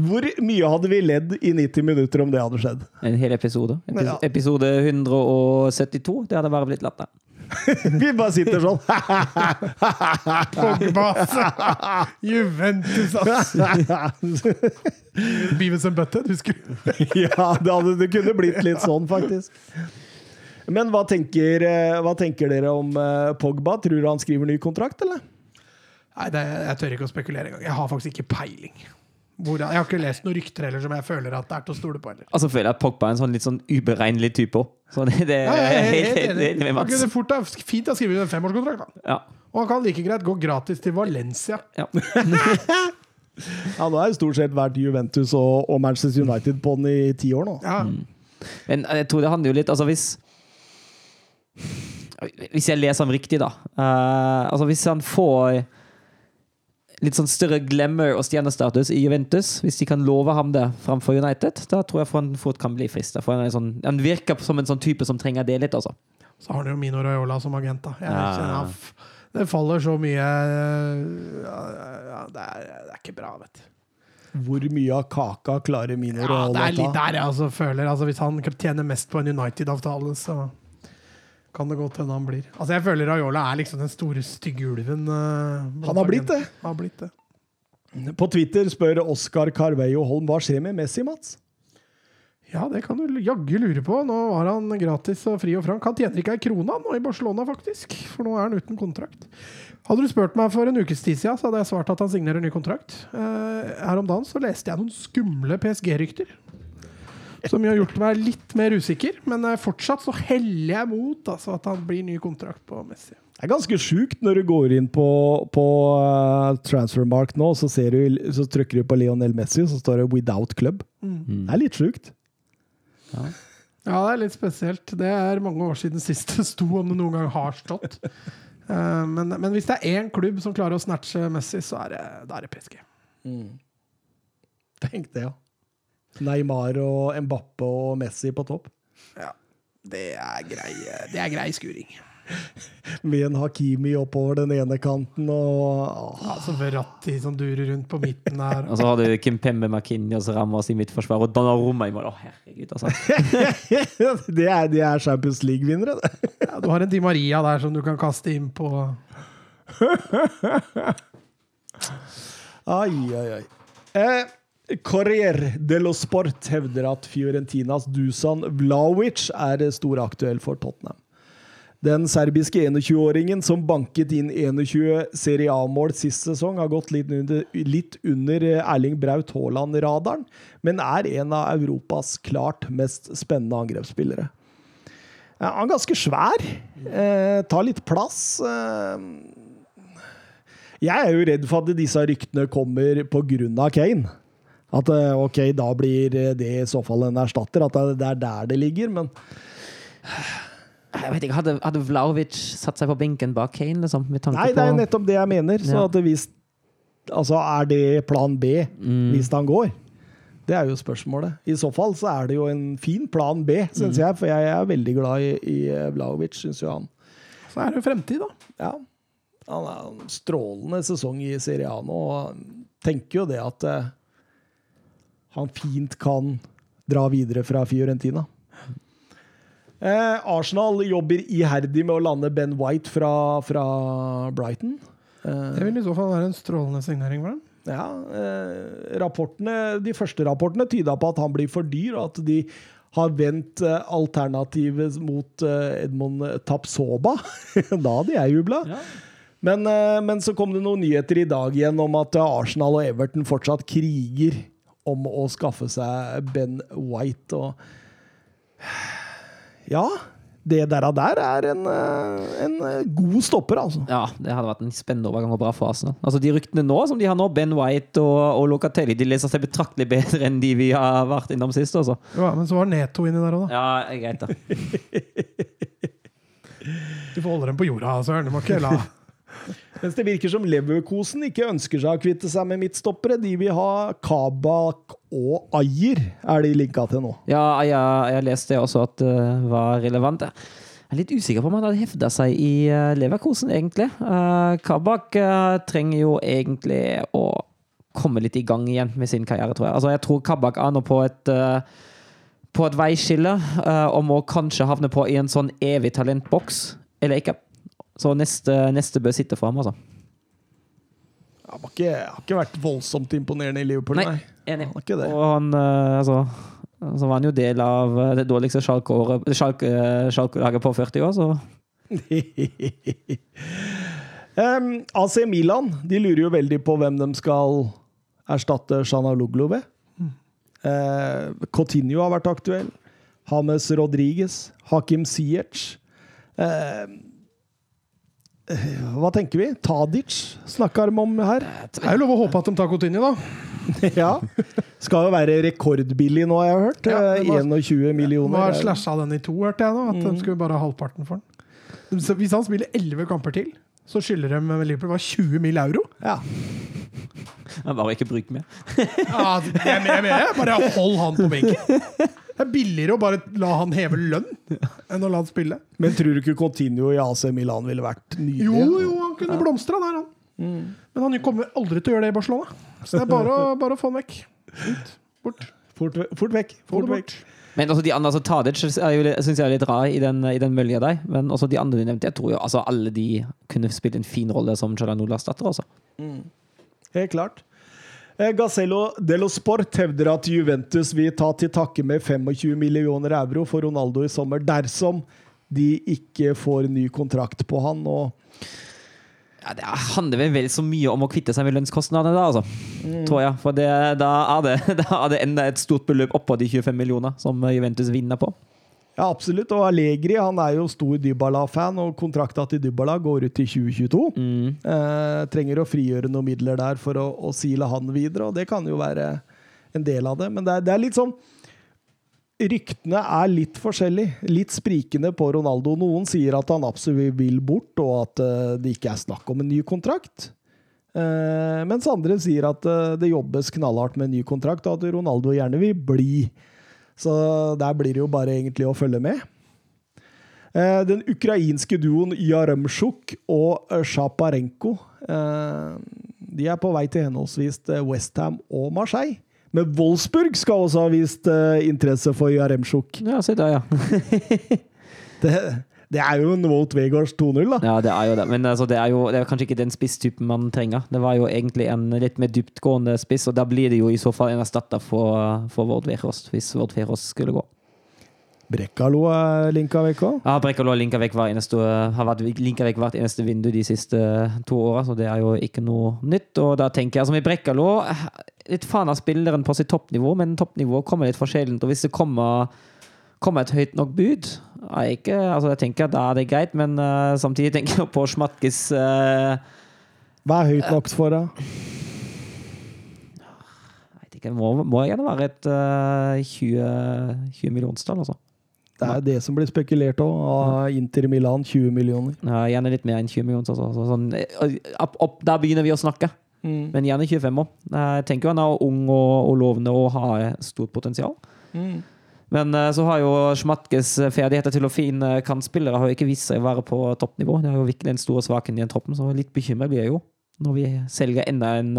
Hvor mye hadde vi ledd i 90 minutter om det hadde skjedd? en hel episode. Epis Ja. Episode 172. Det hadde bare blitt latter. Vi bare sitter sånn. Pogba. Juventus, ass. Beavis and Butthead, husker du? ja, det, hadde, det kunne blitt litt sånn, faktisk. Men hva tenker, eh, hva tenker dere om eh, Pogba? Tror du han skriver ny kontrakt, eller? Nei, det, jeg tør ikke å spekulere engang. Jeg har faktisk ikke peiling. Hvor, jeg har ikke lest noen rykter heller som jeg føler at det er til å stole på. heller. Altså føler jeg at Pogba er en sånn litt sånn uberegnelig type òg. Så det, det Ja, jeg er helt, det- enig. det- det- Han Mats. kunne fort ha fint å skrive en femårskontrakt. da. Ja. Og han kan like greit gå gratis til Valencia. ja. Ja, nå er det stort sett vært Juventus og, og Manchester United på den i ti år nå. Ja. Men jeg tror det handler jo litt Altså hvis Hvis jeg leser ham riktig, da. Uh, altså Hvis han får litt sånn større glamour og stjernestatus i Juventus, hvis de kan love ham det framfor United, da tror jeg han fort kan bli frista. For han, er sånn, han virker som en sånn type som trenger det litt, altså. Så har han jo Mino Raiola som agent. da. Jeg Ja. kjenner f- Det faller så mye ja, ja, det, er, det er ikke bra, vet du. Hvor mye av kaka klarer Mino Ja, ta? det er litt der jeg altså føler. Altså, hvis han tjener mest på en United-avtale, så kan det godt hende han blir. Altså, jeg føler Raiola er liksom den store, stygge ulven. eh, Han har blitt det. Har blitt det. På Twitter spør Oskar Carveio Holm hva skjer med Messi, Mats? Ja, det kan du jaggu lure på. Nå var han gratis og fri og frank. Han tjener ikke ei krone nå i Barcelona, faktisk. For nå er han uten kontrakt. Hadde du spurt meg for en ukes tid siden, så hadde jeg svart at han signerer ny kontrakt. Uh, her om dagen så leste jeg noen skumle PSG-rykter. Som har gjort meg litt mer usikker, men eh, fortsatt så heller jeg mot altså, at han blir ny kontrakt på Messi. Det er ganske sjukt når du går inn på, på uh, Transfermark nå, så, ser du, så trykker du på Lionel Messi, og så står det 'Without Club'. Det er litt sjukt. Ja, det er litt spesielt. Det er mange år siden sist det sto, om det noen gang har stått. uh, men, men hvis det er én klubb som klarer å snatche Messi, så er det, det er det PSG. Tenk det, ja. Neymar og Mbappe og Messi på topp. Ja, det er grei, det er grei skuring. Med en Hakimi oppover den ene kanten og. Ja, så Verratti som durer rundt på midten der. Og så har du Kim McKinney og Ramas i midtforsvar og Donnarumma i mål. Å, herregud, altså. det, er, det er Champions League-vinnere, det. Ja, du har en Di Maria der som du kan kaste inn på Ai, ai, ai. Eh, Corriere dello Sport hevder at Fiorentinas Dusan Vlaovic er storaktuell for Tottenham. Den serbiske 21-åringen som banket inn 21 Serie A-mål sist sesong, har gått litt under, litt under Erling Braut Haaland-radaren, men er en av Europas klart mest spennende angrepsspillere. Han er ganske svær. Eh, tar litt plass. Eh, jeg er jo redd for at disse ryktene kommer pga. Kane. At eh, ok, da blir det i så fall en erstatter. At det er der det ligger, men Jeg vet ikke, Hadde, hadde Vlaovic satt seg på benken bak Kane? Liksom, med tanke Nei, det er nettopp det jeg mener. Så Ja. at hvis Altså, er det plan B hvis han går? Det er jo spørsmålet. I så fall så er det jo en fin plan B, syns jeg. For jeg er veldig glad i, i Vlaovic, syns jo han. Så er det jo fremtid, da. Ja. Han er en strålende sesong i Serie A nå, og tenker jo det at eh, han fint kan dra videre fra Fiorentina. Eh, Arsenal jobber iherdig med å lande Ben White fra, fra Brighton. Eh, Det vil i så fall være en strålende signering for dem. ja, eh, rapportene, de første rapportene tyda på at han blir for dyr, og at de har vendt eh, alternativet mot eh, Edmond Tapsoba. da hadde jeg jubla. Ja. Men, eh, men så kom det noen nyheter i dag igjen om at Arsenal og Everton fortsatt kriger om å skaffe seg Ben White. Og ja, det der, der er en, eh, en eh, god stopper, altså. Ja, det hadde vært en spennende overgang og bra for Arsenal. Altså, de ryktene nå som de har nå, Ben White og, og Locatelli, de leser seg betraktelig bedre enn de vi har vært innom sist. Også. Ja, men så var Neto inni der òg, da. Ja, greit, da. Du får holde dem på jorda, Søren. Du må ikke la Mens det virker som Leverkosen ikke ønsker seg å kvitte seg med midtstoppere. De vil ha Kabak og Ajer, er de linka til nå. Ja, jeg, jeg leste også at det var relevant. Jeg er litt usikker på om han hadde hefta seg i uh, Leverkosen, egentlig. Uh, Kabak eh, trenger jo egentlig å komme litt i gang igjen med sin karriere, tror jeg. Altså, jeg tror Kabak er nå på et eh, på et veiskille uh, og må kanskje havne på i en sånn evig talentboks, eller ikke. Så neste, neste bør sitte for ham, altså. Han har ikke, har ikke vært voldsomt imponerende i Liverpool, Nei. nei. Enig. Han ikke det. Og han, eh, altså Så var han jo del av eh, det dårligste Schalke-året- Schalke- Schalke-laget på 40 år, så um, AC Milan de lurer jo veldig på hvem de skal erstatte Shanaloglu ved. Eh, Coutinho har vært aktuell. James Rodriguez. Hakim Ziyech. Uh, eh, hva tenker vi? Tadic snakker de om her. Det er jo lov å håpe at de tar Coutinho, da. ja. Skal jo være rekordbillig nå, har jeg hørt. Ja, Eh, var- 21 millioner. Nå har slasha den i to, hørte jeg nå. At Mm. de skulle bare ha halvparten for den. Så hvis han spiller 11 kamper til, så skylder de Liverpool hva, 20 mill. euro. Ja. bare ikke bruk mer. Ja, det er med, med. Bare hold han på benken. Det er billigere å bare la han heve lønn enn å la han spille. Men tror du ikke Coutinho i AC Milan ville vært nydelig? Jo, jo, han kunne blomstra der, han. Men han kommer aldri til å gjøre det i Barcelona. Så det er bare å, bare å få han vekk. Ut. Bort. Fort, fort vekk. Fort vekk. bort. Men også de andre, altså Tadic syns jeg er litt rar i den, i den mølja der. Men også de andre du nevnte, jeg tror jo altså alle de kunne spilt en fin rolle som Chalanolo-erstatter. Mm. Helt klart. Eh, Gazello Dello Sport hevder at Juventus vil ta til takke med 25 millioner euro for Ronaldo i sommer dersom de ikke får ny kontrakt på han. Og Ja, det handler vel vel så mye om å kvitte seg med lønnskostnadene, da, altså. Mm. Tror jeg. For det, da, er det, da er det enda et stort beløp oppå de 25 millioner som Juventus vinner på. Ja, absolutt. Og Allegri han er jo stor Dybala-fan, og kontrakta til Dybala går ut til 2022. Mm. Eh, trenger å frigjøre noen midler der for å, å sile han videre, og det kan jo være en del av det. Men det er, det er litt sånn Ryktene er litt forskjellige, litt sprikende på Ronaldo. Noen sier at han absolutt vil bort, og at eh, det ikke er snakk om en ny kontrakt. Eh, mens andre sier at eh, det jobbes knallhardt med en ny kontrakt, og at Ronaldo gjerne vil bli. Så der blir det jo bare egentlig å følge med. Eh, Den ukrainske duoen Jaremsjuk og Sjaparenko Shaparenko eh, De er på vei til henholdsvis Westham og Marseille. Men Wolfsburg skal også ha vist eh, interesse for Jaremsjuk. Ja, se der, ja. Det, det er jo en Wout Vegards 2-0, da. Ja, det er jo det. Men altså, det, er jo, det er kanskje ikke den spisstypen man trenger. Det var jo egentlig en litt mer dyptgående spiss, og da blir det jo i så fall en erstatter for, for Vord Verås, hvis Vord Vegards skulle gå. Brekkalo er linka vekk òg. Ja, Brekkalo linka vekk hver eneste, har vært linka vekk hvert eneste vindu de siste to åra, så det er jo ikke noe nytt. Og da tenker jeg som i Brekkalo Litt faen av spilleren på sitt toppnivå, men toppnivået kommer litt for sjeldent. Og hvis det kommer, kommer et høyt nok bud er ikke, altså Jeg tenker at da er det greit, men uh, samtidig tenker jeg på Schmatkes uh, Hva er høyt nok for deg? Jeg vet ikke, må, må gjerne være et uh, 20, 20 millionstall, altså. Det er det som blir spekulert òg, av Inter Milan 20 millioner. Ja, gjerne litt mer enn 20 millioner. Altså. Så sånn, opp, opp, der begynner vi å snakke. Mm. Men gjerne 25 år. Jeg tenker jo han er ung og, og lovende og har stort potensial. Mm. Men uh, så har jo Schmatkes ferdigheter til å finne kantspillere har jo ikke vist seg å være på toppnivå. Det er jo virkelig den store svaken i den troppen, så litt bekymret blir jeg jo når vi selger enda en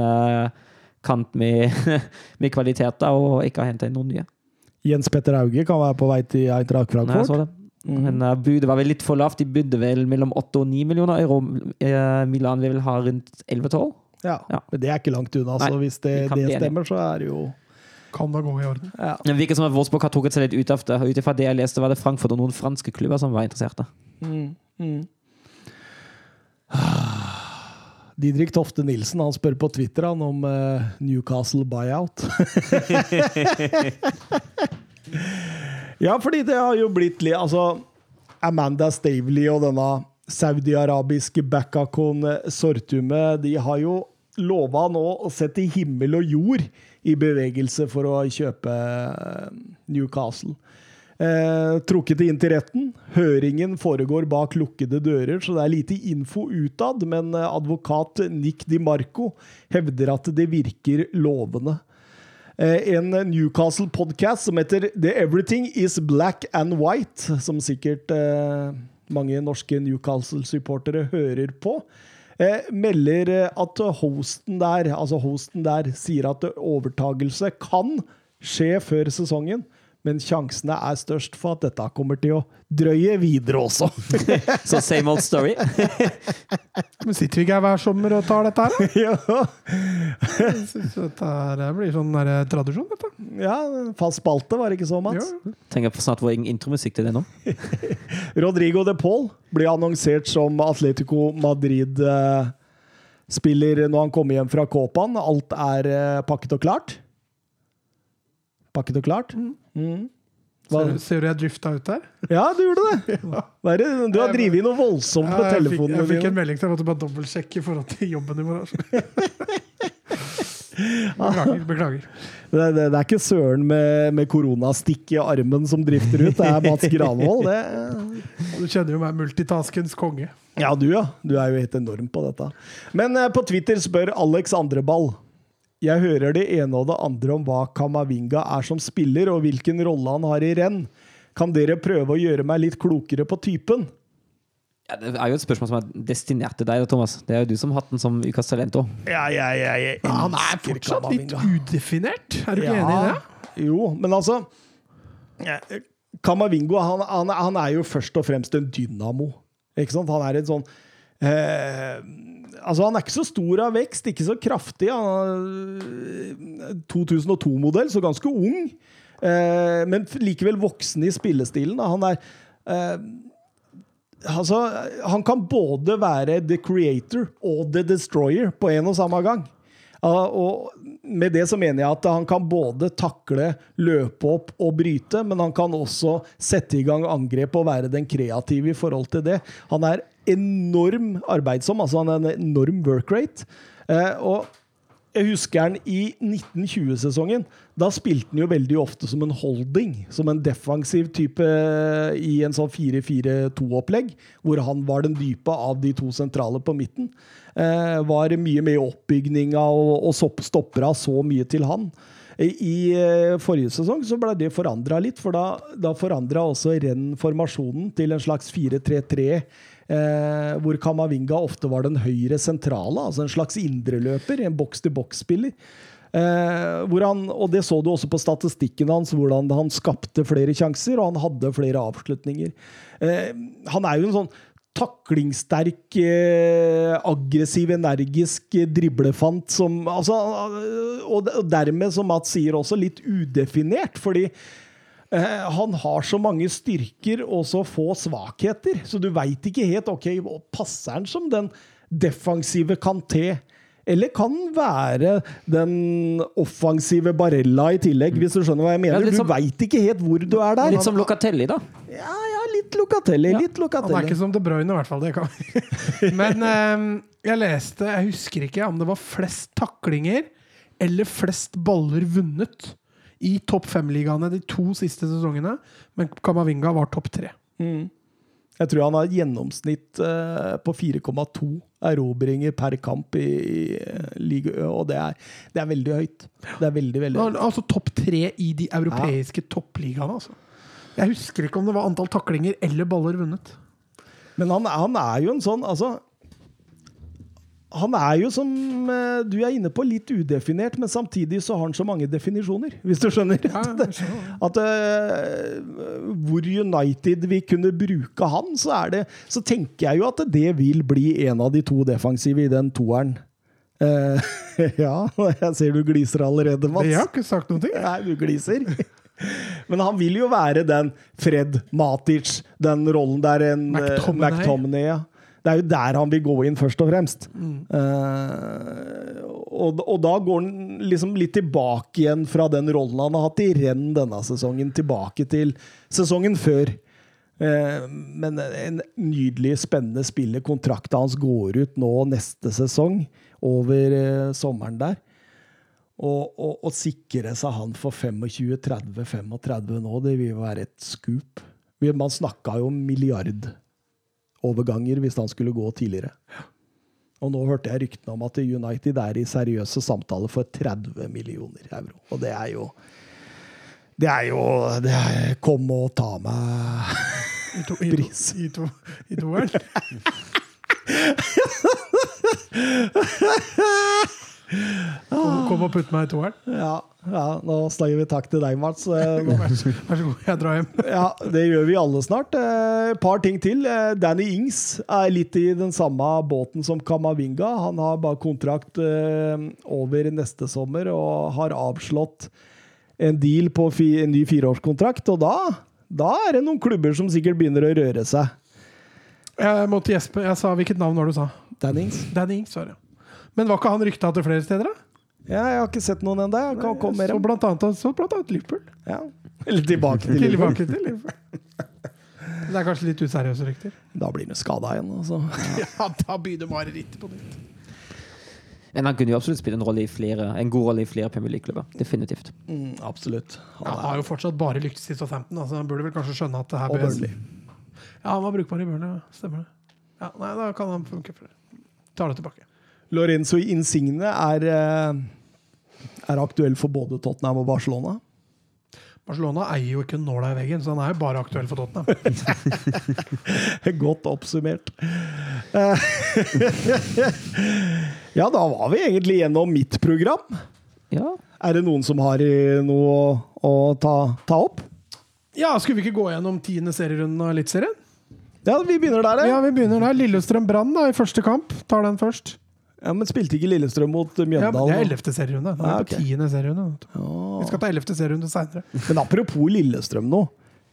kant med, med kvaliteter og ikke har hentet inn noen nye. Jens Petter Hauge kan være på vei til Eintracht Frankfurt. Nei, jeg så det. Men uh, budet var vel litt for lavt. De budde vel mellom 8 og 9 millioner euro. Uh, Milan vil vel ha rundt 11-12. Ja. Ja. Men det er ikke langt unna, Nei, så hvis det, det stemmer, så er det jo Kan da gå i orden. ja. Det virker som at Wolfsburg har trukket seg litt ut av det. Ut ifra det jeg leste, var det Frankfurt og noen franske klubber som var interesserte. Mm, mm. Didrik Tofte Nilsen han spør på Twitter han, om uh, Newcastle buyout. ja, fordi det har jo blitt litt Altså, Amanda Stavely og denne saudi-arabiske backacon Sortume, de har jo lova nå å sette himmel og jord i bevegelse for å kjøpe eh, Newcastle. Eh, trukket inn til retten. Høringen foregår bak lukkede dører, så det er lite info utad. Men eh, advokat Nick Di Marco hevder at det virker lovende. Eh, en Newcastle-podkast som heter The Everything Is Black and White, som sikkert eh, mange norske Newcastle-supportere hører på, eh, melder eh, at hosten der, altså hosten der sier at overtagelse kan skje før sesongen, men sjansene er størst for at dette kommer til å drøye videre også. Så same old story. Men sitter vi ikke her hver sommer og tar dette her, da? ja, Dette her blir sånn der, eh, tradisjon, dette. ja, fast spalte, var det ikke så, Mats? Ja. Trenger snart vår egen intromusikk til det nå. Rodrigo de Paul blir annonsert som Atletico Madrid-spiller når han kommer hjem fra Kåpan. Alt er eh, pakket og klart. Pakket og klart? Mm. Hva? Ser, ser du jeg drifta ut der? Ja, du gjorde det! Hva er det? Du har drevet noe voldsomt på Ja, jeg, fikk, telefonen jeg fikk en melding til jeg måtte bare dobbeltsjekke i forhold til jobben i morgen. Beklager. beklager. Det, det, det er ikke Søren med, med koronastikk i armen som drifter ut, det er Mats Granvold. Det, Du kjenner jo meg, multitaskens konge. Ja, du ja. Du er jo helt enorm på dette. Men eh, på Twitter spør Alex Andreball. Jeg hører det ene og det andre om hva Kamavinga er som spiller, og hvilken rolle han har i renn. Kan dere prøve å gjøre meg litt klokere på typen? Ja, det er jo et spørsmål som er destinert til deg, da, Thomas. Det er jo du som har hatt den som ukas talent òg. Ja, ja, ja, jeg Ja, han er fortsatt litt udefinert. Er du ikke enig i det? Jo, men altså ja, Kamavingo han, han, han er jo først og fremst en dynamo. Ikke sant? Han er en sånn eh, Altså, han er ikke så stor av vekst, ikke så kraftig. Han er 2002-modell, så ganske ung. Eh, men likevel voksen i spillestilen. Han er eh, Altså, han kan både være the creator og the destroyer på en og samme gang. Og med det så mener jeg at han kan både takle, løpe opp og bryte, men han kan også sette i gang angrep og være den kreative i forhold til det. Han er enorm arbeidsom, altså han er en enorm work rate. Eh, og jeg husker han i 1920-sesongen. Da spilte han jo veldig ofte som en holding, som en defensiv type i en sånn 4-4-2-opplegg, hvor han var den dype av de to sentrale på midten. Eh, var mye med i oppbygninga og, og stoppera så mye til han. I i, eh, forrige sesong så ble det forandra litt, for da, da forandra også renn formasjonen til en slags 4-3-3. Eh, hvor Kamavinga ofte var den høyre sentrale, altså en slags indreløper, en boks-til-boks-spiller. Eh, han, og det så du også på statistikken hans, hvordan han skapte flere sjanser, og han hadde flere avslutninger. Eh, han er jo en sånn taklingssterk, eh, aggressiv, energisk eh, driblefant som altså, Og og dermed, som Mats sier, også litt udefinert, fordi Eh, han har så mange styrker og så få svakheter, så du veit ikke helt ok, passer han som den defensive Kanté. Eller kan være den offensive Barella i tillegg, hvis du skjønner hva jeg mener. Ja, mener. Du som- veit ikke helt hvor du er der. Litt som Locatelli, da. Ja, ja, litt Locatelli. Litt Han er ikke som De Bruyne, i hvert fall. Det kan. Men um, jeg leste, jeg husker ikke om det var flest taklinger eller flest baller vunnet i topp fem-ligaene de to siste sesongene, men Kamavinga var topp tre. Jeg tror han har et gjennomsnitt eh, på 4,2 erobringer per kamp i, i eh, liga og det er, det er veldig høyt. Det er veldig, veldig høyt. Altså topp tre i de europeiske toppligaene, altså. Jeg husker ikke om det var antall taklinger eller baller vunnet. Men han, han er jo en sånn Altså han er jo som eh, du er inne på, litt udefinert, men samtidig så har han så mange definisjoner, hvis du skjønner. At, at eh, hvor United vi kunne bruke han, så, er det, så tenker jeg jo at det vil bli en av de to defensive i den toeren. Uh, ja, jeg ser du gliser allerede, Mats. Jeg har ikke sagt noen ting. Nei, du gliser. Men han vil jo være den Fred Matic, den rollen der en McTominay. McTominay ja. Det er jo der han vil gå inn, først og fremst. Eh, og, og da går han liksom litt tilbake igjen fra den rollen han har hatt i renn denne sesongen, tilbake til sesongen før. Uh, men en nydelig, spennende spiller. Kontrakta hans går ut nå neste sesong, over uh, sommeren der. Og, og, og sikre seg han for 25-30-35 nå, det vil jo være et skup. Man snakka jo om milliardoverganger hvis han skulle gå tidligere. Og nå hørte jeg ryktene om at United er i seriøse samtaler for 30 millioner euro. Og det er jo Det er jo det er, Kom og ta meg I, to, i, to, Pris. i, to, i toeren. Kom, kom og putt meg i toeren. Ja, ja nå snakker vi takk til deg, Mats. Eh, Vær så god, jeg drar hjem. Ja, det gjør vi alle snart. Et eh, par ting til. Eh, Danny Ings er litt i den samme båten som Kamavinga. Han har bare kontrakt over neste sommer og har avslått en deal på en ny fireårskontrakt. Og da, da er det noen klubber som sikkert begynner å røre seg. Jeg måtte gjespe. Jeg sa hvilket navn var det du sa? Danny Ings. Danny Ings, var det. Men var ikke han rykta til flere steder, da? Ja, jeg har ikke sett noen ennå. Jeg kan komme med Så blant annet, så blant annet Liverpool. Ja. Eller tilbake til Liverpool. Tilbake til Liverpool. Det er kanskje litt useriøse rykter. Da blir han skada igjen. Altså. Ja, da begynner marerittet på nytt. Men han kunne jo absolutt spille en, rolle i flere, en god rolle i flere Premier League-klubber. Definitivt. Mm, absolutt. Ja, han har jo fortsatt bare lyktes i 15, altså han burde vel kanskje skjønne at det her bør- Ja, han var brukbar i Burnley, stemmer det. Ja, nei, da kan han funke for det. Tar det tilbake. Lorenzo Insigne er, eh, er aktuell for både Tottenham og Barcelona. Barcelona eier jo ikke nåla i veggen, så han er jo bare aktuell for Tottenham. Godt oppsummert. Ja, da var vi egentlig gjennom mitt program. Ja. Er det noen som har noe å, å ta, ta opp? Ja, skulle vi ikke gå gjennom tiende serierunden av Eliteserien? Ja, vi begynner der, Ja, ja. vi begynner der. Lillestrøm Brann i første kamp. Tar den først. Ja men spilte ikke Lillestrøm mot Ja, men det er ellevte serierunde. Nå er Ja, vi ok. på tiende serierunde. Ja. Vi skal ta ellevte serierunde seinere. Men apropos Lillestrøm nå.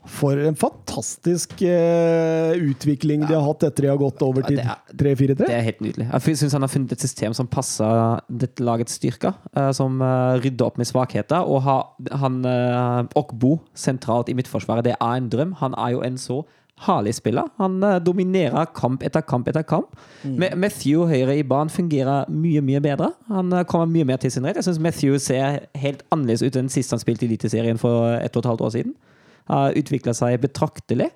For en fantastisk eh, utvikling de har hatt etter de har gått over til 3-4-3. Det er helt nydelig. Jeg syns han har funnet et system som passer dette lagets styrker. eh, Som eh, rydder opp med svakheter. Og ha, han eh, Okbo sentralt i midtforsvaret, det er en drøm. Han er jo en så herlig spiller. Han eh, dominerer kamp etter kamp etter kamp. Med Matthew høyre i banen fungerer mye, mye bedre. Han eh, kommer mye mer til sin rett. Jeg syns Matthew ser helt annerledes ut enn sist han spilte i Eliteserien for ett og et halvt år siden. Har utvikla seg betraktelig.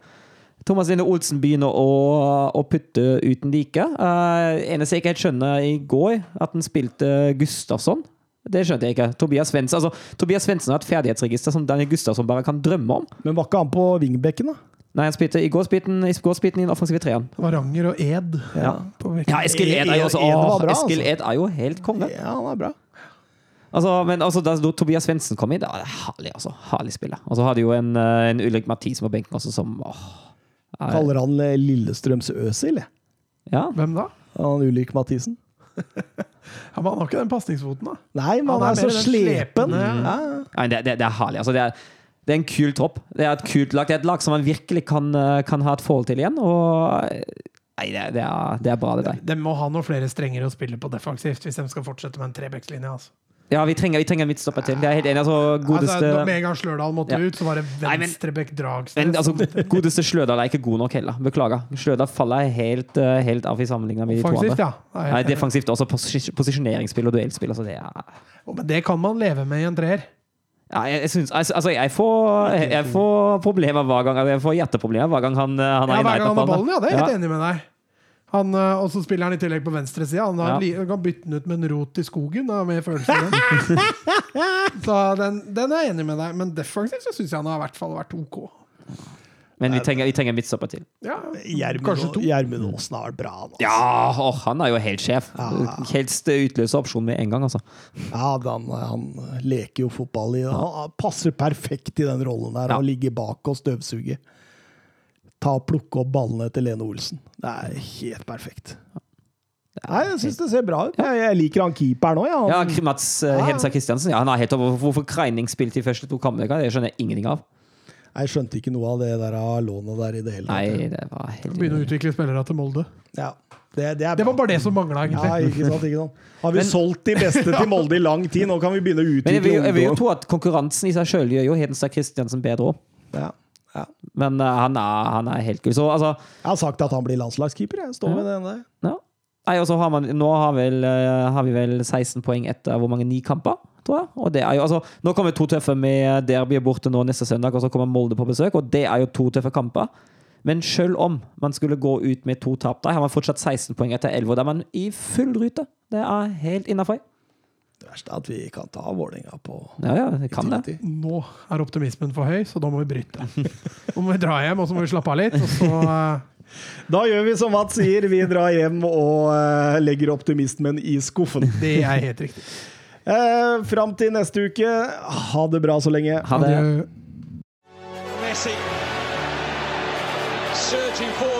Thomas Line Olsen begynner å, å putte uten like. Uh, eneste jeg ikke helt skjønner i går, at han spilte Gustafsson. Det skjønte jeg ikke. Tobias Svendsen altså, Tobias Svendsen har et ferdighetsregister som Daniel Gustafsson bare kan drømme om. Men var ikke han på wingbekken, da? Nei, han spilte, I går spilte han i den offensive treeren. Varanger og Ed. Ja. På. Ja, Eskil Ed er jo også Ed bra, Eskil altså. Ed er jo helt konge. Ja, han er bra. Altså, men altså, da da Tobias Svendsen kom inn, det var herlig. altså. Herlig spiller. Og så hadde jo en, eh, en Ulrik Mathisen på benken også, som åh, er- Kaller han eh, Lillestrøms Øsil, jeg. ja. Hvem da? Han Ulrik Mathisen. Ja, men han har ikke den pasningsfoten, da. Nei, men Han han, er er, så mer slepen. slepende- Ja. Nei, det, det, det er herlig. Altså, det er, Det er en kul tropp. Det er et kult lag. Det er et lag som man virkelig kan, eh, kan ha et forhold til igjen. Og eh, Nei, det, det, er, det er bra, det der. De må ha noen flere strenger å spille på defensivt hvis de skal fortsette med en trebekslinje. Altså. Ja, vi trenger, vi trenger en midtstopper til. Det er helt enig. Altså, godeste Altså, med en gang Slørdal måtte Ja. ut, så var det venstrebekk Dragsnes. Altså, godeste Slørdal er ikke god nok heller. Beklager. Slørdal faller helt, eh, helt av i sammenligning med de to andre. ja. Nei, defensivt også. Posisjoneringsspill og duellspill. Altså det er oh, Men det kan man leve med i en treer. Ja, jeg, syns, altså, altså, jeg, får, jeg, får problemer hver gang Jeg får hjerteproblemer hver gang han, eh, han er Ja, i hver gang han nærheten av ballen, ja. Det er jeg helt enig med deg. Han, øh, og så spiller han i tillegg på venstresida. Han, Ja. han kan bytte den ut med en rot i skogen. Da, med følelsen så den, den er jeg enig med deg, men defensivt syns jeg han har i hvert fall vært OK. Men vi trenger, vi trenger midtstopper til. Ja, Gjermund Aasen har vært bra. han, altså. Ja, åh, han er jo helt sjef. Ja. Helst utløse opsjonen med en gang, altså. Ja, han, han leker jo fotball i Han passer perfekt i den rollen der, Ja. å ligge bak og støvsuge. Ta og Plukke opp ballene til Lene Olsen. Det er helt perfekt. Nei, jeg syns det ser bra ut. Jeg, jeg liker han keeperen òg, Ja, ja. Mats uh, Hensa Christiansen. Ja, han er helt over. Hvorfor Kreining spilte de første to kampene, det skjønner jeg ingenting av. Jeg skjønte ikke noe av det der av lånet der i det hele Nei, tatt. det var helt Begynne å utvikle spillere til Molde. Ja, det, det er Det var bare det som mangla, Ja, egentlig. ikke sant, ikke sant. Har vi Men- solgt de beste til Molde i lang tid? Nå kan vi begynne å utvikle Men jeg vil, jeg vil jo tro at konkurransen i seg sjøl gjør jo Hedenstad Christiansen bedre òg. Ja. Ja. Men uh, han, er, han er helt kul. Så altså Jeg har sagt at han blir landslagskeeper. Jeg står Ja. med den der. ja. Nei, og så har man, Nå har, vel, uh, har vi vel 16 poeng etter hvor mange? Ni kamper? Tror jeg. Og det er jo, altså, nå kommer to tøffe med derby borte nå neste søndag, og så kommer Molde på besøk. og Det er jo to tøffe kamper. Men selv om man skulle gå ut med to tap, da har man fortsatt 16 poeng etter 11. og Da er man i full rute. Det er helt innafor. Det verste er at vi kan ta Vålerenga på Ja, ja, det kan det. Nå er optimismen for høy, så da må vi bryte. Nå må vi dra hjem, og så må vi slappe av litt. Og så øh, Da gjør vi som Mats sier, vi drar hjem og eh, legger optimismen i skuffen. Det er helt riktig. Uh, Fram til neste uke, ha det bra så lenge. Ha det. Messi surging forward